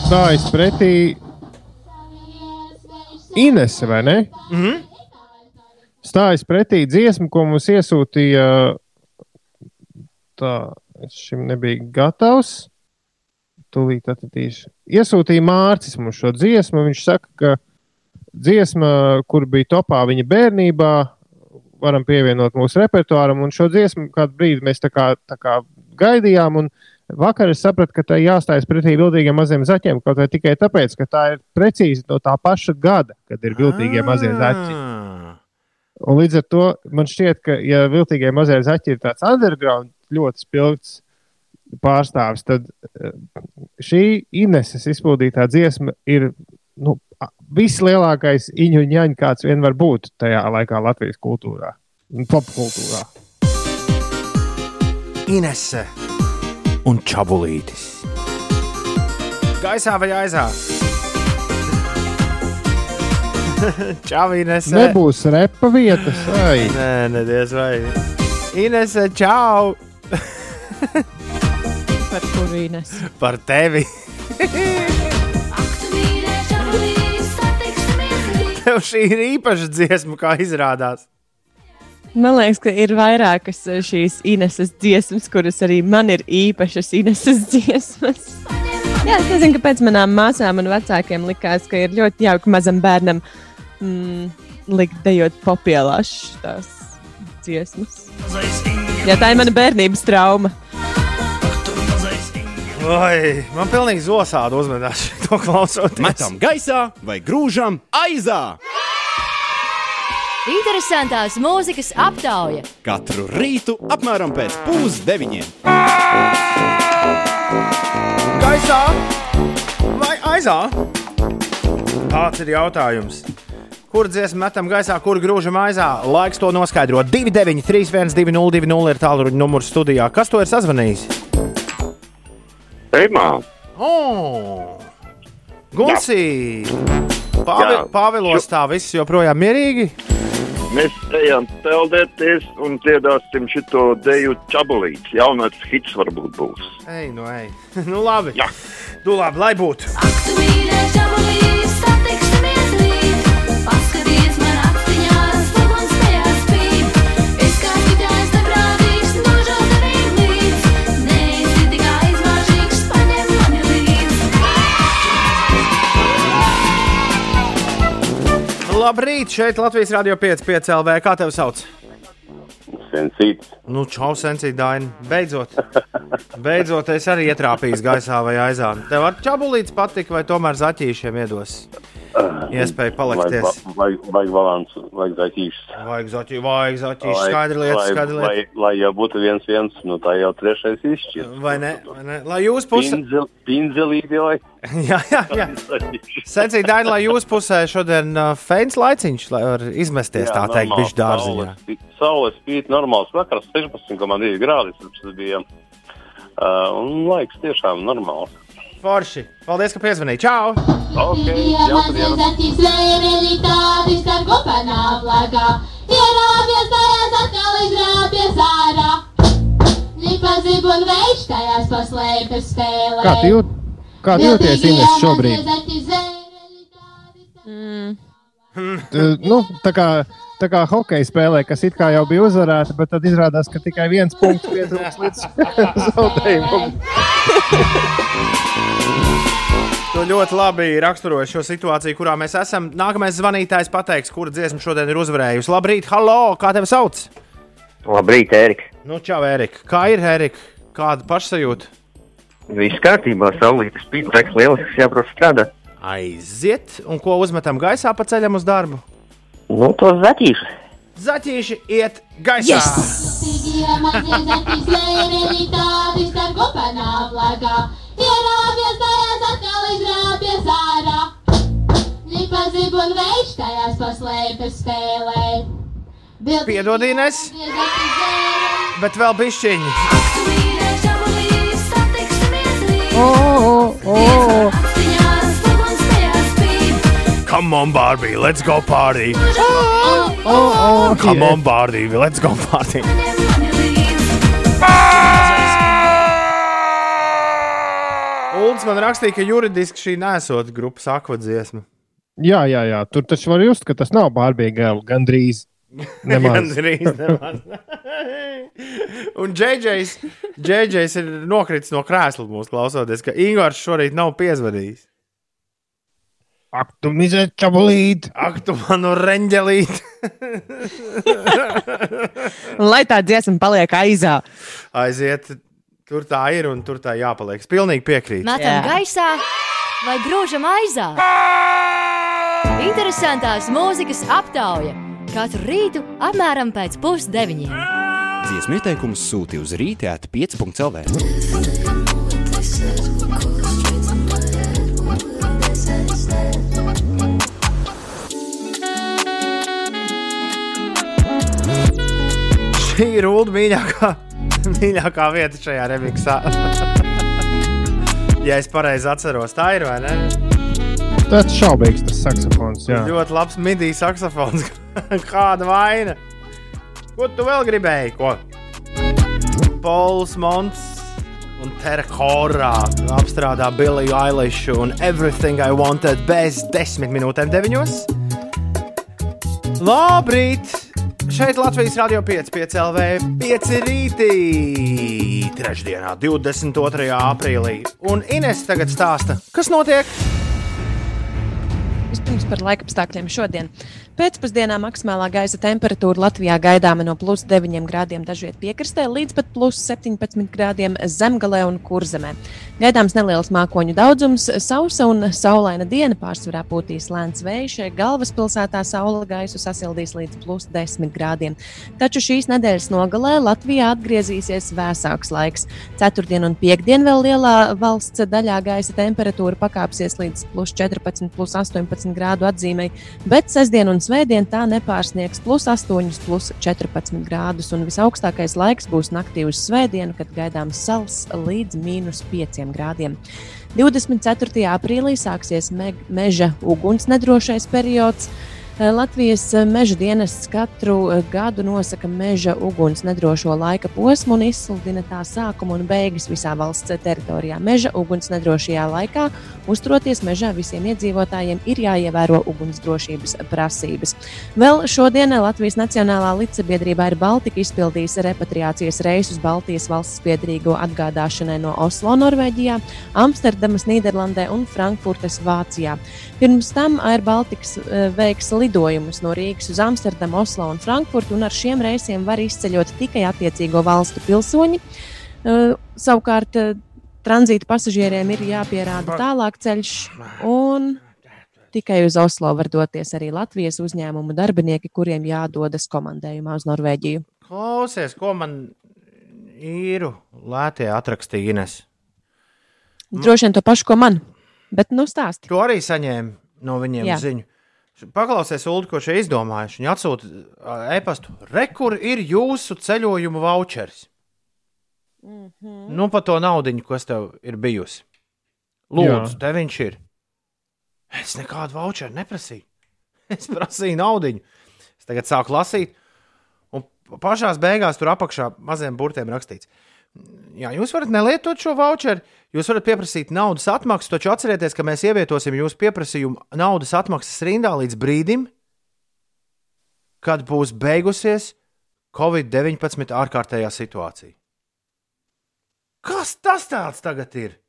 Speaker 2: Stājas pretī Inese, vai ne?
Speaker 1: Mhm.
Speaker 2: Stājas pretī dziesmu, ko mums iesūtīja. Tā, es šim nebiju gatavs. Tūlīt atradīšu. Iesūtīja Mārcis mums šo dziesmu. Viņš saka, ka dziesma, kur bija topā viņa bērnībā, varam pievienot mūsu repertuāram. Un šo dziesmu kādu brīdi mēs tā kā, tā kā gaidījām. Un vakar es sapratu, ka tai jāstājas pretī viltīgiem maziem zaķiem. Kaut vai tikai tāpēc, ka tā ir precīzi no tā paša gada, kad ir viltīgie mazie zaķi. Un līdz ar to man šķiet, ka, ja viltīgie mazie zaķi ir tāds underground, ļoti spilgts pārstāvis, tad eh, šī Ineses izpildītā dziesma ir nu, vislielākais iņu ņaņa, kāds vien var būt tajā laikā Latvijas kultūrā un popkultūrā.
Speaker 1: Inese un čabulītis. Gaisā vai aizā? Čau, Inese.
Speaker 2: Nebūs repa vietas, vai?
Speaker 1: Nē, nedies vai. Inese, čau!
Speaker 3: Par kuru Ines?
Speaker 1: Par tevi! Tev šī ir īpaša dziesma, kā izrādās.
Speaker 3: Man liekas, ka ir vairākas eh, šīs Ineses dziesmas, kuras arī man ir īpašas Ineses dziesmas. Jā, es nezinu, kāpēc manām māsām un vecākiem likās, ka ir ļoti jauki mazam bērnam mm, likt dejot popielās tās dziesmas. Jā, tā ir mana bērnības trauma.
Speaker 1: Oi, man pilnīgi zosādi uzvedās to klausoties.
Speaker 4: Metam gaisā vai grūžam aizā.
Speaker 14: Interesantās mūzikas aptauja.
Speaker 4: Katru rītu apmēram pēc pusdeviņiem.
Speaker 1: Gaisā vai aizā? Tāds ir jautājums. Kur dziesmu metam gaisā, kur grūžam aizā? Laiks to noskaidrot. 293, 1202, ir tālruņa numurs studijā. Kas to ir sazvanījis?
Speaker 15: Eimā,
Speaker 1: Oh! Gunsī! Pāvi. Pāvilos tā viss joprojām mierīgi.
Speaker 15: Mēs ejam peldēties un dziedāsim šo deju čabulīti. Jaunais hits varbūt būs.
Speaker 1: Ej, nu, ej. nu, labi. Jā. Nu, labi, lai būtu.
Speaker 8: Paskaties
Speaker 1: Labrīt, šeit Latvijas Rādio 5,5 LV. Kā tevi sauc?
Speaker 15: Sensīts.
Speaker 1: Nu, čau, sensīti, Daini. Beidzot. Beidzot, es arī ietrāpīju gaisā vai aizā. Tev ar čabulītes patika, vai tomēr zaķīšiem iedos iespēju palikties?
Speaker 15: Vajag, balansu, vajag zaķīšus.
Speaker 1: Vajag zaķi, vajag zaķīši. Skaidra lieta,
Speaker 15: lai,
Speaker 1: skaidra lieta.
Speaker 15: Lai, lai jau būtu viens, viens, nu tā jau trešais izšķirs.
Speaker 1: Vai ne? Vai ne? Lai jūs pusē.
Speaker 15: Pinzelīti vai?
Speaker 1: jā, jā, jā. Sensīti, Daini, lai jūs pusē šodien uh, feins laiciņš, lai var izmesties tā teikt, bišķi dārziņā.
Speaker 15: Saules spīd normāls vakars, 16,2 grādi. Tas bija. Uh, un laiks tiešām normāls.
Speaker 1: Forši. Paldies, ka piezvanīji. Čau!
Speaker 15: Ok,
Speaker 8: Bija
Speaker 15: jauka
Speaker 8: mazais
Speaker 15: diena.
Speaker 8: zaķis zvēreli tādi starp kopenām lagā. Ierāpjas tajās atkal izrāpjas ārā. Nipazib un veids tajās paslēpjas spēlē.
Speaker 2: Kā tu jūt? Kā tu jūties, Ines, šobrīd?
Speaker 3: Mm.
Speaker 2: Tu, nu, tā kā, tā kā hokeja spēlē, kas it kā jau bija uzvarēta, bet tad izrādās, ka tikai viens punkts pietrūks līdz zaudējumam.
Speaker 1: Tu ļoti labi raksturoji šo situāciju, kurā mēs esam. Nākamais zvanītājs pateiks, kura dziesma šodien ir uzvarējusi. Labrīt, hallo! Kā tevi sauc?
Speaker 16: Labrīt, Erika.
Speaker 1: Nu, čau, Erika. Kā ir, Erika? Kāda pašsajūta?
Speaker 16: Viss kārtībā, saulītas spīd, reks lielisks, jābrauc strādāt.
Speaker 1: Aiziet, un ko uzmetam gaisā pa ceļam uz darbu?
Speaker 16: Nu, to zaķīšu.
Speaker 1: Zaķīši iet gaisā!
Speaker 8: Bija mazais zaķis zvēreli tādi starp kopenām lagā. Ierāpjas tajās atkal izrāpjas ārā. Nipazib un veids tajās paslēpjas spēlē.
Speaker 1: Piedod, Ines, bet vēl bišķiņi.
Speaker 2: Oh, oh, oh.
Speaker 1: Come on, Barbie, let's go party!
Speaker 2: Oh, oh,
Speaker 1: Come
Speaker 2: yeah.
Speaker 1: on, Barbie, let's go party! Ulds man rakstīja, ka juridiski šī nesot grupas akvadziesma.
Speaker 2: Jā, jā, jā. Tur taču var just, ka tas nav barbīgi gandrīz. Nemaz.
Speaker 1: Gandrīz nemaz. Un Džeidžers ir nokritis no krēsla mūsu klausoties, ka Ingūns šorīt nav piezvanījis.
Speaker 2: Ak, tu mizēt čabalīt!
Speaker 1: Ak, tu manu reņģelīt!
Speaker 3: Un Lai tā dziesma paliek aizā.
Speaker 1: Aiziet, tur tā ir un tur tā jāpaliek. Es pilnīgi piekrītu.
Speaker 14: Metam gaisā vai grūžam aizā. Interesantās mūzikas aptauja katru rītu apmēram pēc pusdeviņiem.
Speaker 4: Dziesmu ieteikumus sūti uz rīta 5.CLV.
Speaker 1: Šī ir Ulu mīļākā, mīļākā vieta šajā remiksā. ja es pareizi atceros, tā ir vai ne?
Speaker 2: Tas šaubīgs tas saksofons. Jā.
Speaker 1: Ļoti labs midijas saksofons. Kāda vaina? Ko tu vēl gribēji? Ko? Pols Monts un Terhorā apstrādā Billiju Eilišu un Everything I Wanted bez desmit minūtēm deviņos. Labrīt! Šeit Latvijas Rādio 5, 5 LV, 5 rītī, trešdienā, 22. aprīlī. Un Ines tagad stāsta, kas notiek?
Speaker 3: Vispirms par laikapstākļiem šodien. Pēcpusdienā maksimālā gaisa temperatūra Latvijā gaidāma no plus 9 grādiem dažviet piekrastē līdz pat plus 17 grādiem zemgalē un kurzemē. Gaidāms neliels mākoņu daudzums, sausa un saulaina diena pārsvarā pūtīs lēns vējš. Galvaspilsētā saula gaisu sasildīs līdz plus 10 grādiem. Taču šīs nedēļas nogalē Latvijā atgriezīsies vēsāks laiks. Ceturtdien un piekdien vēl lielā valsts daļā gaisa temperatūra pakāpsies līdz plus 14, plus 18 grādu atzīmei, bet sestdien un svētdien tā nepārsniegs plus 8, plus 14 grādus. Un visaugstākais laiks būs naktī uz svētdienu, kad gaidāms sals līdz mīnus 5 grādiem. 24. aprīlī sāksies me meža uguns nedrošais periods. Eh, Latvijas eh, meža dienests katru eh, gadu nosaka meža uguns nedrošo laika posmu un izsludina tā sākumu un beigas visā valsts teritorijā. Meža uguns nedrošajā laikā uzturoties mežā visiem iedzīvotājiem ir jāievēro ugunsdrošības prasības. Vēl šodien Latvijas Nacionālā līdzsabiedrība ir Baltika izpildījusi repatriācijas reisus Baltijas valsts piedrīgo atgādāšanai no Oslo, Norvēģijā, Amsterdamas, Nīderlandē un Frankfurtes, Vācijā. Pirms tam Air Baltics veiks lidojumus no Rīgas uz Amsterdamu, Oslo un Frankfurtu, un ar šiem reisiem var izceļot tikai attiecīgo valstu pilsoņi. Eh, Savukārt, eh, tranzīta pasažieriem ir jāpierāda tālāk ceļš, un tikai uz Oslo var doties arī Latvijas uzņēmumu darbinieki, kuriem jādodas komandējumā uz Norvēģiju.
Speaker 1: Klausies, ko man īru lētie atrakstīja Ines.
Speaker 3: Droši vien to pašu, ko man, bet nu stāsti.
Speaker 1: To arī saņēmu no viņiem
Speaker 3: Jā.
Speaker 1: ziņu. Paklausies, Ulu, ko šie izdomājuši. Viņi atsūta e-pastu. Re, kur ir jūsu ceļojuma voucheris?
Speaker 3: Mm -hmm.
Speaker 1: Nu, par to naudu, kas tev ir bijusi. Lūdzu, te viņš ir. Es nekādu voucheru neprasīju. Es prasīju naudu. Es tagad sāku lasīt, un pašā beigās tur apakšā maziem burtiem rakstīts. Jā, jūs varat nelietot šo voucheru, jūs varat pieprasīt naudas atmaksu, taču atcerieties, ka mēs ievietosim jūsu pieprasījumu naudas atmaksas rindā līdz brīdim, kad būs beigusies Covid-19 ārkārtējā situācija. Kas tas tāds tagad ir?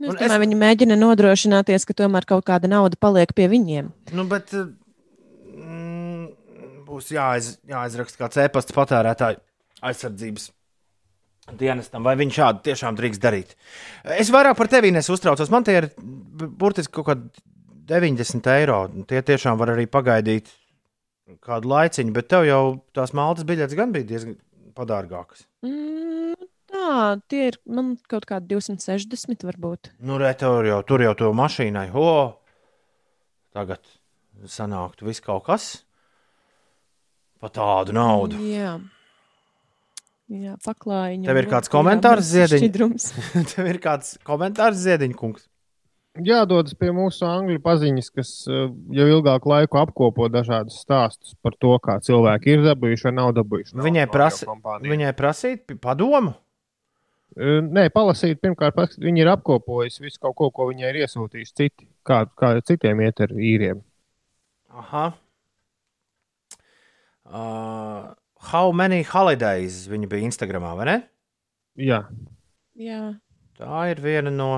Speaker 3: Nu, Es domāju, es... Viņi mēģina nodrošināties, ka tomēr kaut kāda nauda paliek pie viņiem.
Speaker 1: Nu, bet mm, būs jāiz, jāizraksta kāds e-pasta patērētāju aizsardzības dienestam, vai viņš šādi tiešām drīkst darīt. Es vairāk par tevi neuztraucos. Man tie ir burtiski kaut kādi 90 eiro. Tie tiešām var arī pagaidīt kādu laiciņu, bet tev jau tās maltas biļetes gan bija diezgan padārgākas.
Speaker 3: Mm, tā, tie ir man kaut kādi 260 varbūt.
Speaker 1: Nu, re, tev jau tur jau to mašīnai, ho! Tagad sanāktu viss kaut kas par tādu naudu.
Speaker 3: Jā. Jā, paklājiņa.
Speaker 1: Tev ir kāds komentārs, Ziediņš? Tev ir kāds komentārs, Ziediņkungs?
Speaker 2: Jādodas pie mūsu angļu paziņas, kas uh, jau ilgāku laiku apkopo dažādus stāstus par to, kā cilvēki ir dabūjuši vai nav dabūjuši. naudu
Speaker 1: Viņai, prasi, viņai prasīt padomu?
Speaker 2: Uh, Nē, palasīt, pirmkārt, viņi ir apkopojuši visu kaut ko, ko viņai ir iesūtījuši citi, kā, kā citiem iet ar īriem.
Speaker 1: Aha. Uh, how many holidays viņa bija Instagramā, vai ne?
Speaker 2: Jā.
Speaker 3: Jā.
Speaker 1: Tā ir viena no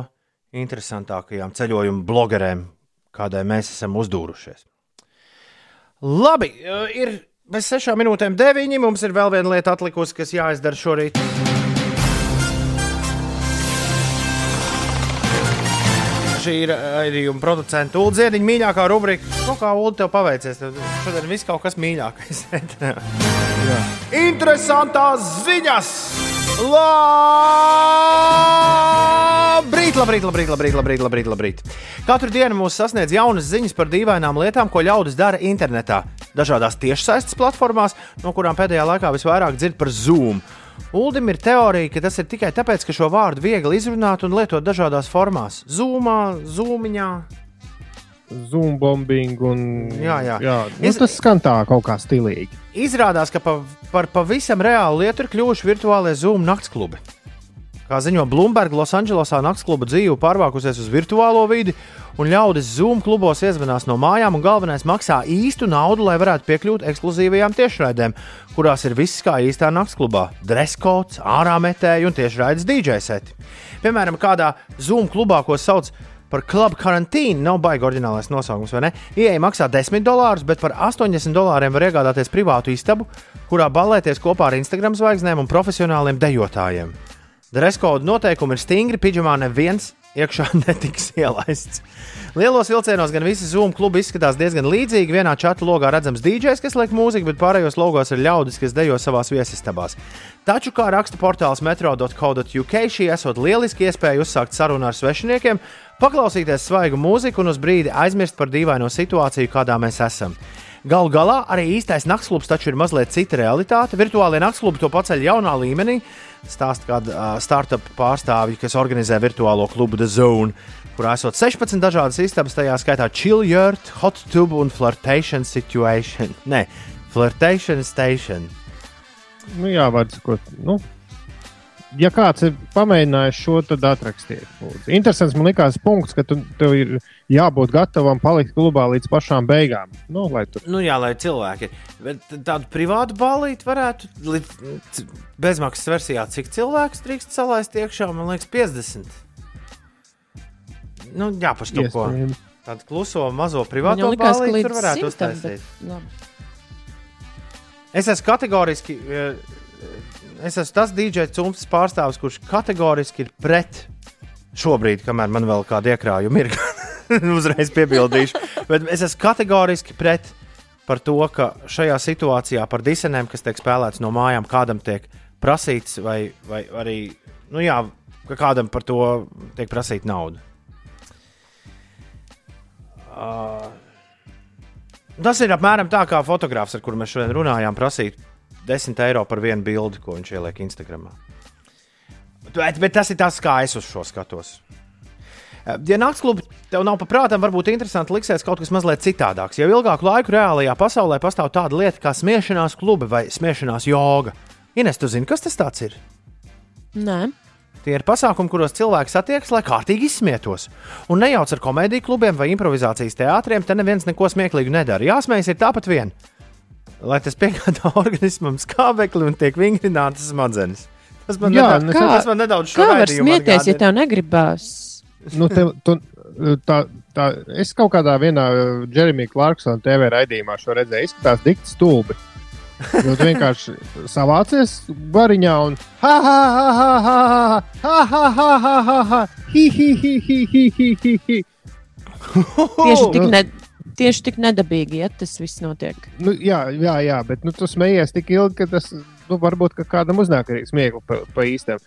Speaker 1: interesantākajām ceļojuma blogerēm, kādai mēs esam uzdūrušies. Labi, uh, ir bez sešām minūtēm deviņi. Mums ir vēl viena lieta atlikusi, kas jāizdara šorīt. Šī ir raidījuma producenta Ulu Ziediņa mīļākā rubrika. Nu, kā Ulu tev paveicies? Tev šodien viss kaut kas mīļākais. Interesantās ziņas! Labrīt, labrīt, labrīt, labrīt, labrīt, labrīt, labrīt. Katru dienu mūs sasniedz jaunas ziņas par dīvainām lietām, ko ļaudis dara internetā. Dažādās tiešsaistes platformās, no kurām pēdējā laikā visvairāk dzird par Zoom. Uldim ir teorija, ka tas ir tikai tāpēc, ka šo vārdu viegli izrunāt un lietot dažādās formās. Zoomā, zūmiņā.
Speaker 2: Zoom bombing un.
Speaker 1: Jā, jā.
Speaker 2: jā. Nu,
Speaker 1: Es-
Speaker 2: tas skan tā kaut kā stilīgi.
Speaker 1: Izrādās, ka pa, par pavisam reālu lietu ir kļuvuši virtuālie Zoom naktsklubi. Kā ziņo Bloomberg, Losandželosā naktskluba dzīve pārvākusies uz virtuālo vidi, un ļaudis Zoom klubos iezvanās no mājām, un galvenais maksā īstu naudu, lai varētu piekļūt ekskluzīvajām tiešraidēm, kurās ir viss kā īstā naktsklubā - dreskots, ārā metēji un tiešraides DJ seti. Piemēram, kādā Zoom klubā, ko sauc par Club Quarantine, nav baigi oriģinālais nosaukums, vai ne? Ieja maksā 10 dolārus, bet par 80 dolāriem var iegādāties privātu istabu, kurā balēties kopā ar Instagram zvaigznēm un profesionāliem dejotājiem. Dreskodu noteikumi ir stingri, pidžamā neviens iekšā netiks ielaists. Lielos vilcienos gan visi Zoom klubi izskatās diezgan līdzīgi. Vienā čata logā redzams DJs, kas liek mūziku, bet pārējos logos ir ļaudis, kas dejo savās viesistabās. Taču, kā raksta portāls metro.co.uk, šī esot lieliski iespēja uzsākt sarunu ar svešiniekiem, paklausīties svaigu mūziku un uz brīdi aizmirst par dīvaino situāciju, kādā mēs esam. Galu galā arī īstais naktsklubs taču ir mazliet cita realitāte. Virtuālie naktsklubi to paceļ jaunā līmenī. Stāsta kāda uh, startup pārstāvja, kas organizē virtuālo klubu The Zone, kurā esot 16 dažādas istabas, tajā skaitā Chill Yurt, Hot Tub un Flirtation Situation. Nē, Flirtation Station.
Speaker 2: Nu, jā, var sakot, nu, ja kāds ir pamēģinājis šo, tad atrakstiet. lūdzu. Interesants man likās punkts, ka tu, tev ir jābūt gatavam palikt klubā līdz pašām beigām. Nu, lai tu
Speaker 1: Nu, jā, lai cilvēki tādu privātu balīti varētu līdz bezmaksas versijā, cik cilvēks drīkst salaist iekšā, man liekas, 50. Nu, jā, paštuko. Tādu kluso mazo
Speaker 3: ka
Speaker 1: balīti tur varētu uztaisīt.
Speaker 3: bet.
Speaker 1: Es esmu kategoriski. eh, Es esmu tas DJ cimds pārstāvis, kurš kategoriski ir pret šobrīd, kamēr man vēl kāda iekrājuma ir. Uzreiz piebildīšu. Bet es esmu kategoriski pret par to, ka šajā situācijā par disenēm, kas tiek spēlēts no mājām, kādam tiek prasīts, vai, vai arī nu jā, ka kādam par to tiek prasīta nauda. Uh, Tas ir apmēram tā, kā fotogrāfs, ar kuru mēs šodien runājām, prasīt 10 eiro par vienu bildi, ko viņš ieliek Instagram. Bet, bet tas ir tas, kā es uz šo skatos. Eh, Ja naktsklubi tev nav paprātam, varbūt interesanti liksies kaut kas mazliet citādāks. Jau ilgāku laiku reālajā pasaulē pastāv tāda lieta kā smiešanās klubi vai smiešanās joga. Ines, tu zini, kas tas ir?
Speaker 3: Nē.
Speaker 1: Tie ir pasākumi, kuros cilvēki satiekas, lai kārtīgi izsmietos. Un nejauc ar komēdiju klubiem vai improvizācijas teātriem, te neviens neko smieklīgu nedara. Jāsmējas ir tāpat vien. Lai tas piegādā organismam skābekli un tiek vingrinātas smadzenes. Tas man,
Speaker 2: Jā,
Speaker 1: nedaudz,
Speaker 2: nu,
Speaker 3: Kā,
Speaker 1: tas man nedaudz šo
Speaker 3: kā var smieties, ja tev negribās?
Speaker 2: Nu, tev, tu, tā, tā, es kaut kādā vienā Jeremija Clarksona TV raidījumā šo redzēju. Izskatās dikti stulbi. Tu vienkārši savācies bariņā un ha ha ha ha ha ha ha ha ha ha ha ha hi hi hi hi hi hi hi hi.
Speaker 3: Tieši tik,
Speaker 2: Nu,
Speaker 3: ne, tieši tik nedabīgi, ja tas viss notiek.
Speaker 2: Nu, jā, jā, jā, bet nu, tu smējies tik ilgi, ka tas nu, varbūt ka kādam uznāk arī smiekli pa, pa īstam.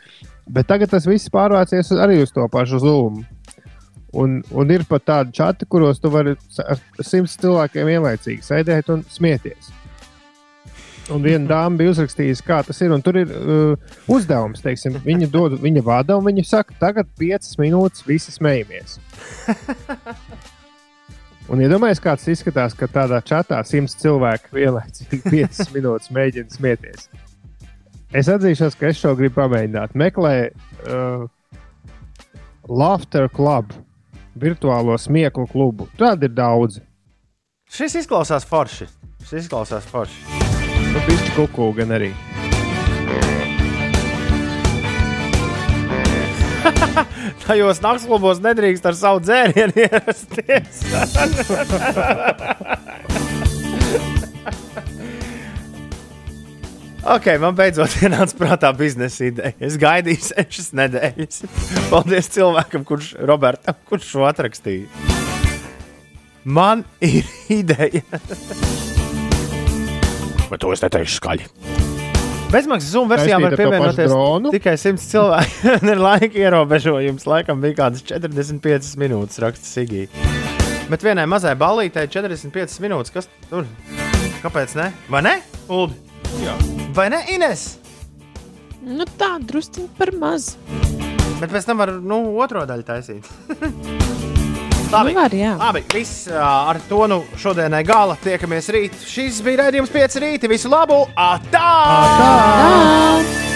Speaker 2: Bet tagad tas viss pārvācies arī uz to pašu zūmu. Un, un ir pat tādi čati, kuros tu vari ar simts cilvēkiem vienlaicīgi sēdēt un smieties. Un viena dāma bija uzrakstījusi, kā tas ir. un Tur ir uh, uzdevums, teiksim, viņa dod, viņa vada, un viņa saka, tagad piecas minūtes visi smejamies. Un iedomājieties, ja kāds izskatās, ka tādā čatā simts cilvēku vienlaicīgi piecas minūtes mēģina smieties. Es atzīšos, ka es šo gribu pamēģināt. Meklē uh, Laughter Club, virtuālo smieklu klubu. Tāda ir daudz.
Speaker 1: Šis izklausās forši. Šis izklausās forši.
Speaker 2: Nu, bišķi kuku gan arī.
Speaker 1: Tajos naktsklubos nedrīkst ar savu dzērienu ierasties. ok, man beidzot ienāca prātā biznesa ideja. Es gaidīju sešas nedēļas. Paldies cilvēkam, kurš, Robertam, kurš šo atrakstīja. Man ir ideja. Bet to es neteikšu skaļi. Bezmaksas Zoom versijām var pievienoties tikai 100 cilvēki. ir laika ierobežojums. Laikam bija kādas 45 minūtes, raksta Sigija. Bet vienai mazai ballītei 45 minūtes. Kas tur? Kāpēc ne? Vai ne? Uldi? Jā. Vai ne, Ines?
Speaker 3: Nu, tā drusciņi par maz.
Speaker 1: Bet pēc tam var nu, otro daļu taisīt.
Speaker 3: Nu, var, jā.
Speaker 1: Labi, viss ar to nu šodienai gala. Tiekamies rīt. Šis bija raidījums 5 rīti. Visu labu! Atā!
Speaker 3: Tā!